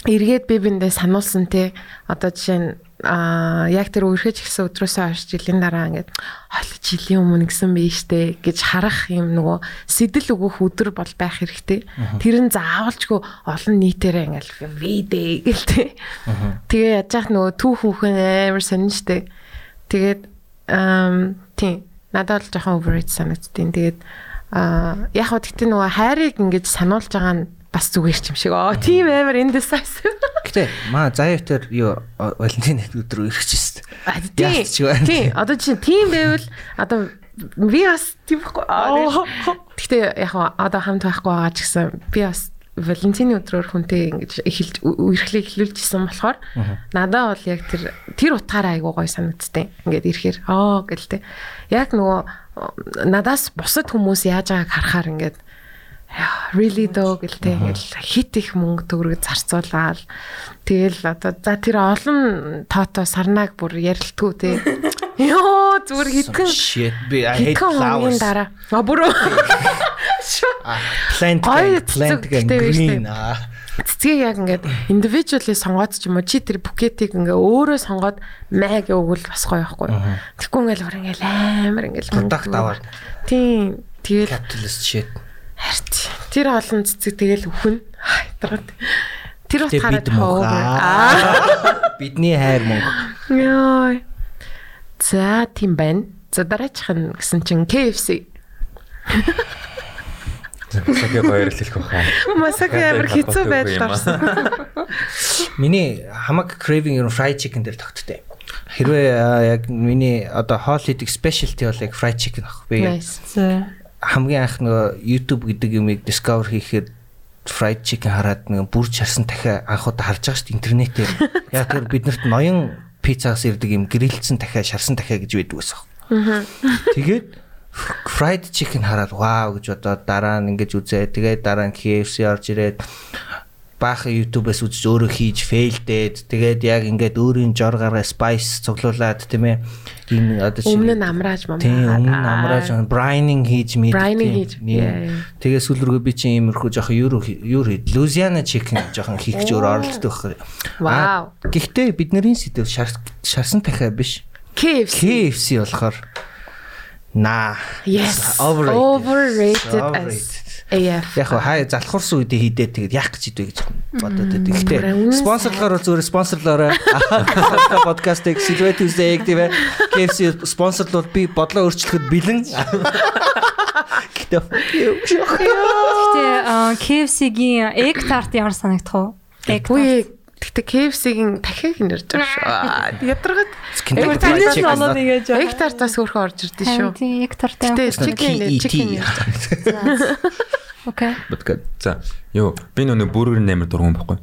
Speaker 2: эргээд би биндээ сануулсан те одоо жишээ нь а яг тэр үерхэж гисэн өдрөөсөө хойш жилийн дараа ингээд хойл жилийн өмнө гисэн биш те гэж харах юм нөгөө сэтэл өгөх өдөр бол байх хэрэгтэй. Тэр нь заавалчгүй олон нийтээрээ ингээд видэ гэл те. Тэгээ яаж яах нөгөө түүх хүүхэн амар сонин штэ. Тэгээд тийм надад бол жоохон overrated санагдтiin. Тэгээд а яг хөө тэгтээ нөгөө хайрыг ингэж сануулж байгаа нь бас зүгээр ч юм шиг. Аа тийм амар indecisive.
Speaker 4: Гэтэ маа заяа тэр юу Валентин өдөр өрчихсэн.
Speaker 2: А
Speaker 4: Яалч ч байна.
Speaker 2: тийм. Одоо чинь тийм байвал одоо би бас тийм байхгүй. Гэхдээ яг хаа одоо хамт байхгүй байгаа ч гэсэн би бас Валентины өдрөөр хүнтэй ингэж эхэлж үерхлийг эхлүүлжсэн болохоор надад бол яг тэр тэр утгаараа айгуу гоё санагдтыг. Ингээд ирэхээр аа гэлтэй. Яг нөгөө надаас бусад хүмүүс яаж байгааг харахаар ингээд really дөө гэлтэй ингээл хит их мөнгө төгрөг зарцуулаад тэгэл одоо за тэр олон тоото сарнааг бүр ярилтгүй те Йоо зүгээр хитгэн
Speaker 4: би I hate flowers.
Speaker 2: дараа. А.
Speaker 4: Plant
Speaker 2: Гоё
Speaker 4: plant
Speaker 2: биш
Speaker 4: green. аа.
Speaker 2: Цэцгийг яг ингээд individually сонгоод ч юм уу чи тэр букетийг ингээ өөрөө сонгоод гэж өгвөл бас гоё байхгүй. Тэгэхгүй ингээл өөр ингээл амар ингээл
Speaker 4: Product аваад.
Speaker 2: Тийм. Тэгэл
Speaker 4: Capitalist shit.
Speaker 2: Харт. Тэр олон цэцэг тэгэл өхөн. Хайтраад. Тэр
Speaker 4: Тэ
Speaker 2: утгаараа. Аа.
Speaker 4: Бидний хайр мөнгө.
Speaker 2: Яй. За тийм байна. За дараачих нь гэсэн чинь KFC.
Speaker 5: Сагэ баярлах баха.
Speaker 2: Масаг амар хэцүү байдал орсон.
Speaker 4: Миний хамаг craving ер нь fried chicken дээр тогттой. Хэрвээ яг миний одоо хоол хийдэг specialty бол яг fried chicken ах. Би. Хамгийн анх нөгөө YouTube гэдэг юмыг discover хийхэд fried chicken хараад нэг бүр чарсан дахиа анх удаа харж байгаа шүү дээ интернетээр. Яг тэр биднэрт ноён пиццаас ирдэг юм грилдсэн дахиа шарсан дахиа гэж байдаг байсан. Тэгээд fried chicken хараад вау гэж бодоод дараа нь ингэж үзээ. Тэгээд дараа нь KFC орж ирээд баахан YouTube-ээс үзэж өөрөө хийж failдээд тэгээд яг ингээд өөрийн жор гаргаа spice цуглуулад тийм ээ энэ одоо чи-
Speaker 2: Өмнө нь амрааж мам.
Speaker 4: Тийм өмнө нь амрааж brining хийж мэд.
Speaker 2: Brining хийж, yeah, yeah.
Speaker 4: Тэгээ сүүл рүү би чинь иймэрхүү жоохон юур юур Louisiana chicken жоохон хийх гэж өөр оролддог. Аа, Гэхдээ бидний сэдв шар шарсан дахиа биш.
Speaker 2: KFC.
Speaker 4: KFC болохоор наа.
Speaker 2: Yes.
Speaker 4: Overrated.
Speaker 2: Overrated.
Speaker 4: Яг хаа хай залхуурсан үедээ хийдээ тэгээд яах гэж идэв гэж бодоод байдаг. Гэхдээ
Speaker 2: Үнэн
Speaker 4: спонсорлохоор зүгээр спонсорлоорой. Подкастыг Silver Tuesday-г тийм ээ. KFC спонсорлол би бодлоо өөрчлөхөд бэлэн. Гэхдээ
Speaker 3: аа, KFC-гийн egg tart ямар санагдах вэ? Egg tart.
Speaker 2: Үгүй Гэтэ KFC-гийн дахиад нэрж байгаа шүү.
Speaker 4: Fried
Speaker 2: tart
Speaker 4: Chicken
Speaker 3: болоод ингэж
Speaker 2: Egg tart-аас хөөрхөн орж ирдэ шүү.
Speaker 3: Тийм egg tart
Speaker 2: Гэтэ
Speaker 3: юм.
Speaker 2: chicken
Speaker 4: KET.
Speaker 2: chicken
Speaker 3: Окей.
Speaker 5: Бодгоо. За. Йоо, би нөгөө бүргэр амар дургуун байхгүй.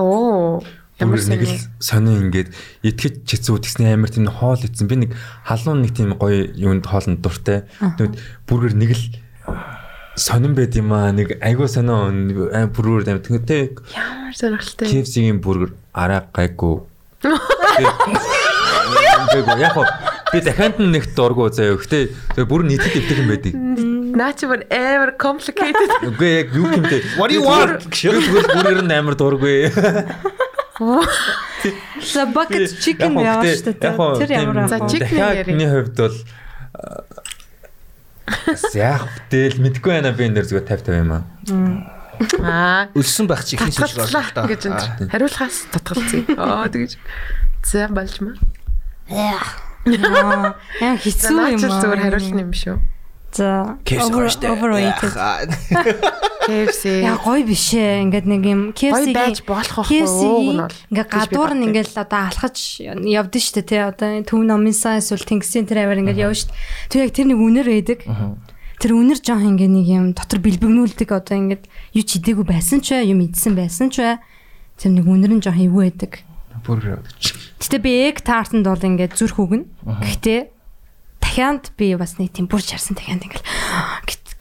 Speaker 2: Оо. Ямар
Speaker 5: нэг л сонио ингээд итгэж чицүү тэгсний амар тийм хоол ицсэн. Би нэг халуун нэг тийм гоё юунд хоолнд дуртай. Тэгвэл бүргэр нэг л сонирн байд юм аа. Нэг айгуу сонио аим бүргэр амар тэгтээ
Speaker 2: ямар сонирхолтой.
Speaker 5: KFC-гийн бүргэр араа гайгүй. Яг хоо би дахиад нэг дургу заяа. Гэтэ бүр нийтэд өвдөх юм байдаг.
Speaker 2: Наа чи бүр амар complicated.
Speaker 5: Үгүй яг юу гэмтэй.
Speaker 4: What do you want?
Speaker 5: Тэгвэл бүргэр нь амар дургүй.
Speaker 3: За bucket chicken яваа шүү дээ. Тэр ямар
Speaker 2: За,
Speaker 3: аа.
Speaker 2: chicken
Speaker 5: Дахиадны хувьд бол яг тэл мэдгүй байна би энэ дэр зүгээр 50 50 юм аа.
Speaker 2: Аа.
Speaker 4: Өлсөн байх чихний сүлж
Speaker 2: Татгалцлаа гэж энэ. Хариулахаас татгалцъя. Аа тэгэж. За болж маа.
Speaker 3: Яа,
Speaker 2: За
Speaker 3: хэцүү юм
Speaker 2: чи
Speaker 3: аа.
Speaker 2: зүгээр хариулна юм шүү.
Speaker 3: За.
Speaker 4: KFC.
Speaker 3: Overrated.
Speaker 2: KFC.
Speaker 3: Яа гоё биш ээ. Ингээд нэг юм KFC-гийн
Speaker 2: байж болох байхгүй ууг нь бол.
Speaker 3: Ингээ
Speaker 2: гэж би
Speaker 3: гадуур нь ингээл одоо алхаж явдсан шүү дээ тий одоо төв номынсаа эсвэл тэнгисийн тэр аваар ингээл явна шүү дээ. Тэг яг тэр нэг үнэр байдаг. Тэр үнэр жоох ингээ нэг юм дотор бэлбэгнүүлдэг одоо ингээд юу ч идээгүй байсан ч бай, юм идсэн байсан ч бай. Тэр нэг үнэр нь жоох эвгүй байдаг.
Speaker 5: Бүр
Speaker 3: Гэтэ би egg tart-нд бол ингээд зүрх үгнэ. Гэхдээ дахиад би бас нэг тийм бүр чарсан дахиад ингээл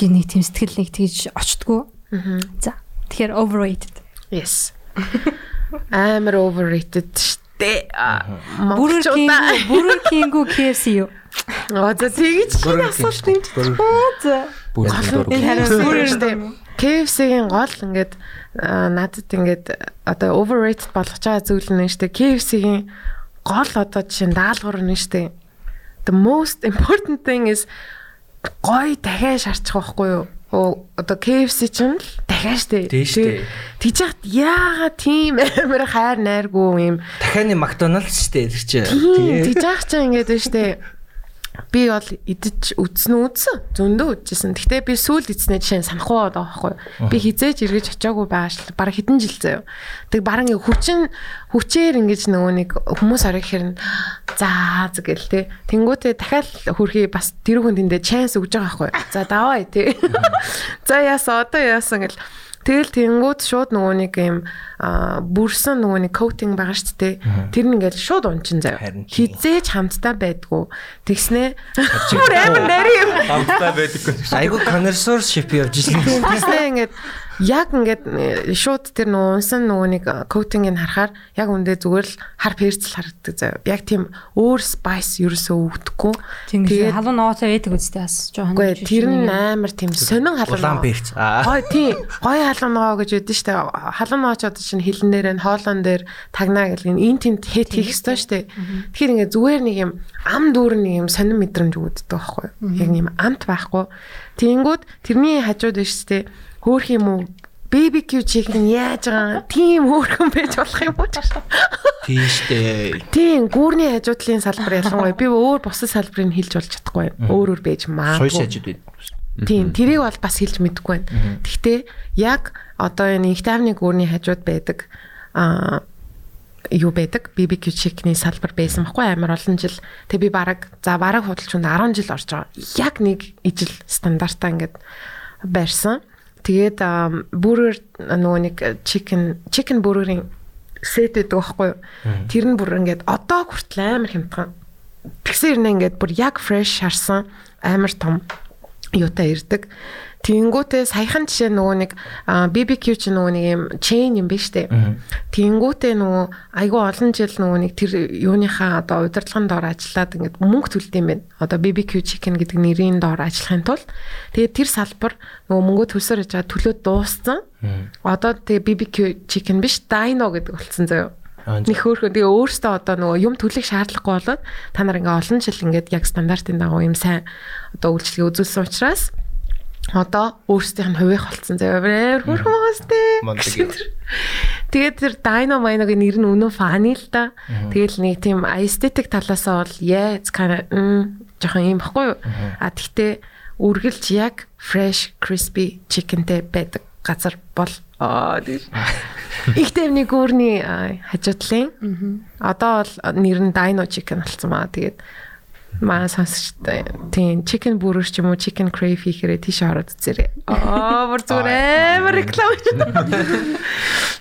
Speaker 3: гэх нэг тийм сэтгэл нэг тэгж очтгүй. За. Тэгэхээр overrated.
Speaker 2: Yes. Амар overrated штэ. Монголчуудаа.
Speaker 3: бүрэр кингүү KFC юу?
Speaker 2: Оо за тэгэж чинь асуулт юм.
Speaker 3: За.
Speaker 5: бүр дургүй.
Speaker 3: Энэ хариу бүрэр
Speaker 2: Штэ. KFC-гийн гол ингээд надад ингээд одоо overrated болгож байгаа зүйл нь штэ. KFC-гийн гол одоо жишээ даалгавар нь штэ. The most important thing is гой дахиад шарчих байхгүй юу? Оо одоо KFC чинь л дахиад штэ.
Speaker 4: Штэ.
Speaker 2: Тэгж яхад яагаад тийм амар хайр найргүй юм
Speaker 4: Дахианы McDonald's дээ тэр чинь.
Speaker 2: Тэгж яах чаа ингээд байна штэ. Би бол идэж үдсэн үдсэн. Зөндөө үдчихсэн. Гэтэ би сүүл идснээ жишээ нь санахгүй байгаа байхгүй. Би хизээж эргэж очиагүй байгаа шл. Бараг хэдэн жил заяа. Тэг бараг ингээ хүчин хүчээр ингэж нөгөө нэг хүмүүс орох хэрн за згэл те. Тэнгүүтээ дахиад хөрхий бас тэр хүн тэндээ чанс өгж байгаа байхгүй. За даваа те. За яасан одоо яасан гэл Тэгэл тэнгууд шууд нөгөө нэг юм аа бүрсэн нөгөө нэг коутинг байгаа шүү дээ. Тэр нь ингээл шууд унчин заяа. Хизээж хамтдаа байдгүй. Тэгснээ бүр амар нари юм.
Speaker 5: Хамтдаа байдаггүй.
Speaker 4: Айгу connoisseur ship явж ирсэн.
Speaker 2: Тэгснээ ингээд яг ингээд э, шууд тэр нөө унсан нөгөө нэг коутингийг харахаар яг үндэ зүгээр л хар перцэл харагддаг заяа. Яг тийм өөр spice ерөөсөө өгдөхгүй.
Speaker 3: Тэгээд халуун нууцаа байдаг үстэй бас жоохон.
Speaker 2: Үгүй тэр нь амар тийм сонин халуун.
Speaker 4: Улаан перц. Аа.
Speaker 2: Гой тий. Гой халуун ногоо гэж ядэн штэ. Халуун одоо чинь хилэн дээр нь хоолон дээр тагнаа гэл ин тент хэт хийх ёстой штэ. Тэгэхээр ингээд зүгээр нэг юм ам дүүр нэг юм сонин мэдрэмж өгдөг байхгүй. Яг юм амт байхгүй. Тэнгүүд тэрний хажууд биш штэ. Хөөх юм уу? BBQ chicken яаж байгаа тийм хөөрхөн байж болох юм уу гэж.
Speaker 4: Тийштэй.
Speaker 2: Тийм гүүрний хажуудлын салбар ялангуяа би өөр бусад салбарыг хэлж болж чадахгүй. Өөр өөр байж магадгүй.
Speaker 4: ажид байд.
Speaker 2: Тийм тэрийг бол бас хэлж мэдэхгүй байна. Гэхдээ яг одоо энэ их тайвны гүүрний хажууд байдаг аа юу байдаг BBQ chicken-ийн салбар байсан байхгүй амар олон жил. Тэг би бараг за бараг худалчунд 10 жил орж байгаа. Яг нэг ижил стандартаа ингээд барьсан. Тэгээд бүрээр нөгөө нэг chicken chicken бүрээрийн сет гэдэг байхгүй юу? Тэр нь бүр ингээд одоо хүртэл амар хямдхан. Тэгсэн ирнэ ингээд бүр яг fresh харсан амар том юутай ирдэг. Тэнгүүтээ саяхан жишээ нөгөө нэг BBQ чи нөгөө нэг юм chain юм биш үү? Тэнгүүтээ нөгөө айгүй олон жил нөгөө нэг тэр юуныхаа одоо удирдлагын доор ажиллаад ингээд мөнгө төлд юм байна. Одоо BBQ chicken гэдэг нэрийн доор ажиллахын тулд тэгээд тэр салбар нөгөө мөнгө төлсөөр яж байгаа төлөө дууссан. Одоо тэгээ BBQ chicken биш Dino гэдэг болсон заяа. Нэг хөөрхөн тэгээ өөртөө одоо нөгөө юм төлөх шаардлагагүй болоод та нар ингээ олон жил ингээд яг стандартын дагуу юм сайн одоо үйлчлэгээ үзүүлсэн учраас одоо өөрсдийнх нь хувийнх болсон заяа. Амар хөрхөн тээ. Тэгээд тэр Dynamite-гийн нэр нь өнөө фаны л да. Тэгэл нэг тийм aesthetic талаасаа бол yeah it's kind of жоохон юм баггүй юу? А тэгтээ үргэлж яг fresh crispy chickenтэй байдаг газар бол аа тийм. Их төвний гүүрний аа, хажуудлын. Одоо бол нэр нь Dino chicken болсон маа. Тэгээд маа сонсчтой. Тийм chicken burger ч юм уу chicken crave хийхээрээ тийш ороод үзээрэй. Аа бүр зүгээр амар реклам.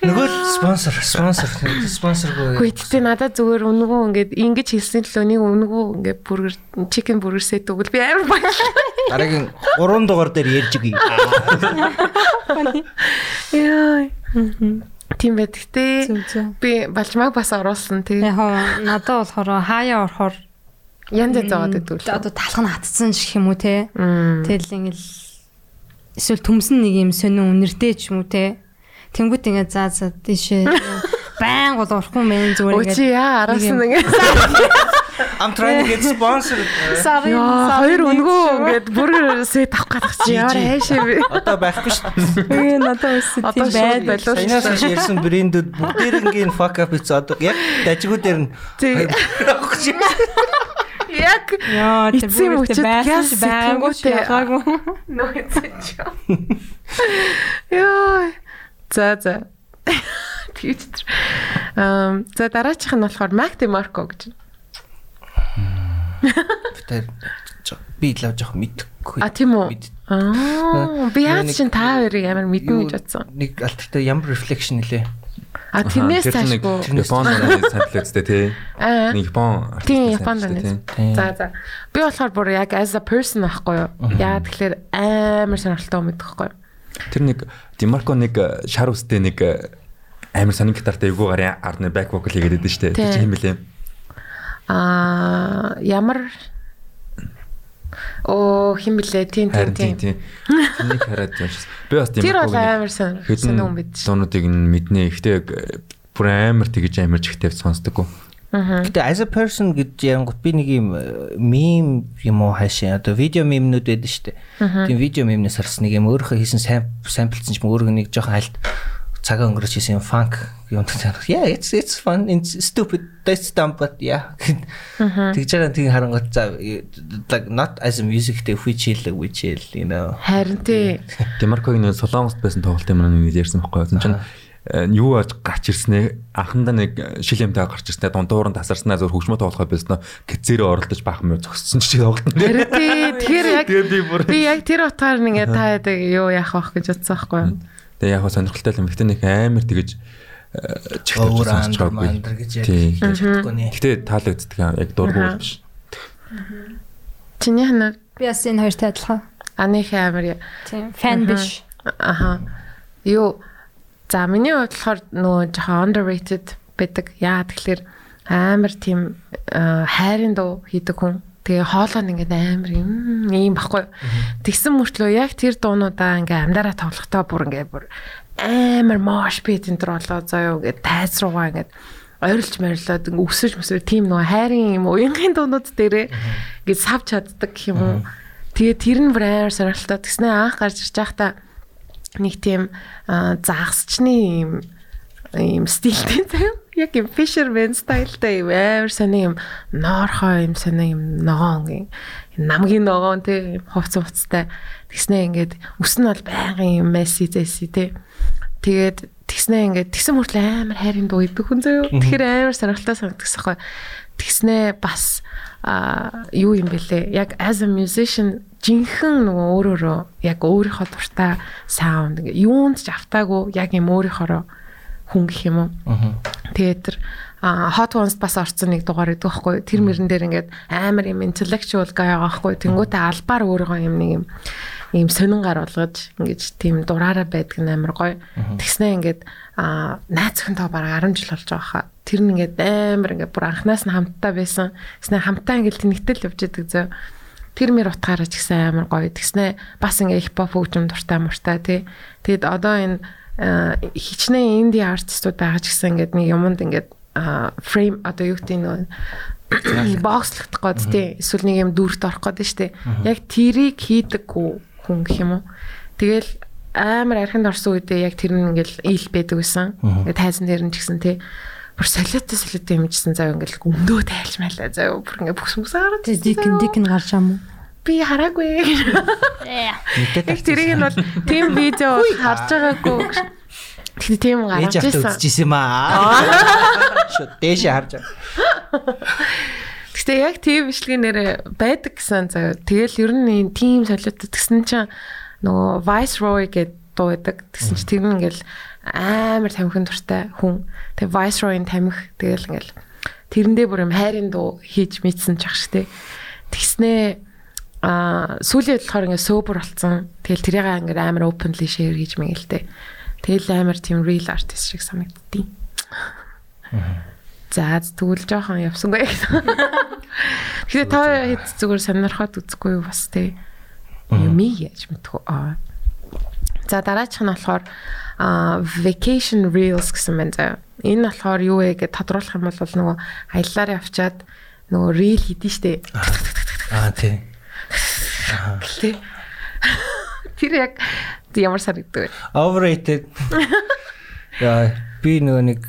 Speaker 4: Нөгөө л спонсор, спонсор, спонсоргүй.
Speaker 2: Гэхдээ тэгтээ надад зүгээр өнгөө ингээд ингэж хэлсэн л өнийг өнгөө ингээд burger chicken burger set өгвөл би амар баярлалаа.
Speaker 4: Дараагийн 3 дугаар дээр ярьж өгье.
Speaker 2: Яа. Тийм
Speaker 3: Зүг зүг.
Speaker 2: би балчмаг бас оруулсан.
Speaker 3: Яг
Speaker 2: Тэгээ
Speaker 3: хоо надад болохоор хаяа орохоор
Speaker 2: янз янз зовоод гэдэг л.
Speaker 3: одоо талх нь хатцсан ч гэх юм уу те. Тэгэл ингээл эсвэл төмсөн нэг юм сонин үнэртэй ч юм уу те. Тэнгүүт ингээд заа заа тийшээ байн гол орохгүй мэн зүгээр ингээд
Speaker 2: яа араас нь ингээд
Speaker 4: I'm trying to get sponsor.
Speaker 3: сарын
Speaker 2: Яа, хоёр өнгөө ингээд бүр set авах гэдэг чи яа хайшаа би.
Speaker 4: Одоо байхгүй шүү.
Speaker 3: Тэгээ надад
Speaker 2: Одоо
Speaker 3: тийм байд
Speaker 2: байлуу шүү
Speaker 4: хойш ярьсан брэндүүд бүгдээрнгийн fuck up хийц одоо яг дажгуудэр нь
Speaker 2: Тий. Яг Эцсийн мөчөд
Speaker 3: ч байгаагүй ялгаагүй.
Speaker 2: нөөцөж. Яа. За за. Тэгж. Ам за дараачих нь болохоор Mac DeMarco гэж.
Speaker 4: тэр би л жоох мэдхгүй.
Speaker 2: А тийм үү? Аа би яаж чин та хоёрыг амар мэднэ гэж бодсон.
Speaker 4: Нэг альтернатив ямар reflection нэлээ.
Speaker 2: А тэрнээс цаашгүй.
Speaker 5: Япон сампл үстэй тий.
Speaker 2: Аа.
Speaker 5: Нэг Япон
Speaker 2: Тийм Японд байна. За за. Би болохоор бүр яг as a person ахгүй юу? Яа тэгэхээр амар сонирхолтой юм гэдэгхгүй юу?
Speaker 5: Тэр нэг Димарко нэг э, шар үстэй нэг э, амар сонин гитартай эвгүй гарын арны back vocal хийгээд байдаг шүү дээ. Тэр чинь хэм бэлээ.
Speaker 2: Аа ямар Оо хин блэ тийм тийм тийм.
Speaker 5: тий. Тэнийг хараад шиг. Би бас
Speaker 2: Тэр бол амар сонирхолтой юм бид.
Speaker 5: дуунуудыг нь мэднэ. Ихтэй яг, э, бүр амар тэгж амар чихтэй сонсдоггүй.
Speaker 4: Гэтэ as a person гэж янгот би нэг юм мим юм уу хаашаа одоо видео мемнүүд байдаг шүү дээ. Тийм видео мемнээс харсан нэг юм өөрөө хийсэн самплцсан ч өөрөө нэг жоохон хальт цагаа өнгөрөөж хийсэн юм funk юм дээр. Yeah, it's it's fun, it's stupid, that's dumb but yeah. Тэгж байгаа тийм харангуй за like not as a music day we chill we chill you know.
Speaker 2: Харин тий.
Speaker 5: Димаркогийн нэг солонгост байсан тоглолт юм нэг ярьсан байхгүй. Тэгвэл чинь э, юу аж гарч ирснээ анхандаа нэг шил юмтай гарч ирснээ дундуур нь тасарснаа зөв хөгжмөө тоглоход байсан кэцээрээ оролдож бахан мөр зогссон ч тоглолт.
Speaker 2: Харин тий. Тэгэхээр яг
Speaker 5: би
Speaker 2: яг тэр утгаар нэгээ та яадаг юу яах вэ гэж бодсон байхгүй юу?
Speaker 5: Тэгээ яг сонирхолтой юм. Гэтэ нэг амар тэгэж э, чихтэй
Speaker 4: Өөр
Speaker 5: сонсч
Speaker 4: андер
Speaker 5: байгаагүй.
Speaker 4: мандер гэж яг
Speaker 5: Тий.
Speaker 4: хэлж чадахгүй нэ.
Speaker 5: Гэтэ таалагддаг аа, яг дургуй
Speaker 2: Аха.
Speaker 5: биш.
Speaker 2: Чиний ханаа
Speaker 3: Би бас энэ хоёртой адилхан.
Speaker 2: аныхаа амар.
Speaker 3: Фан биш.
Speaker 2: аха. юу за миний хувьд болохоор нөгөө жоохон underrated байдаг. Яа тэгэхээр амар тийм э, хайрын дуу хийдэг хүн. Тэгээ хоолойд ингээд амар юм ийм баггүй. Тэгсэн мөртлөө яг тэр дуунуудаа ингээ амдаараа тоглохдоо бүр ингээ бүр амар мош бит энэ төр болоо заяа ингээд тайз руугаа ингээд ойрлж морилоод өсөж мөсөө тийм нөгөө хайрын юм уянгийн дуунууд дээрээ ингээд сав чаддаг юм уу. Тэгээ тэр нь амар сонирхолтой. Тэгснэ анх гарч ирж байхдаа нэг тийм а, загасчны юм ийм стилтэй заяа. Яг юм fisherman стайлтай юм амар сони юм ноорхоо юм сони юм ногоон юм намгийн ногоон тий хувц хувцтай. Тэгснэ ингээд өс нь бол байнгын юм месси зэси тий. Тэгээд тэгснэ ингээд тэгсэн мөртлөө амар хайрын дуу идэг хүн заяа. Тэгэхээр амар сонирхолтой санагдчихсан байхгүй. Тэгснэ бас а юу юм бэлээ. Яг as a musician жинхэнэ нөгөө өөрөөрөө яг өөрийнхөө дуртай саунд ингээ юунд ч автаагүй яг юм өөрийнхоороо хүн гэх юм уу. Тэгээд тэр hot ones бас орцсон нэг дугаар гэдэг байхгүй. Тэр мөрөн дээр ингээд амар юм intellectual guy байгаа байхгүй. Тэнгуүтэ албаар өөрийнхөө юм нэг юм ийм сонин гар болгож ингэж тийм дураараа байдаг нь амар гоё. Тэгснэ ингээд найз охинтой бараг 10 жил болж байгаа хаа. Тэр нь ингээд амар ингээд бүр анханаас нь хамтдаа байсан. Тэгснэ хамтдаа ингээд тэнэгтэл явж идэг зөө. Тэр мэр утгаараа ч гэсэн амар гоё. Тэгснэ бас ингээд хипхоп хөгжим дуртай муртай тий. Тэгэд одоо энэ хичнээн инди артистууд байгаа ч гэсэн ингээд нэг юмд ингээд фрейм одоо юу гэдэг нөө бокслогдох гээд тий. Эсвэл нэг юм дүрт орох гээд штэ. Яг тэрийг хийдэггүй хүн гэх юм уу? Тэгэл амар архинд орсон үедээ яг тэр нь ингээл ил байдаг байсан. Ингээд тайзан дээр нь ч гэсэн тий. Бүр солиотой солиотой юмжсэн зав ингээл өндөө тайлж майлаа зав бүр ингээд бүс бүс хараад
Speaker 3: Дик дик нь гарч юм уу?
Speaker 2: Би хараагүй яг тэрийг нь бол тийм видео харж байгаагүй Тэгтээ тийм гарч ирсэн.
Speaker 4: үзчихсэн юм аа. Шот дээшээ харж байгаа.
Speaker 2: Гэтэ яг тийм бичлэгийн нэр байдаг гэсэн заяа. Тэгэл ер нь тийм солиотой тэгсэн чинь нөгөө Viceroy гэдэг дуу байдаг. Тэгсэн чинь тэр нь ингээл амар тамхин дуртай хүн. Тэгээ Viceroy-ын тамхи тэгэл ингээл тэрэндээ бүр юм хайрын дуу хийж мэдсэн ч ах штэ. Тэгснээ а сүүлийн болохоор ингээд sober болсон. Тэгэл тэрийг ингээд амар openly share хийж мэгэлтэй. Тэгэл амар тийм real artist шиг санагддیں۔ За тэгвэл жоохон явсангүй. Тэгэхээр та хэд зүгээр сонирхоод үзэхгүй юу бас тий. Юм яаж мэдгүй. Аа. За дараачих нь болохоор vacation reels гэсэн байна заа. Энэ болохоор юу вэ гэж тодруулах юм бол нөгөө аяллаар явчаад нөгөө reel хийдэж штэ.
Speaker 4: Аа тий.
Speaker 2: Тэ. Тэр яг ямар санагддаг вэ?
Speaker 4: Overrated. Яа, би нөгөө нэг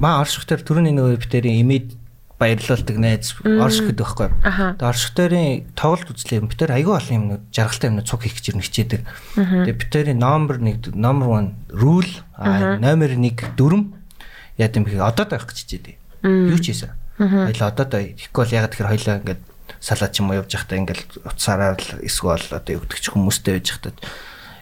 Speaker 4: маа орших дээр түрүүний нөгөө битэрийн имид баярлуулдаг найз орших гэдэг байхгүй.
Speaker 2: Аха.
Speaker 4: Тэгээ орших дээрийн тоглолт үзлээ. Битэр айгүй олон юмнууд жаргалтай юмнууд цуг хийх гэж хичээдэг. Тэгээ битэрийн номер 1 номер 1 rule номер 1 дүрм яа гэм бэ одоо тавих гэж хичээдэг. Юу ч хийсэн. Хоёлаа одоо та ихгүй бол ягаад тэгэхээр хоёлаа ингээд салаад ч юм уу явж байхдаа ингээд утсаараа л эсвэл одоо юу гэдэг ч хүмүүстэй байж байхдаа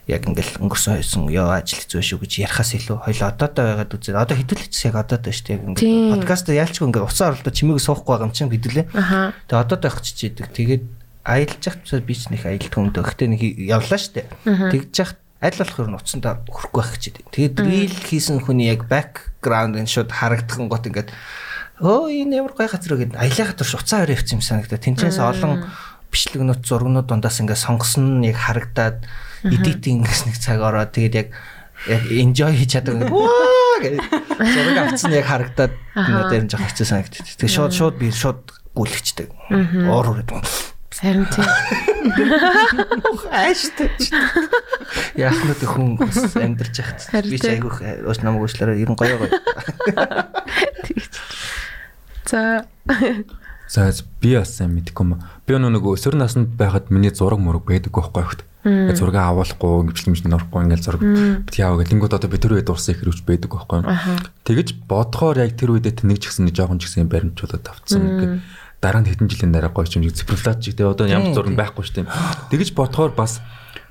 Speaker 4: яг ингээл өнгөрсөн хойсон ёо ажил хэцүү шүү гэж ярихаас илүү хоёлаа одоо та байгаад үзээ. Одоо хэдүүлээч яг одоо та шүү дээ. Ингээд подкаст яалчгүй ингээд уцаар оролдоо чимээг суухгүй байгаа юм чинь хэдүүлээ. Тэгээ одоо та явах чичээдэг. Тэгээд аялж явах би ч нэг аялт хүнд өгөхтэй нэг явлаа штэ. Тэгж яхад аль болох ер нь уцсандаа хөрөхгүй байх гэж байдаг. Тэгээд рил хийсэн хүний яг бэкграунд энэ шууд харагдах гот ингээд өө энэ ямар гой газар вэ гэд аялахад турш уцаа өрөө явсан юм санагдаа. Тинчээс олон бичлэгнүүд зургнууд дундаас ингээд сонгосон нь яг харагдаад эдитинг гэсэн нэг цаг ороод тэгээд яг яг enjoy хийж чаддаг гэж зураг авцсан яг харагдаад надад энэ жоох хэцүү санагддаг. Тэгээд шууд шууд би шууд гүйлгчдэг. Уур үрээд
Speaker 2: Харин тийм.
Speaker 4: ааштай. Яг нүд хүн амьдарч яхад би ч айгүйх ууш намайг уушлаараа ер нь гоё гоё.
Speaker 2: За
Speaker 5: За би бас сайн мэдэхгүй юм. Би нөгөө нэг өсвөр наснд байхад миний зураг мураг байдаг байхгүй хөхт. Зураг авуулахгүй, мичл норхгүй ингээл зураг бит яав гэх. Тэнгүүд одоо би тэр үед урсан их хэрэгч байдаг байхгүй. Тэгэж бодхоор яг тэр үедээ тэнэг ч гэсэн жоохон ч гэсэн баримтчуудад авцсан дараа нь хэдэн жилийн дараа гоё юм цифрлаач чиг тэгээ одоо ямар зураг байхгүй шүү дээ. Тэгэж бодхоор бас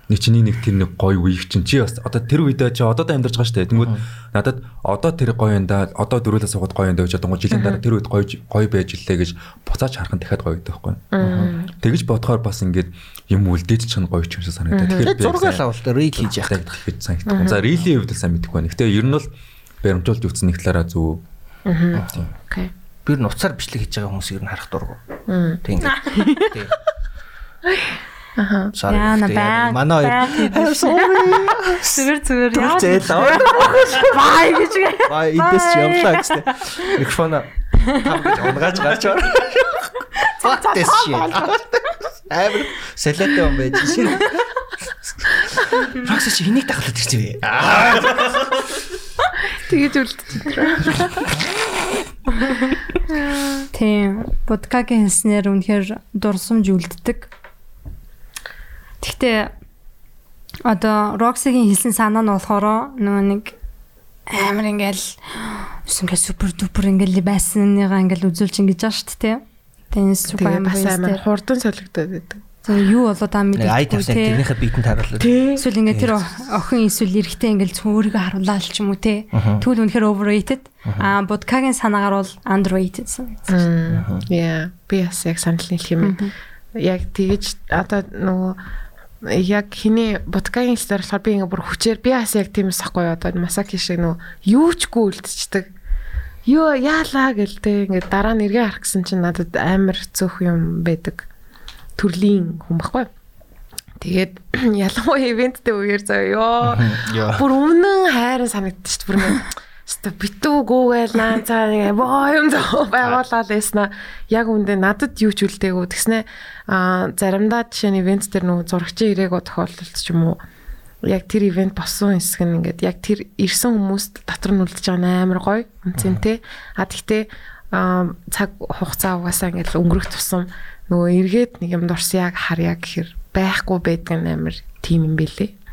Speaker 5: нэг чиний нэг тэр нэг гоё үеийг чинь чи бас одоо тэр үедээ чи одоо да амьдарч байгаа шүү дээ. Тэнгүүд надад одоо тэр гоё юм да одоо дөрүүлээ суугаад гоё юм да гэж одоо жилийн дараа тэр үед гоё гоё байж илээ гэж буцааж харах нь дахиад гоё гэдэг байхгүй. Тэгэж бодохоор бас ингээд юм үлдээж чинь гоё ч юм шиг санагдаад.
Speaker 4: Тэгэхээр зураг л авалт рил хийж
Speaker 5: гэдэг гэж санагдав. За рилийн хувьд л сайн мэдэхгүй байна. Гэтэ ер нь бол баримтуулж үзсэн нэг талаараа зөв.
Speaker 2: Окей.
Speaker 4: би ер нь уцаар бичлэг хийж байгаа хүмүүс ер нь харах дургу. Тийм. Тийм.
Speaker 2: Аха.
Speaker 4: Гэтэ яг
Speaker 3: баян.
Speaker 4: Манай хоёр
Speaker 3: Зүгээр зүгээр. яа. Бай гэж.
Speaker 4: Ба эндээс ч явлаа гэжтэй. Микрофоно там гэж унгааж гарч байна. Фактес ши. Амар салатай юм байж шин. Рокс чи хэнийг тахлаад ирчихвэ?
Speaker 2: Тэгэж үлдчихсэн.
Speaker 3: Тийм. Подкагийн хэлснээр үнэхээр дурсамж үлддэг. Гэхдээ одоо Роксигийн хэлсэн санаа нь болохоор нөгөө нэг амар ингээл ингээ супер дупер ингээл байсныгаа ингээл үзүүлж ингэж байгаа шүү дээ. Тэнс супер амар
Speaker 2: бас амар хурдан солигдоод байдаг.
Speaker 3: Тэгээ юу болоо та мэдээгүй те.
Speaker 4: тэрнийхээ биетэн таруулаад.
Speaker 3: Эсвэл ингээ тэр охин эсвэл эрэгтэй ингээл зөв өөрийгөө харуулаа л ч юм уу те. Тэгвэл үнэхээр overrated. Аа Будкагийн санаагаар бол underrated санагдсан.
Speaker 2: Яа, би бас яг санал нийлэх юм. Яг тэгэж одоо нөгөө яг хиний будкагийн стаар болохоор би ингээ бүр хүчээр би бас яг тиймээс ахгүй одоо масаки шиг нөгөө юучгүй үлдчихдэг. Юу яалаа гэлтэй ингээ дараа нь эргээ харах гэсэн чинь надад амар цөөх юм байдаг. Төрлийн хүн баггүй. Тэгээд ялангуяа ивенттэй үеэр заяа ёо. Бүр өмнө хайрын санагдчих. Бүр нэг Ста битүү гүүгээл наанцаа нэг боо юм зөө байгуулаад байснаа яг үндэ надад юу ч үлдээгүү тэгснэ а заримдаа жишээ нь ивент дээр нөгөө зурагчийн ирээгөө тохиолдолд ч юм уу. Яг тэр ивент болсон хэсэг нь ингээд яг тэр ирсэн хүмүүст дотор нь үлдэж байгаа амар гоё үнцэнтэй. А тэгтээ цаг хугацаа угаасаа ингээд өнгөрөх тусам нөгөө эргээд нэг юм дурсан яг харьяа гэхэр байхгүй байдаг нь амар тийм юм бэлээ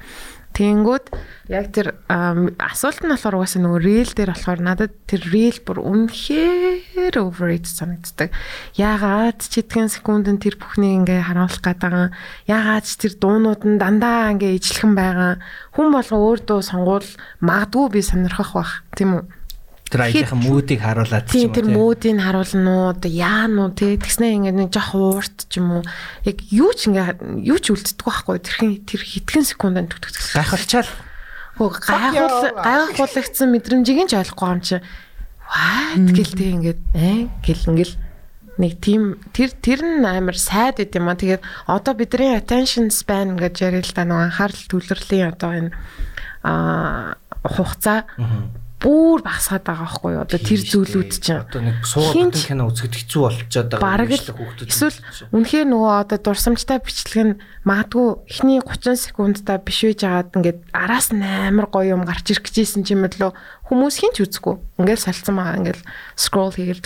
Speaker 2: Тэнгүүд яг тэр асуулт нь болохоор угаасаа нөгөө reel дээр болохоор надад тэр reel бүр үнэхээр overrated санагддаг. Яагаад ч итгэн секундэд тэр бүхнийг ингээ харуулах гэдэг. Яагаад ч тэр дуунууд нь дандаа ингээ ижлэхэн байгаа. Хүн болго өөр дуу сонгуул магадгүй би сонирхох бах. Тийм үү?
Speaker 4: Тэр аялынхаа мүүдийг харуулад ч
Speaker 2: Тийм тэр
Speaker 4: уу.
Speaker 2: мүүдийг харуулна уу яа нуу тий. Тэгснэ ингээд нэг жоох уурт ч юм уу. Яг юу ч ингээ юу ч үлддэг байхгүй. Тэрхэн тэр хитгэн секундэд төгтөгдөх
Speaker 4: Гайхалчаал.
Speaker 2: Хөө гайхуул гайхуулагдсан мэдрэмжийг ч ойлгохгүй юм чи. What? Гэлтэй ингээд ээ гэл ингээл нэг тийм тэр тэр нь амар сайд байт юм а. Тэгээд одоо бидний attention span гэж ярил л да нөгөө анхаарал төвлөрлийн одоо энэ а хугацаа бүр багасгаад байгаа байхгүй юу? Одоо тэр зүйлүүд чинь
Speaker 4: одоо нэг суугаад кино үзэхэд хэцүү болчиход байгаа. хүүхдүүд
Speaker 2: эсвэл үнэхээр нөгөө одоо дурсамжтай бичлэг нь магадгүй эхний 30 секундтай биш байж байгаад ингээд араас нь амар гоё юм гарч ирэх гэжсэн юм лөө хүмүүс хинч үзэхгүй ингээд салцсан байгаа ингээд scroll хийгээл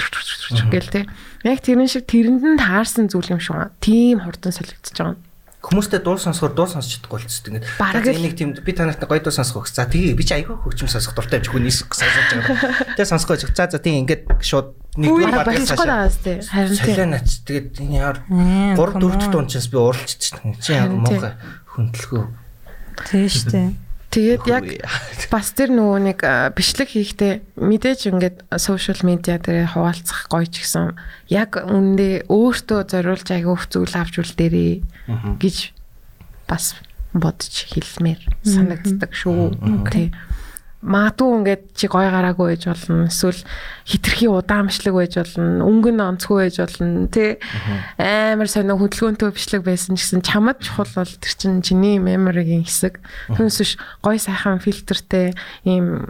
Speaker 2: гэл тэ яг тэрэн шиг тэрэнд нь таарсан зүйл юм шиг байна. Тийм хурдан солигдож байгаа.
Speaker 4: Хүмүүстэй дуу сонсохоор дуу сонсч чадахгүй болчихсон. Ингээд энийг тийм би танарт гоё дуу сонсох. За тэгээ би чи айгүй хөгжим сонсох дуртай байж хүнээс сонсож байгаа. Тэгээ сонсох гэж. За за тийм ингээд шууд нэгдүгээр
Speaker 2: болчихгүй
Speaker 4: хашаа.
Speaker 2: Харин тийм.
Speaker 4: Тэгээд энэ яар 3 4 дахь дунд чаас би уралччихсан. Чи
Speaker 2: тийм.
Speaker 4: муухай хөндлөгөө.
Speaker 3: Тийм шүү дээ.
Speaker 2: Тэгээд яг бас тэр нөгөө нэг бичлэг хийхдээ мэдээж ингээд сошиал медиа дээр хуваалцах гоё ч гэсэн яг үндэ өөртөө зориулж айгүйх зүйл авч үлдээрээ гэж бас бодож хэлмээр санагддаг шүү. Тий. Магадгүй ингээд чи гой гараагүй байж болно. Эсвэл хитрхи удаамшлаг байж болно. Өнгөн онцгүй байж болно. Тэ амар сонио хөдөлгөөнтэй бичлэг байсан ч гэсэн чамд чухал бол тэр чинь чиний меморигийн хэсэг. Түүнээс биш гой сайхан фильтртэй ийм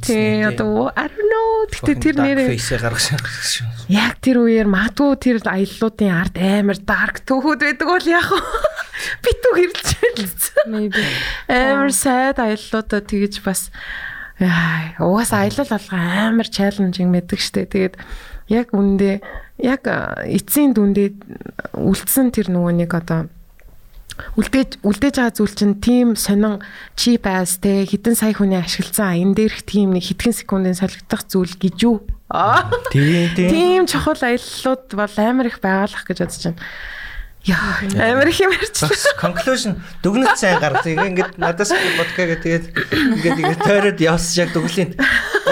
Speaker 2: тий одоо I don't know гэтээ тэр нэрээ
Speaker 4: фейсээ гаргасан шүү.
Speaker 2: яг тэр үеэр магадгүй тэр аяллуудын ард амар dark төвхүүд байдаг бол яг битүү хэрэлж байлцсан.
Speaker 3: Maybe.
Speaker 2: Амар сайд аяллуудаа тэгэж бас угаасаа аялал болго амар чаленжинг мэддэг штэ. Тэгээд яг үндэ яг эцсийн дүндээ үлдсэн тэр нөгөө нэг одоо үлдээж үлдээж байгаа зүйл чинь тийм сонин чип айс те хитэн сая хүний ашигласан аян дээрх тийм нэг хитгэн секундын солигдох зүйл гэж юу?
Speaker 4: Тийм тийм.
Speaker 2: Тийм чухал аяллууд бол амар их байгалах гэж бодож байна. Яа, амар их юм ярьж.
Speaker 4: Бас conclusion дүгнэлт сайн гаргав. Ингээд надаас подкаст тэгээд ингээд ингээд тойроод явсан яг дүглийн.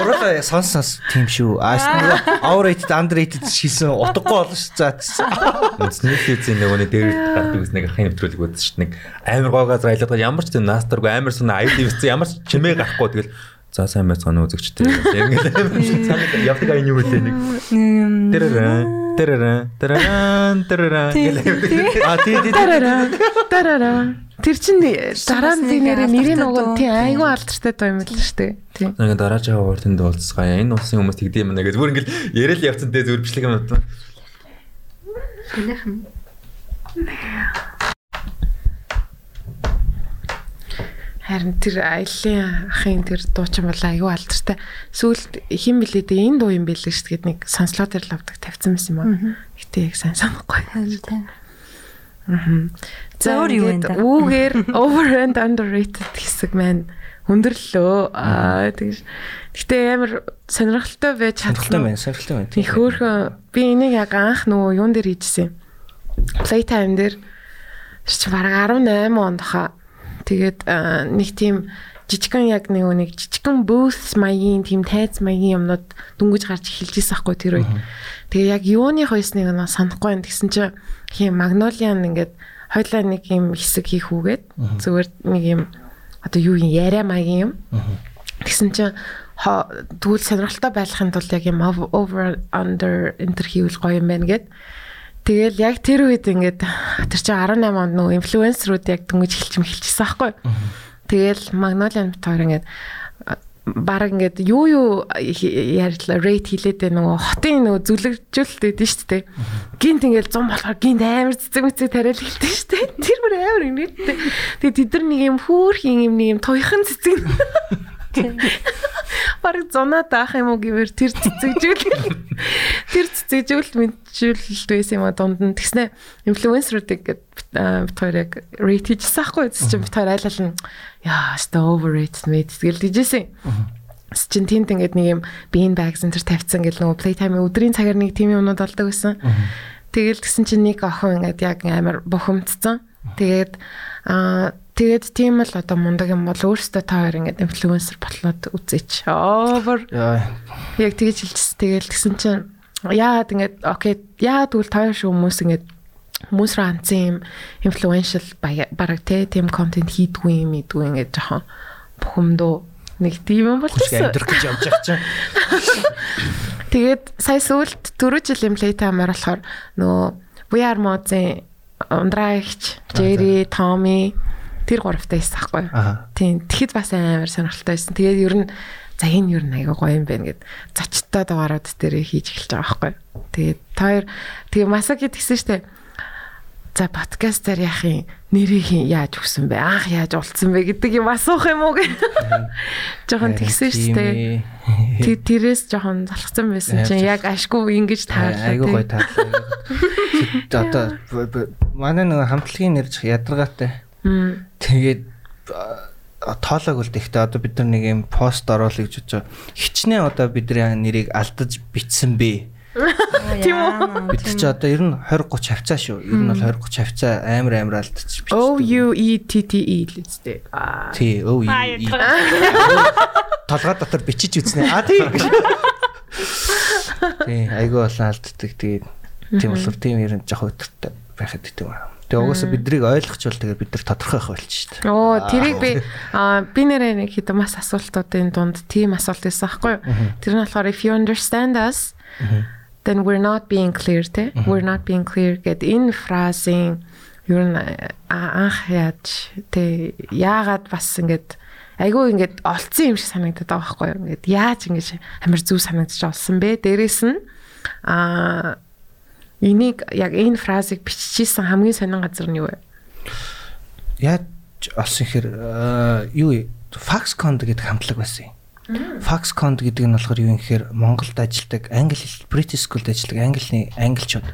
Speaker 4: Уралаа сонс сонс тийм шүү. Нөгөө overrated underrated шийсэн утгагүй болно шүү. За.
Speaker 5: Netflix-ийн нөгөө нэг дээр гардаг ус нэг ахын нэвтрүүлэг үзсэн шүү. Нэг амар гоо газар аялаад ямар ч тийм настаргүй амар сүн аяд ивсэн ямар ч чимээ гарахгүй тэгэл за сайн байцгаана үзэгчтэй. Ингээд санаа явдаг аян юу вэ нэг. Тэрэрэ тэрэрэ тэрэрэн тэрэрэн
Speaker 4: А тий тий
Speaker 2: Тарара. Тарара. Тэр чин дараа нь нэрээ нэрээ нөгөө тий айгүй алдартай доо юм л шүү дээ. Тий.
Speaker 5: Ингээ дараа жаа ууртанд уулзгаа. Энэ улсын хүмүүс тэгдэм юм нэ гэж бүр ингээл яриад явцсан дээ зүгээр бичлэг юм байна.
Speaker 3: Хэнийхэн.
Speaker 2: Харин тэр аялын ахын тэр дуучин бол айгүй алдартай. Сүүлд хин блээ дээ энэ дуу юм бэлээ шүү дээ нэг сонслоо тэр лавдаг тавьсан байсан юм аа. Гэтэ яг сайн санахгүй.
Speaker 3: За, өөр юу вэ да?
Speaker 2: Үүгээр over and underrated хэсэг маань өндөрлөө. Аа тэгэж. Гэтэ амар сонирхолтой байж
Speaker 4: Сонирхолтой
Speaker 2: чадсан.
Speaker 4: байна, сонирхолтой байна.
Speaker 2: Их хөөрхөн би энийг яг анх нөгөө юун дээр хийжсэн. Playtime дээр чи бараг 18 онд хаа. Тэгээд нэг тийм жижигхан яг нэг нэг жижигхан booth маягийн тийм тайз маягийн юмнууд дүнгиж гарч эхэлж ирсэн хгүй тэр үед. Тэгээ яг юуны хойсныг нь санахгүй юм тэгсэн чи хин Magnolia ингээд хойлоо нэг юм хэсэг хийх үгээд зүгээр нэг юм одоо юу юм яриа маягийн юм. Тэгсэн чи тэгвэл сонирхолтой байхын тулд яг юм over under enter хийвэл гоё юм байна гэд. Тэгэл яг тэр үед ингээд тэр чинь 18 онд нөгөө инфлюенсерүүд яг дөнгөж эхэлж эхэлчихсэн байхгүй. Тэгэл Magnolia Tower ингээд баг ингээд юу юу ярьлаа рейт хилээд байна нөгөө хотын нөгөө зүлэгжүүлэлт өгдөн шүү дээ. Гинт ингээд зам болохоор гинт амар цэцэг мэцэг тариал хэлдэг шүү дээ. Тэр бүр амар инээдтэй. Тэгээ тэд нар нэг юм хүүрхийн юм нэг юм тоёхон цэцэг Бараг зунаа даах юм уу гэвэр тэр цэцэгжүүл. Тэр цэцэгжүүл мэджүүлэлт байсан юм а дунд нь тэгснэ инфлюенсерүүдийг гээд бит хоёр яг рейт хийжсэн хгүй чи бит хоёр айлал нь яа ста overrated мэд тэгэл дижсэн. Чин тэнд ингээд нэг юм bean bags энэ төр тавьсан гэл нөгөө playtime өдрийн цагаар нэг тийм юмнууд болдог байсан. Тэгэл тэгсэн чинь нэг охин ингээд яг амар бухимдсан. Тэгээд аа тэгээд тийм л одоо мундаг юм бол өөрөөсөө та хоёр ингээд инфлюенсер болоод үзээч.
Speaker 4: Яа.
Speaker 2: яг тэгэж хэлчихсэн. Тэгэл тэгсэн чинь яагаад ингээд окей яа тэгвэл та хоёр шүү хүмүүс ингээд хүмүүс рүү анцсан юм инфлюеншл бараг тийм контент хийдгүй юм идгүй ингээд жоохон бухимдуу нэг тийм юм болчихсон.
Speaker 4: амьдрах гэж явж байгаа чинь.
Speaker 2: Тэгээд сая сүүлд 4 жилийн playtime-аар болохоор нөгөө VR mode-ийн ундраагч, Jerry, Tommy тэр гуравтай байсан байхгүй юу? Тийм. Тэгэхэд бас амар сонирхолтой байсан. Тэгээд ер нь за энэ ер нь аяга гоё юм байна гэд зочтой дугаарууд дээр хийж эхэлж байгаа байхгүй юу? Тэгээд тоор тэгээ масаги тэгсэн штэ. За подкастаар яах юм нэрийг хин яаж өгсөн бэ? Анх яаж уулцсан бэ гэдэг юм асуух юм уу гэх. Жохон тэгсэн штэ. Тэр тэрээс жоохон залхсан байсан чинь яг ашгүй ингэж таарлаа.
Speaker 4: Айгуу гоё таарлаа. Одоо манай нэг хамтлагийн нэр ядаргаатай. Тэгээд тоолоог л гэхдээ одоо бид нар нэг юм пост оруулах гэж бодож байгаа. Хичнээн одоо бидний нэрийг алдаж бичсэн бэ.
Speaker 3: Тийм үү?
Speaker 4: Бид чи одоо ер нь 20 30 хавцаа шүү. Ер нь бол 20 30 хавцаа амар амар алдаж бичсэн.
Speaker 2: O U E T T E л үстэй. Аа.
Speaker 4: Тий, өө и. Толгой дотор бичиж үзнэ. А тий. Тий, айгүй болон алддаг. Тэгээд тийм болохоор тийм ер нь жоох өдөртэй байхад гэдэг юм аа. Тэгээ угаасаа биднийг ойлгочвол тэгээ бид нар тодорхой байх болчих шүү дээ.
Speaker 2: Оо, тэрийг би би нэрээ нэг хэдэн мас асуултуудын дунд тийм асуулт байсан байхгүй юу? Тэр нь болохоор if you understand us then we're not being clear те. We're not being clear гэд энэ фразын ер нь анх яаж те яагаад бас ингэж айгүй ингээд олцсон юм шиг санагдаад байгаа байхгүй юу? Ингээд яаж ингэж амар зүв санагдаж олсон бэ? Дээрээс нь аа энийг яг энэ фразыг биччихсэн хамгийн сонин газар нь юу вэ?
Speaker 4: Яаж олсон хэр юу вэ? Faxcon гэдэг хамтлаг байсан юм. Faxcon гэдэг нь болохоор юу юм гэхээр Монголд ажилладаг англи хэл British School-д ажилладаг английн англичууд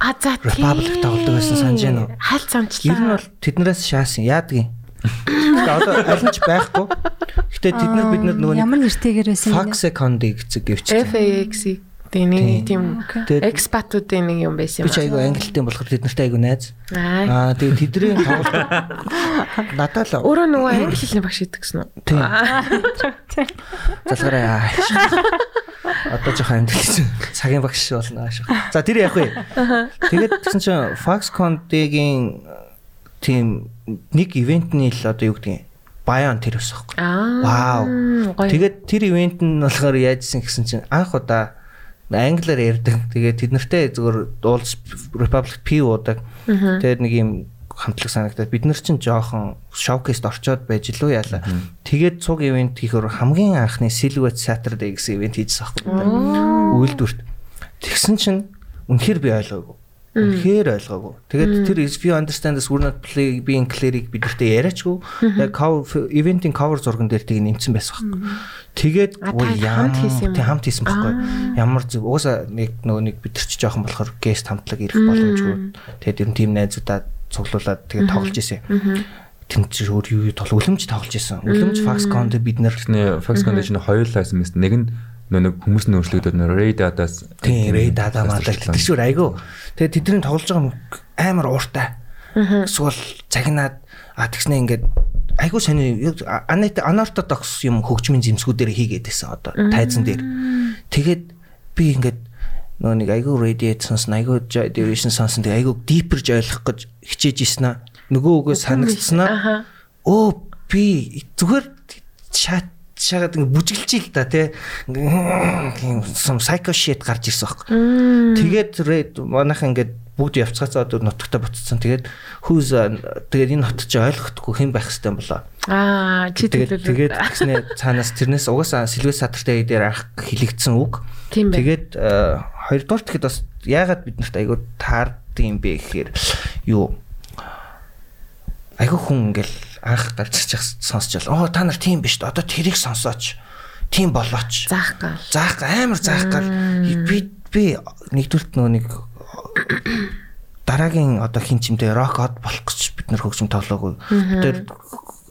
Speaker 2: А за
Speaker 4: Republic тоглодог байсан санаж байна уу?
Speaker 2: Хаалт замчлаа.
Speaker 4: Ер нь бол тэднээс шаасан яадаг юм. Тэгээ одоо аль ч байхгүй. Гэтэ тэд нар бид нар нөгөө
Speaker 3: ямар нэртэйгэр байсан юм бэ?
Speaker 4: Faxcon-ыг гэцэг гэвч.
Speaker 2: FAX Тийм нэг тийм экспатуудын нэг юм байсан
Speaker 4: би ч айгүй англитэй болохоор тэд нартай айгүй найз.
Speaker 2: Аа.
Speaker 4: Тэгээд тэдний тоглолт надад л
Speaker 2: Өөрөө нөгөө англи хэлний багш идэг гэсэн үү?
Speaker 4: тийм залгараа. Одоо жоох англи цагийн багш болно ааш. За тэр яах вэ? Тэгээд тэгсэн чинь Foxconn-гийн тийм нэг ивентний л одоо юу гэдгийг баян тэр ус аахгүй.
Speaker 2: Аа.
Speaker 4: Вау. Тэгээд тэр ивент нь болохоор яажсэн гэсэн чинь анх удаа англиар ярьдаг. Тэгээд тэд нартэй зөвхөн Улс Republic P удаг. Тэгээд нэг юм хамтлаг санагдаад бид нар чинь жоохон шоукейст орчоод байж лөө яалаа. Тэгээд цуг ивент хийхээр хамгийн анхны Silhouette Saturday гэсэн ивент хийжсэн аахгүй. Үйлдвэрт. Тэгсэн чинь үнэхээр би ойлгоогүй. Үнэхээр ойлгоогүй. Тэгээд тэр if you understand this we're not play being clear-ийг бидэртээ яриачгүй. Яг cover ивентийн cover зурган дээр тийг нэмсэн байсан байхгүй. Тэгээд
Speaker 2: хамт хийсэн юм
Speaker 4: тэг хамт хийсэн байхгүй. Ямар зүг угаасаа нэг нөгөө нэг бид нар ч жоохон болохоор гест хамтлаг ирэх боломжгүй. Тэгээд ер нь тим найзуудаа цуглуулад тэгээд тоглож исэн. Тэнд чи өөр юу үлэмж тоглож исэн. Үлэмж Foxconn дээр бид нар
Speaker 5: Тэний Fox Foundation хоёр лайсэн мэт нэг нь нөө нэг хүмүүс нь өөрчлөгдөд нөө Ray Data-аас
Speaker 4: Тийм, Ray Data мадаг тэр шүр айгу. Тэгээ тэдний тоглож байгаа юм амар ууртай. Эсвэл цагнаад а тэгснэ ингээд айгу сони анет анортодокс юм хөгжмийн зэмсгүүдээр хийгээд байсан одоо тайзан дээр. Тэгээд би ингээд нөө нэг сонсон айгу joy division сонсон тэгээ айгу deeper-ж ойлгох гэж хичээж ийсэн аа. Нөгөө үгөө санагдсанаа. Оо би зүгээр чат шагаад ингэ бүжиглж ил та тий тийм сум psycho shit гарч ирсэн баг. Тэгээд манайхан ингээд бүгд явцгаацаа одоо нутагтаа буцсан. Тэгээд uh, тэгээд энэ нот чи ойлгохгүй хэн байх хэвтэй болоо.
Speaker 2: Аа, чи
Speaker 4: Тэгээд тэгээд тэгснэ цаанаас тэрнээс угаасаа сэлвэс садартай дээр анх хилэгдсэн үг. Тэгээд хоёрдугаар тэгэхэд бас яагаад бид нарт айгуу таард юм бэ гэхээр юу айгуу хүн ингээл анх ирчих сонсч бол оо та нар тийм биш одоо тэрийг сонсооч. Тийм болооч.
Speaker 2: Заах гал.
Speaker 4: заах амар заах гал. Би би нэгдүгürt нөгөө нэг дараагийн одоо хин чимтэй рок од болох гэж бид нэр хөгжим тоглоогүй. Бид тэр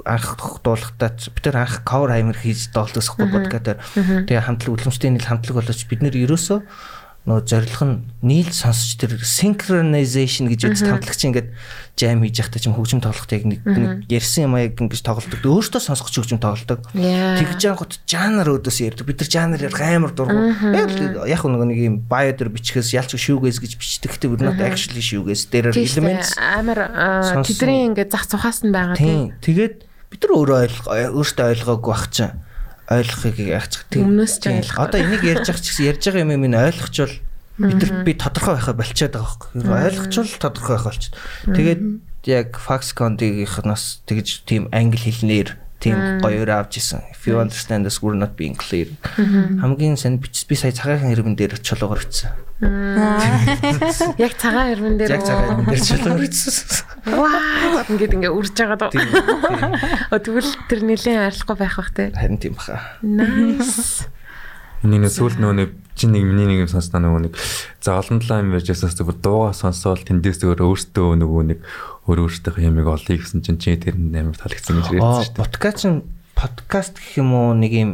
Speaker 4: анх дуулахтаа бид тэр анх cover хаймер хийж доолдосохгүй подкастаар тэгээ хамтлаг үлэмжтэй нийл хамтлаг болооч. Бид нэр ерөөсөө нөө зорилго нь нийл сонсч тэр synchronization гэж үз хамтлагч ингээд jam хийж явахдаа ч юм хөгжим тоглохтой нэг нэг ярьсан юм аа ингэж тоглолдог. Өөртөө сонсох ч хөгжим тоглолдог. Тэгж янгот жанр өөдөөс ярьдаг. Бид нар жанр ярих амар дургу. Яг нэг нэг юм bio дээр бичгээс ялч шүүгээс гэж бичдэг. Гэтэ бид not actually шүүгээс дээр elements
Speaker 2: амар тэдний ингээд зах цухаас нь байгаа тийм.
Speaker 4: Тийм. Тэгээд бид нар өөрөө ойлгоо өөртөө ойлгоогүй бах чинь ойлгохыг ч тийм.
Speaker 2: Өмнөөс ч ойлгохгүй.
Speaker 4: Одоо энийг ярьж байгаа ч гэсэн ярьж байгаа юм минь ойлгочвол бид нар би тодорхой байхаа болчиход байгаа байхгүй. Ойлгочвол тодорхой байх болчиход. Тэгээд яг Foxconn-ийнхнаас тэгж тийм англи хэлнээр тийм гоёор авч исэн. If you understand this we're not being clear. Хамгийн сайн би сая цагаахан хэрмэн дээр чулуугаар бичсэн.
Speaker 2: Яг цагаан ирмэн дээр
Speaker 4: Яг цагаахан хэрмэн дээр бичсэн.
Speaker 2: Ваа ингээд ингээ үрж байгаа даа.
Speaker 4: Тийм. тийм.
Speaker 2: О тэгвэл тэр нэлийн арилахгүй байх бах те.
Speaker 4: Харин тийм баха.
Speaker 2: Nice.
Speaker 5: Миний нэг сүүл нөгөө нэг чи нэг миний нэг юм сонсноо нөгөө нэг за олон талаа юм ярьж ясаас зүгээр дууга сонсоол тэндээс зүгээр өөртөө нөгөө нэг өөр өөртөөх ямиг олъё гэсэн чинь чи тэр нь амар таалагдсан гэж
Speaker 4: Аа,
Speaker 5: ярьсан шүү дээ.
Speaker 4: подкаст подкаст гэх юм уу нэг юм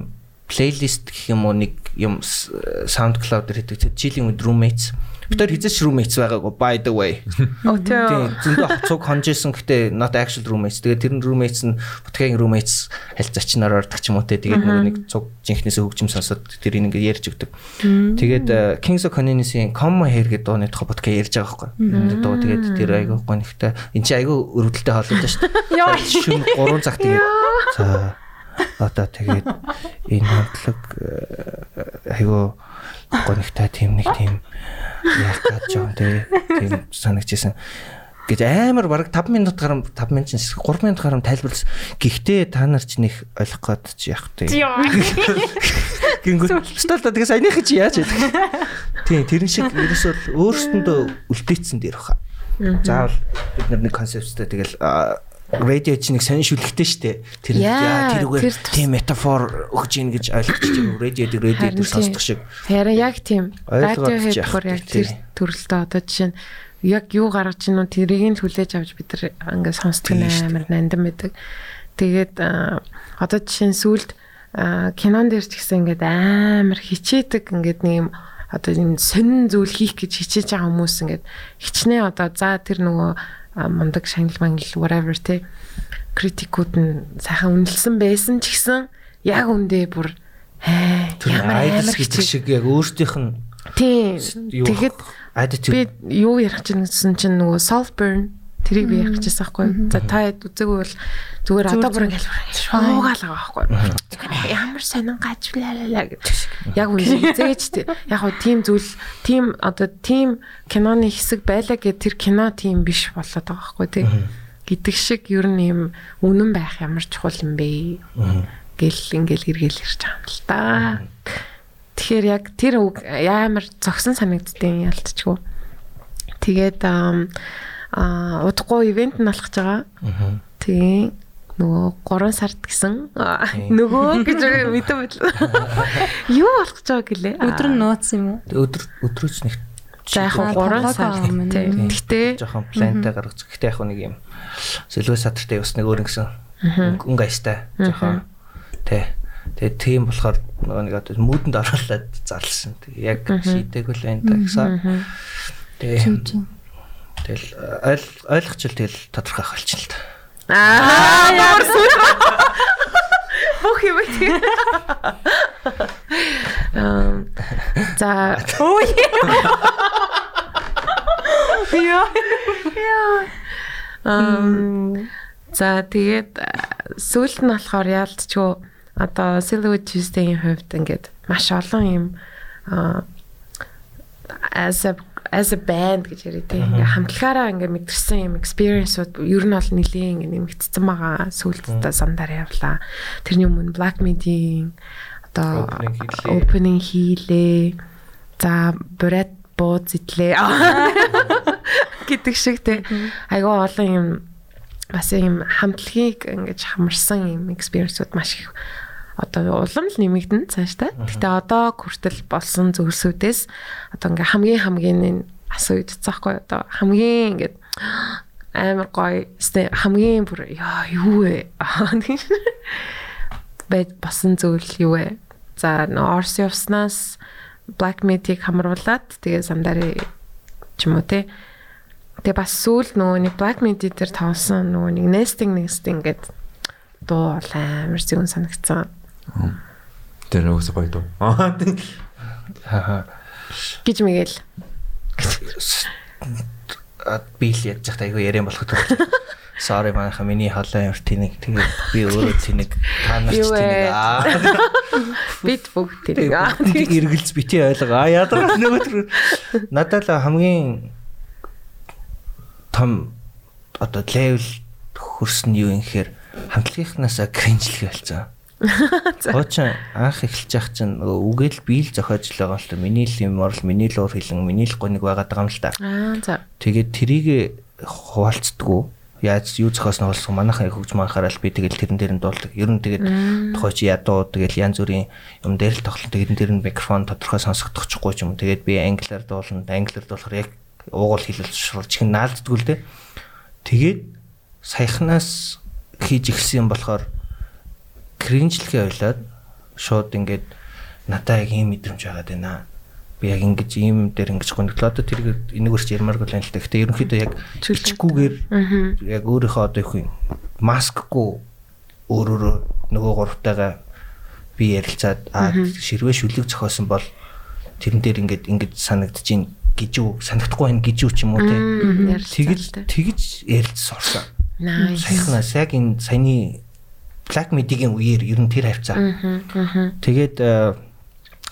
Speaker 4: плейлист гэх юм уу нэг юм SoundCloud дээр хийдэг. Жилийн үед roommates. Бид нар хизээч roommates байгаагүй by the way.
Speaker 2: Оо
Speaker 4: Тийм зөндөө цуг хонжсэн гэхдээ not actual roommates. Тэгээд тэр нь roommates нь подкастын roommates аль зочноор ордог ч юм уу те. Тэгээд нэг цуг жинхнээсээ хөгжим сонсоод тэрийг ингээ ярьж өгдөг. Тэгээд э, Kings of Convenience-ийн Come Here гэдэг дууны тухай подкаст ярьж байгаа байхгүй. Дуу тэгээд тэр айгүй гонхтой. Энд чи айгүй өрөвдөлтөй хоолойд шүү дээ. Шүн 3 цаг тэгээд за одоо тэгээд энэ хамтлаг э, айгүй гонхтой тийм нэг тийм яах гэж жоон тийм санагдчихсан гэж амар бараг 5 минут гарам 5 минут чинь 3 минут гарам тайлбарласан. Гэхдээ та нар ч нэх ойлгох гээд чи яах вэ? Гингүү. Стал тэгээ саяных чи яаж яадаг? Тийм тэрэн шиг ерөөсөө өөрсөндөө үлдээцсэн дээр баха. Заавал бид нар нэг концепттэй тэгэл радио чи нэг сонир шүлэгтэй штэ. Тэр
Speaker 2: Яа,
Speaker 4: тэрүүгээр тийм метафор өгч ийн гэж ойлгож байгаа. Радио дээр радио дээр сонсдог шиг.
Speaker 2: Харин яг тийм. Радио хэлбэр яг тэр төрөлтөө одоо жишээ нь яг юу гаргаж ийн үү тэрийг нь хүлээж авч бид нар ингээд сонсдог амар нандин байдаг. Тэгээд одоо жишээ нь сүлд кинон дээр ч гэсэн ингээд амар хичээдэг ингээд нэг юм одоо юм сонин зүйл хийх гэж хичээж байгаа хүмүүс ингээд хичнээн одоо за тэр нөгөө мундаг шагнал мангал whatever те. Критикүүд нь сайхан үнэлсэн байсан ч гэсэн яг үндэ бүр ямар
Speaker 4: айдас гэдэг шиг яг өөртөөх нь
Speaker 2: тийм тэгэхэд би юу ярих гэсэн чинь нөгөө self burn тэрийг би ярих гэжсэн байхгүй за та хэд үзээгүй бол зүгээр одоо бүр ингээд шуугаал байгаа байхгүй ямар сонин гажлаа гэж яг үнэ зээч тий. Яг хөө тийм зүйл тийм одоо тийм киноны хэсэг байлаа гэд тэр кино тийм биш болоод байгаа байхгүй тий. Гэдэг шиг ер нь юм үнэн байх ямар чухал юм бэ? Гэл ингээл эргэл ирж байгаа юм л да. Тэгэхээр яг тэр үг ямар зогсон санагддیں۔ ялтчгүй. Тэгээд ам, аа удахгүй ивент нь болох гэж байгаа. Тийм нөгөө 3 сард гэсэн нөгөө гэж мэдэн байл. Юу болох гэж байгаа гэлээ?
Speaker 3: Өдөр нь нууц юм уу?
Speaker 4: өдөр өдрөөч нэг
Speaker 2: За яг
Speaker 3: Аа,
Speaker 2: 3
Speaker 3: тоглоог
Speaker 2: сар тийм. Гэхдээ
Speaker 4: жоохон плантай гаргаж. Гэхдээ яг нэг юм сэлвэ садартай бас нэг өөр ингэсэн өнгө аястай жоохон тий. Тэгээ тийм болохоор нөгөө нэг одоо муудэнд оруулаад зарлсан. Тэгээ яг шийдэг л байна та гэсэн. Тэгээ тэгэл ойл ойлгочл тэгэл тодорхой болчихно л та.
Speaker 2: аа ямар сүүл. Бөх юм тийм. Ам за ой. Яа. Ам за тэгээд сүүлд нь болохоор яалтчгүй одоо Silhouette Tuesday-ийн хувьд ингээд маш олон юм а as a as a band гэж яриа тийм ингээ хамтлагаараа ингээ мэдэрсэн юм experience-ууд ер нь бол нэлийн ингээ нэмэгдсэн байгаа сүүлдээ сандаар явлаа. Тэрний өмнө Black Midi-ийн одоо
Speaker 4: Opening хийлээ.
Speaker 2: За Brad бууз идлээ. гэдэг шиг те. Айгаа олон юм бас юм хамтлагийг ингэж хамарсан юм experience-ууд маш их одоо улам л нэмэгдэн цааш та. Гэтэ одоо хүртэл болсон зүйлсүүдээс одоо ингээ хамгийн хамгийн асууж цаахгүй одоо хамгийн ингээд амар гоё хамгийн бүр яа юу вэ? Бэд басан зүйл юу вэ? За Орси явснаас Black Meat-ийг хамруулад тэгээ сандараа ч юм уу те. Тэгээ бас сүүл нөгөө нэг Black Meat дээр тавсан нөгөө нэг nesting nesting гэдэг дуу амар зүүн санагдсан.
Speaker 5: Тэр нөгөөсөө гоё дуу. Аа тийм.
Speaker 2: Гэж мэгэл.
Speaker 4: а би л ядж захтай айгүй яриан болох гэдэг. Sorry манайха миний холоо ямар тэнэг тэгээ би өөрөө тэнэг та нар ч тэнэг аа
Speaker 2: Бит бүгд тэрийг аа.
Speaker 4: Эргэлз бити ойлго аа ядар нөгөө надад л хамгийн том одоо левел хөрсөн юу юм гэхээр хамтлагийнхнаасаа кринжлэх болсон. Хоочин анх эхэлж явах чинь нөгөө үгээл би л зохиож л байгаа л та. Миний л юм орл, миний л уур хилэн, миний л гоник байгаад байгаа юм л та.
Speaker 2: Аа за.
Speaker 4: Тэгээд трийг хуваалцдаггүй. Яаж юу зохиосноо болсон манайхаа хөгж манахаараа л би тэгэл тэрэн дээр нь дуулдаг. Ер нь тэгээд тухай чи ядуу тэгэл янз бүрийн юм дээр л тоглолт тэгээд тэр нь микрофон тодорхой сонсогдохгүй ч юм. Тэгээд би англиар дуулна. Англиар дуулахаар яг уугуул хэлэл шурж чин наалддгүй л дээ. Тэгээд саяхнаас хийж ихсэн юм болохоор кринжлэхээ ойлоод шууд ингээд надаа яг ийм мэдрэмж байгаад байна. Би яг ингэж ийм дээр ингэж гонглоо одоо тэр энийг өрч ярмааргүй л юм л. Гэтэ ерөнхийдөө яг чичгүүгээр яг өөрийнхөө одоо их юм маскгүй өөрөөрөө нөгөө гуравтайгаа би ярилцаад аа ширвээ шүлэг зохиосон бол тэрэн дээр ингээд ингэж санагдчихээн гэж үү санагдахгүй байх гэж үү ч юм уу те. Тэгэл тэгж ярилцсан орсон.
Speaker 2: Nice.
Speaker 4: Саяхнаас яг энэ саяны Black Midi-гийн үеэр ер нь тэр хавцаа. Тэгээд э,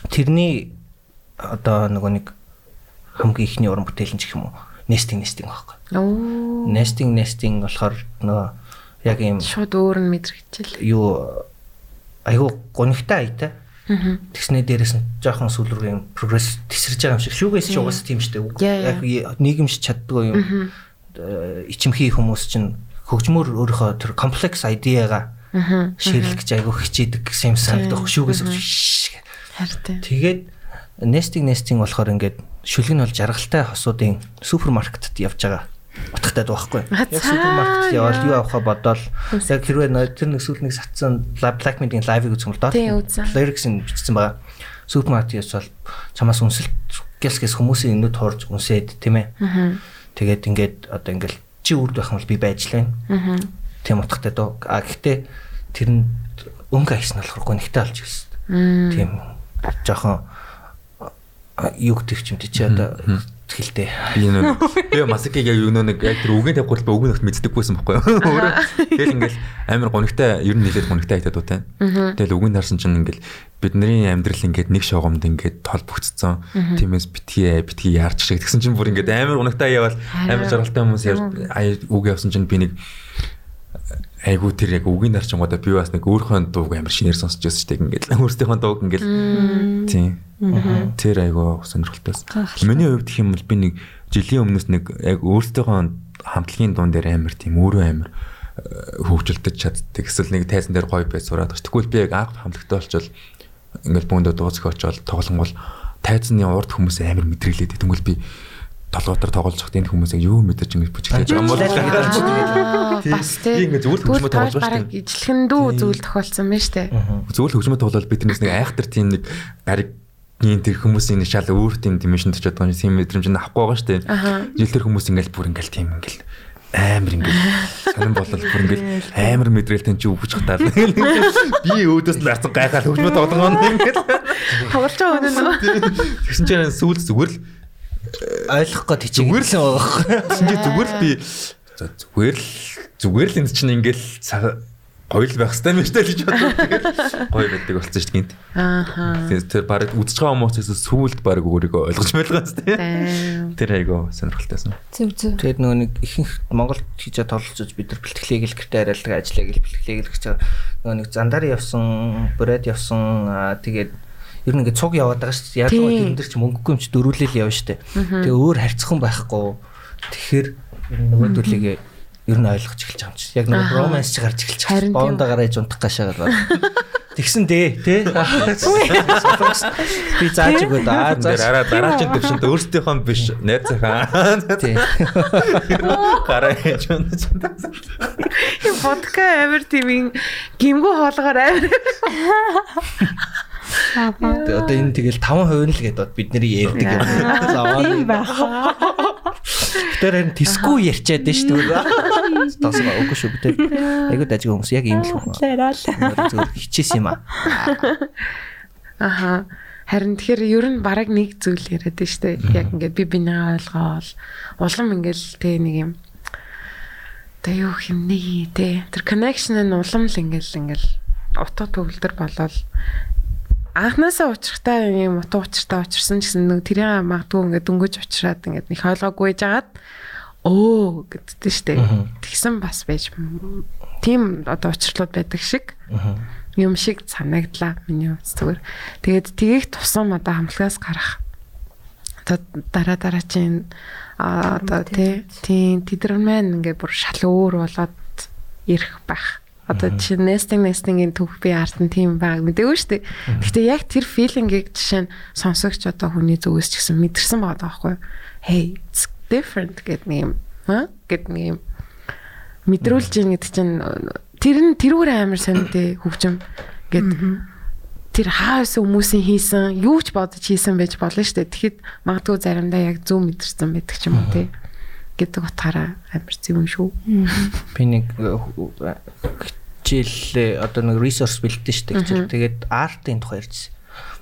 Speaker 4: тэрний одоо нөгөө нэг хамгийн ихний уран бүтээл нь ч юм уу nesting nesting байхгүй.
Speaker 2: Оо.
Speaker 4: Nesting nesting болохоор нөгөө яг юм
Speaker 2: Шууд өөр нь мэдрэгчэл.
Speaker 4: юу айгу гонигтай аятай. Тэгснээ дээрээс нь жоохон сүүл рүү юм прогресс тесэрж байгаа юм шиг. Шүүгээс ч угаасаа тийм дээ. Яг нийгэмш чаддгүй юм. Э, Ичимхий хүмүүс чинь хөгжмөр өөрийнхөө тэр комплекс айдиагаа ширлэх гэж айгу хичээдэг гэсэн юм санагдах. Шүүгээс гэх.
Speaker 2: Харин.
Speaker 4: Тэгээд nesting nesting болохоор ингээд шүлэг нь бол жаргалтай хосуудын супермаркетд явж байгаа утгатай байхгүй. Яг супермаркетд явал юу авахаа бодоол яг хэрвээ тэр нэг сүүл нэг сатсан Black Midi-ийн лайвыг үзсэн бол доо
Speaker 2: Тийм, үзсэн.
Speaker 4: lyrics нь бичсэн байгаа. супермаркетээс бол чамаас үнсэлт гэс гэс хүмүүсийн өнөд хуурж үнсээд тийм ээ. Тэгээд ингээд одоо ингээд чи үрд байх юм бол би байж лээ. Тийм утгатай дөө. А гэхдээ тэр нь өнгө айсан болохоор гонхтой болж ирсэн. Тийм жоохон а, юу гэдэг ч юм тий чи одоо хэлтэй.
Speaker 5: Би энэ би масакиг яг юу нэг яг тэр үгийн тавьгуул ба үгийн нөхд мэддэггүйсэн байхгүй юу. Өөрөө тэгэл ингээл амар гонигтай ер нь нэлээд гонигтай айтаад уу те. Тэгэл үгийн харсан чинь ингээл бидний амьдрал ингээд нэг шогомд ингээд толбогдсон. Тиймээс битгий битгий яарч шиг тэгсэн чинь бүр ингээд амар гонигтай явал амар жаргалтай хүмүүс үг явсан чинь би нэг айгуу тэр яг үгийн нарчингуудаа би бас нэг өөрийнхөө дууг амар шинээр сонсч байсан шүү дээ ингээд. Өөрсдийнхөө дууг ингээд. Тийм тэр айгуу сонирхолтой байсан. Миний хувьд гэх юм бол би нэг жилийн өмнөөс нэг яг өөрсдийнхөө хамтлагийн дуун дээр амар тийм өөрөө амар э, хөгжилдөж чаддаг. Эсвэл нэг тайзан дээр гоё бай сураад. Тэгвэл би яг анх хамтлагтай болчвол ингээд бүүндээ дуу зөх очоод тоглонгол тайзны урд хүмүүс амар мэдрэлээд тэгвэл би толгоотор тоглож хат энэ хүмүүсийг юу мэдэрч ингэж бүжиглэж байгаа юм бол
Speaker 2: Бас тий.
Speaker 5: ингээд зөвхөн хөгжмөд тоглож байгаа шүү
Speaker 2: бараг ижлэхэндүү зүйл тохиолдсон байна штэ.
Speaker 5: дээ. Зөвхөн хөгжмөд тоглоод биднээс нэг айхтар тийм нэг гариг ийм тэр хүмүүсийн нэг шал өөр тийм димишн төч чадсан тийм мэдрэмж нь авахгүй байгаа шүү дээ. Жил тэр хүмүүс ингээл бүр ингээл тийм ингээл амар ингээл сонирн болол бүр ингээл амар мэдрэлтэй чи үгж хатаар би өөдөөс нь арцсан гайхаад хөгжмөд тоглоно ингээл
Speaker 2: Тоглож байгаа үү?
Speaker 5: тэгсэн чинь сүүл зүгээр л
Speaker 4: ойлгох гээд хичээгээр л байгаа байхгүй.
Speaker 5: Чинь зүгээр л би зүгээр л зүгээр л энэ чинь ингээл цаг- гоё л байх хэрэгтэй юм шүү дээ гэж бодлоо. Тэгээд гоё байдаг болсон шүү дээ.
Speaker 2: Ааха.
Speaker 5: Тэр тэр баг үзэж байгаа хүмүүсээс сүүлд баг өөрийгөө ойлгож байлгаа зү.
Speaker 2: Тайм.
Speaker 5: Тэр айгу сонирхолтойсэн.
Speaker 3: Зүг зүг.
Speaker 4: Тэгээд нөгөө нэг ихэнх Монголд хийж тоглолцож бид нар бэлтгэлийг л гэртээ арайлдаг ажиллаа гэл бэлтгэлийг л гэж байгаа. Нөгөө нэг зандар явсан, бүрээд явсан тэгээд ер нь ингээд цуг яваад байгаа шүү дээ. Яг л
Speaker 2: Тийм.
Speaker 4: тэр дэр чи мөнгөгүй юм чи дөрүүлэл явна шүү дээ. Тэгээ өөр харьцхан байхгүй. Тэгэхээр ер нь нөгөө төлөгийг ер нь ойлгож эхэлж байгаа юм чи. Яг нөгөө романс чи гарч эхэлж байгаа.
Speaker 2: тийм.
Speaker 4: Бондоо гараж унтах гашаагаар. Тэгсэн дээ, тий? Би зааж өгөөд аа зааж.
Speaker 5: араа дараагийн төвшөнд өөрсдийнхөө биш найзынхаа
Speaker 4: Тий.
Speaker 5: гараа хийж байна.
Speaker 2: Энэ водка амир тийм гимгүү хоолгоор амир.
Speaker 4: Одоо энэ тэгэл 5% нь л гэдэг бид нэр ярьдаг юм.
Speaker 2: Тийм байх.
Speaker 4: Тэр харин тиску ярьчаад дээ шүү дээ. Тасгаа үгүй шүү бид. Айгуу дажиг хүмүүс яг ийм л хүн. Зүгээр хичээс юм аа.
Speaker 2: Аха. Харин тэгэхээр ер нь бараг нэг зүйл яриад байна шүү дээ. Яг ингээд би бинийгаа ойлгоол. Улам ингээл тэ нэг юм. Тэ юу юм нэг тэ. Тэр connection нь улам л ингээл ингээл утга төгөлдөр болол анхнаасаа учрахтаа юм утга учиртай учирсан гэсэн нэг тэрийн магадгүй ингээд дөнгөж учраад ингээд нэг ойлгоогүй жагаад өө гэдтэй штэ. Тэгсэн бас байж тийм одоо учрлууд байдаг шиг юм шиг санагдлаа миний хувьд зүгээр. Тэгээд тгийх тусам одоо хамтлагаас гарах одоо дараа дараа чинь одоо тий тийм тэдэр маань ингээд бүр шал өөр болоод ирэх байх. Одоо чи nesting nesting-ийн түүх би арт нь тийм баг мэдээгүй шүү дээ. Гэхдээ яг тэр feeling-ийг жишээ нь сонсогч одоо хүний зүгээс ч гэсэн мэдэрсэн байгаа байхгүй юу? Hey, it's different гэдэг нэг юм. Аа? гэдэг нэг юм мэдрүүлж ийн гэдэг чинь тэр нь тэрүүгээр амар сониртэй хөгжим гэд тэр хаас хүмүүсийн хийсэн юу ч бодож хийсэн байж болно шүү дээ. Тэгэхэд магадгүй заримдаа яг зөв мэдэрсэн байдаг ч юм уу тий гэдэг утгаараа амар зөв юм шүү.
Speaker 4: Би нэг хичээл одоо нэг resource бэлдсэн шүү дээ. хичээл. Тэгээд art-ын тухай ярьжсэн.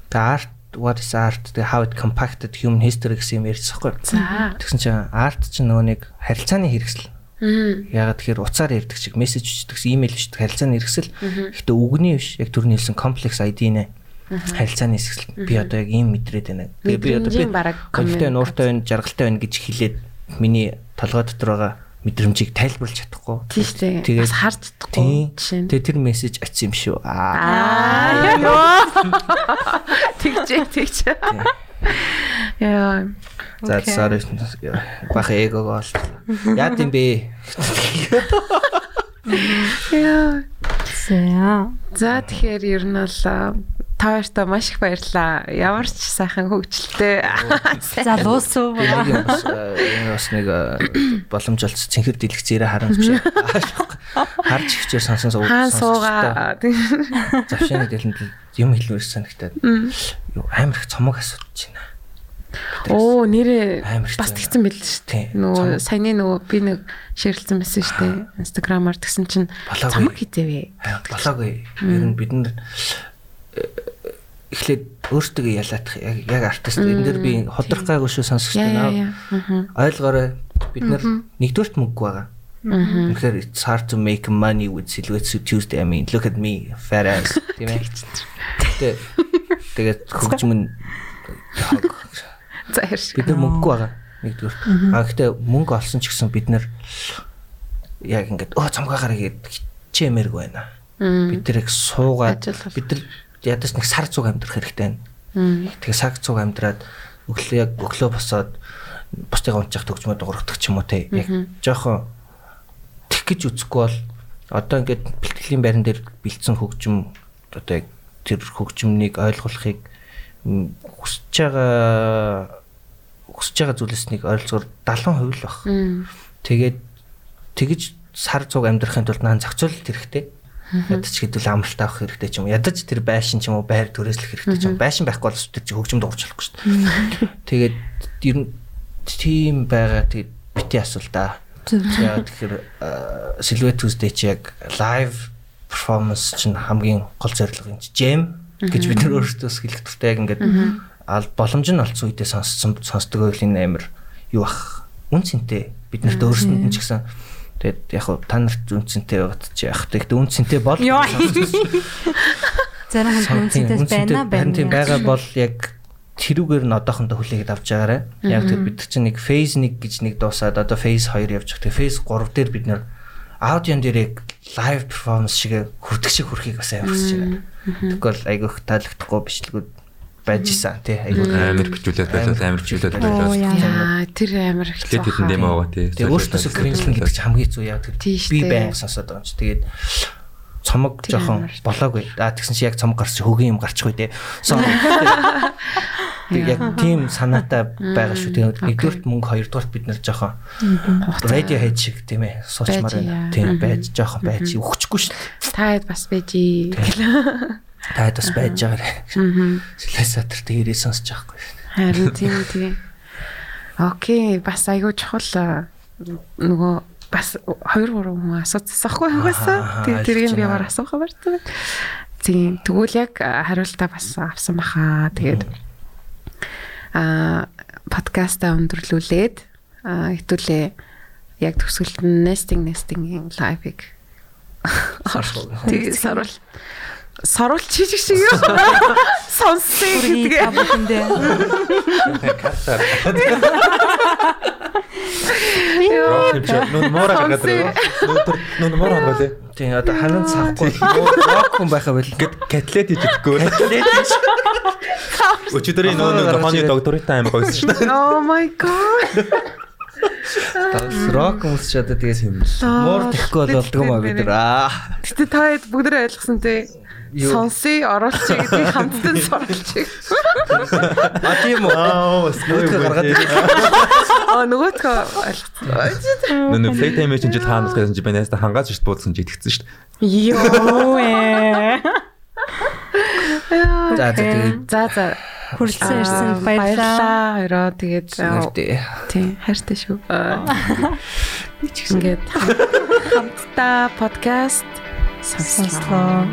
Speaker 4: Тэгээд art what is art тэгээд how it compacted human history гэсэн юм ярьсан.
Speaker 2: За.
Speaker 4: Тэгсэн чинь art чинь нөгөө нэг харилцааны хэрэгсэл. Ягаад тэгэхээр уцаар ярьдаг чиг мессеж бичдэг имэйл бичдэг харилцааны хэрэгсэл. Гэхдээ үгний биш яг түрүүний хэлсэн комплекс ID нэ. Харилцааны хэсгэл. Би одоо яг ийм мэдрээд байна. Тэгээ би одоо би
Speaker 2: Мэдрэмжийн бараг
Speaker 4: гонхтой байна, ууртай байна, жаргалтай байна гэж хэлээд миний толгой дотор байгаа мэдрэмжийг тайлбарлаж чадахгүй.
Speaker 2: Тийм.
Speaker 4: Тэгээд-
Speaker 2: Бас харж чадахгүй
Speaker 4: Тийм.
Speaker 2: жишээ нь.
Speaker 4: Тэгээ тэр мессеж очив юм шүү. Аа.
Speaker 2: Тэгчээ тэгчээ. Яа.
Speaker 4: За sorry. Бах эгог бол. Яа гэм бэ?
Speaker 2: Яа.
Speaker 3: За.
Speaker 2: За тэгэхээр ер нь а, та хоёртоо маш их баярлалаа. Ямар ч сайхан хөгжилтэй.
Speaker 4: Бас э, энэ бас нэг э, боломж олц цэнхэр дэлгэцээрээ харамж биш. Харж ихчээр сонсон суу.
Speaker 2: Хаан суугаа.
Speaker 4: Завшааны дэлэнд юм хэлмээр санагтаад. Юу амар их цомог асуудаж байна.
Speaker 2: Оо нэрээ бас тэгсэн байл шүү дээ. Нөгөө саяны нөгөө би нэг шеэрлсэн байсан шүү дээ. Инстаграмаар тэгсэн чинь цамаг хийзээвэ.
Speaker 4: Аа, болоогүй. Ер нь бид нар э, эхлээд өөртөө ялаадах яг яг артист энэ дэр би ходрох гайгүй шүү
Speaker 2: яа. Аа.
Speaker 4: Ойлгоорой. Бид нар нэгдүгürt мөнгө байгаа. Тэгэхээр it's hard to make money with Silhouette Tuesday. I mean, look at me, fat ass. Тийм ээ. Тэ тэгээд хөгжим нь
Speaker 2: За хэрш.
Speaker 4: бид нар мөнгөгүй байгаа. Нэгдүгээр. А гэхдээ мөнгө олсон ч гэсэн бид нар яг ингээд өө цамгаагаар гээд хичээмээргүй байна. Бид тэр яг суугаад бид нар ядаж нэг сар цуг амьдрах хэрэгтэй байна. Тэгээ сар цуг амьдраад өглөө яг өглөө босоод бусдыг унчих төгжмөд ургадаг ч юм уу те. Яг жоохон тех гэж үзэхгүй бол одоо ингээд бэлтгэлийн байран дээр бэлдсэн хөгжим одоо яг тэр хөгжмнийг ойлгуулахыг хүсэж байгаа хүсэж байгаа зүйлснийг ойролцоогоор 70% л баг. Тэгээд тэгэж сар цуг амьдрахын тулд наан зохицуулалт хэрэгтэй. Ядаж хэдүүл амралт авах хэрэгтэй ч юм уу. Ядаж тэр байшин ч юм уу байр түрээслэх хэрэгтэй ч юм. Байшин байхгүй бол тэр чи хөгжим дуурч болохгүй шүү дээ. Тэгээд ер нь тийм байгаа тэгээд бити асуул да. Яг тэгэхээр Silhouette Tuesday чи яг live performance чинь хамгийн гол зорилго юм чи jam гэж бид нар өөрсдөө хэлэх туфтаа яг ингээд боломж нь олцсон үедээ сонссон сонсдог энэ амир юу ах үнцэнтэй бид нарт өөрсдөнд нь ч гэсэн тэгээд яг та нарт үнцэнтэй байгаад чи яг тэгт үнцэнтэй бол.
Speaker 3: Зарим хүн үнцэнтэй байна
Speaker 4: байна тийм байгаа бол яг тэрүүгээр нь одоохондоо хүлээгээд авч байгаарай. Яг тэр бид чинь нэг phase 1 гэж нэг дуусаад одоо phase 2 явж байгаа. Тэгээ phase 3 дээр бид нэр аудион дээр яг live performance шиг хүрдэг шиг хүрхийг бас хүсэж байна. Тэгвэл айгүйх таалагдахгүй бичлэгүүд байж исэн тий айгүй
Speaker 5: Амар бичүүлээд байлаа амар бичүүлээд байлаа.
Speaker 2: Яа тэр амар их
Speaker 5: Эхлээд хэдэн дэм аваа тий.
Speaker 4: Тэгээ өөртөөсөө кринжлэн гэдэг чинь хамгийн хэцүү яг тэр
Speaker 2: Тийш
Speaker 4: би баян сонсоод байгаа юм чи. Тэгээд цомог жоохон болоогүй. Аа тэгсэн чи яг цомог гарч хөгийн юм гарчихгүй. Sorry. Тэг яг тийм санаатай байгаа шүү. Тэгээд нэгдүгürt мөнгө хоёрдугаарт бид нэр жоохон радио хейт шиг тийм ээ суучмаар
Speaker 2: Байж,
Speaker 4: байна.
Speaker 2: яа.
Speaker 4: Тийм байж жоохон байж өгчихгүй шүү.
Speaker 2: Та хэд бас байжи.
Speaker 4: Та бас байж байгаарэ. Сэлэсатэр тэрээ сонсож байхгүй.
Speaker 2: Харин тийм тийм. Окей, бас айгуу чухал нөгөө бас 2 3 хүн асууцсан хгүй хагасаа.
Speaker 4: Аа,
Speaker 2: Тэгээ тэрийг би ямар асуух барьсан. Тийм, тэгвэл яг хариултаа бас авсан баха. Тэгээд а подкаста өндөрлүүлээд хэвтүүлээ яг төгсгөлт нь nesting nesting-ийн live-ыг Тэгээ сарвал саруулч хийж шиг юу сонссон
Speaker 3: Хүргий
Speaker 2: гэдгээ
Speaker 3: та бүхэндээ.
Speaker 5: Нүн муура хангалээ.
Speaker 4: Тийм одоо ханан цахгүй рок хүн байхаа байл.
Speaker 5: Гэт котлет хийж өгөхгүй. Өчигдрийн нөө нэг тохооны доктортой аим гойсон шүү дээ.
Speaker 2: Oh my god.
Speaker 4: Рок хүмүүс ч одоо тэгээд муур тэхгүй бол болдгоо маа бид нар. Аа.
Speaker 2: Гэтэ та хэд бүгдээ ойлгосон те.
Speaker 4: Юу?
Speaker 2: Сонсъё, оруулчих гэдгийг хамтдан суралчих.
Speaker 4: А тийм үү.
Speaker 5: Аа,
Speaker 4: Нөгөөдгөө гаргаад ирээ.
Speaker 2: Аа нөгөөдхөө ойлгосон.
Speaker 5: Нүн playtime чинь жил хаанаас гэсэн чи банаас хангааж шít буудсан чи итгэсэн дээ.
Speaker 2: Йоо ээ.
Speaker 4: За за тэгээд
Speaker 2: За за.
Speaker 3: Хүрэлцэн ирсэн баярлалаа.
Speaker 2: Хоёроо тэгээд тийм хайртай шүү. Аа. Ингээд хамтдаа подкаст сонслоо.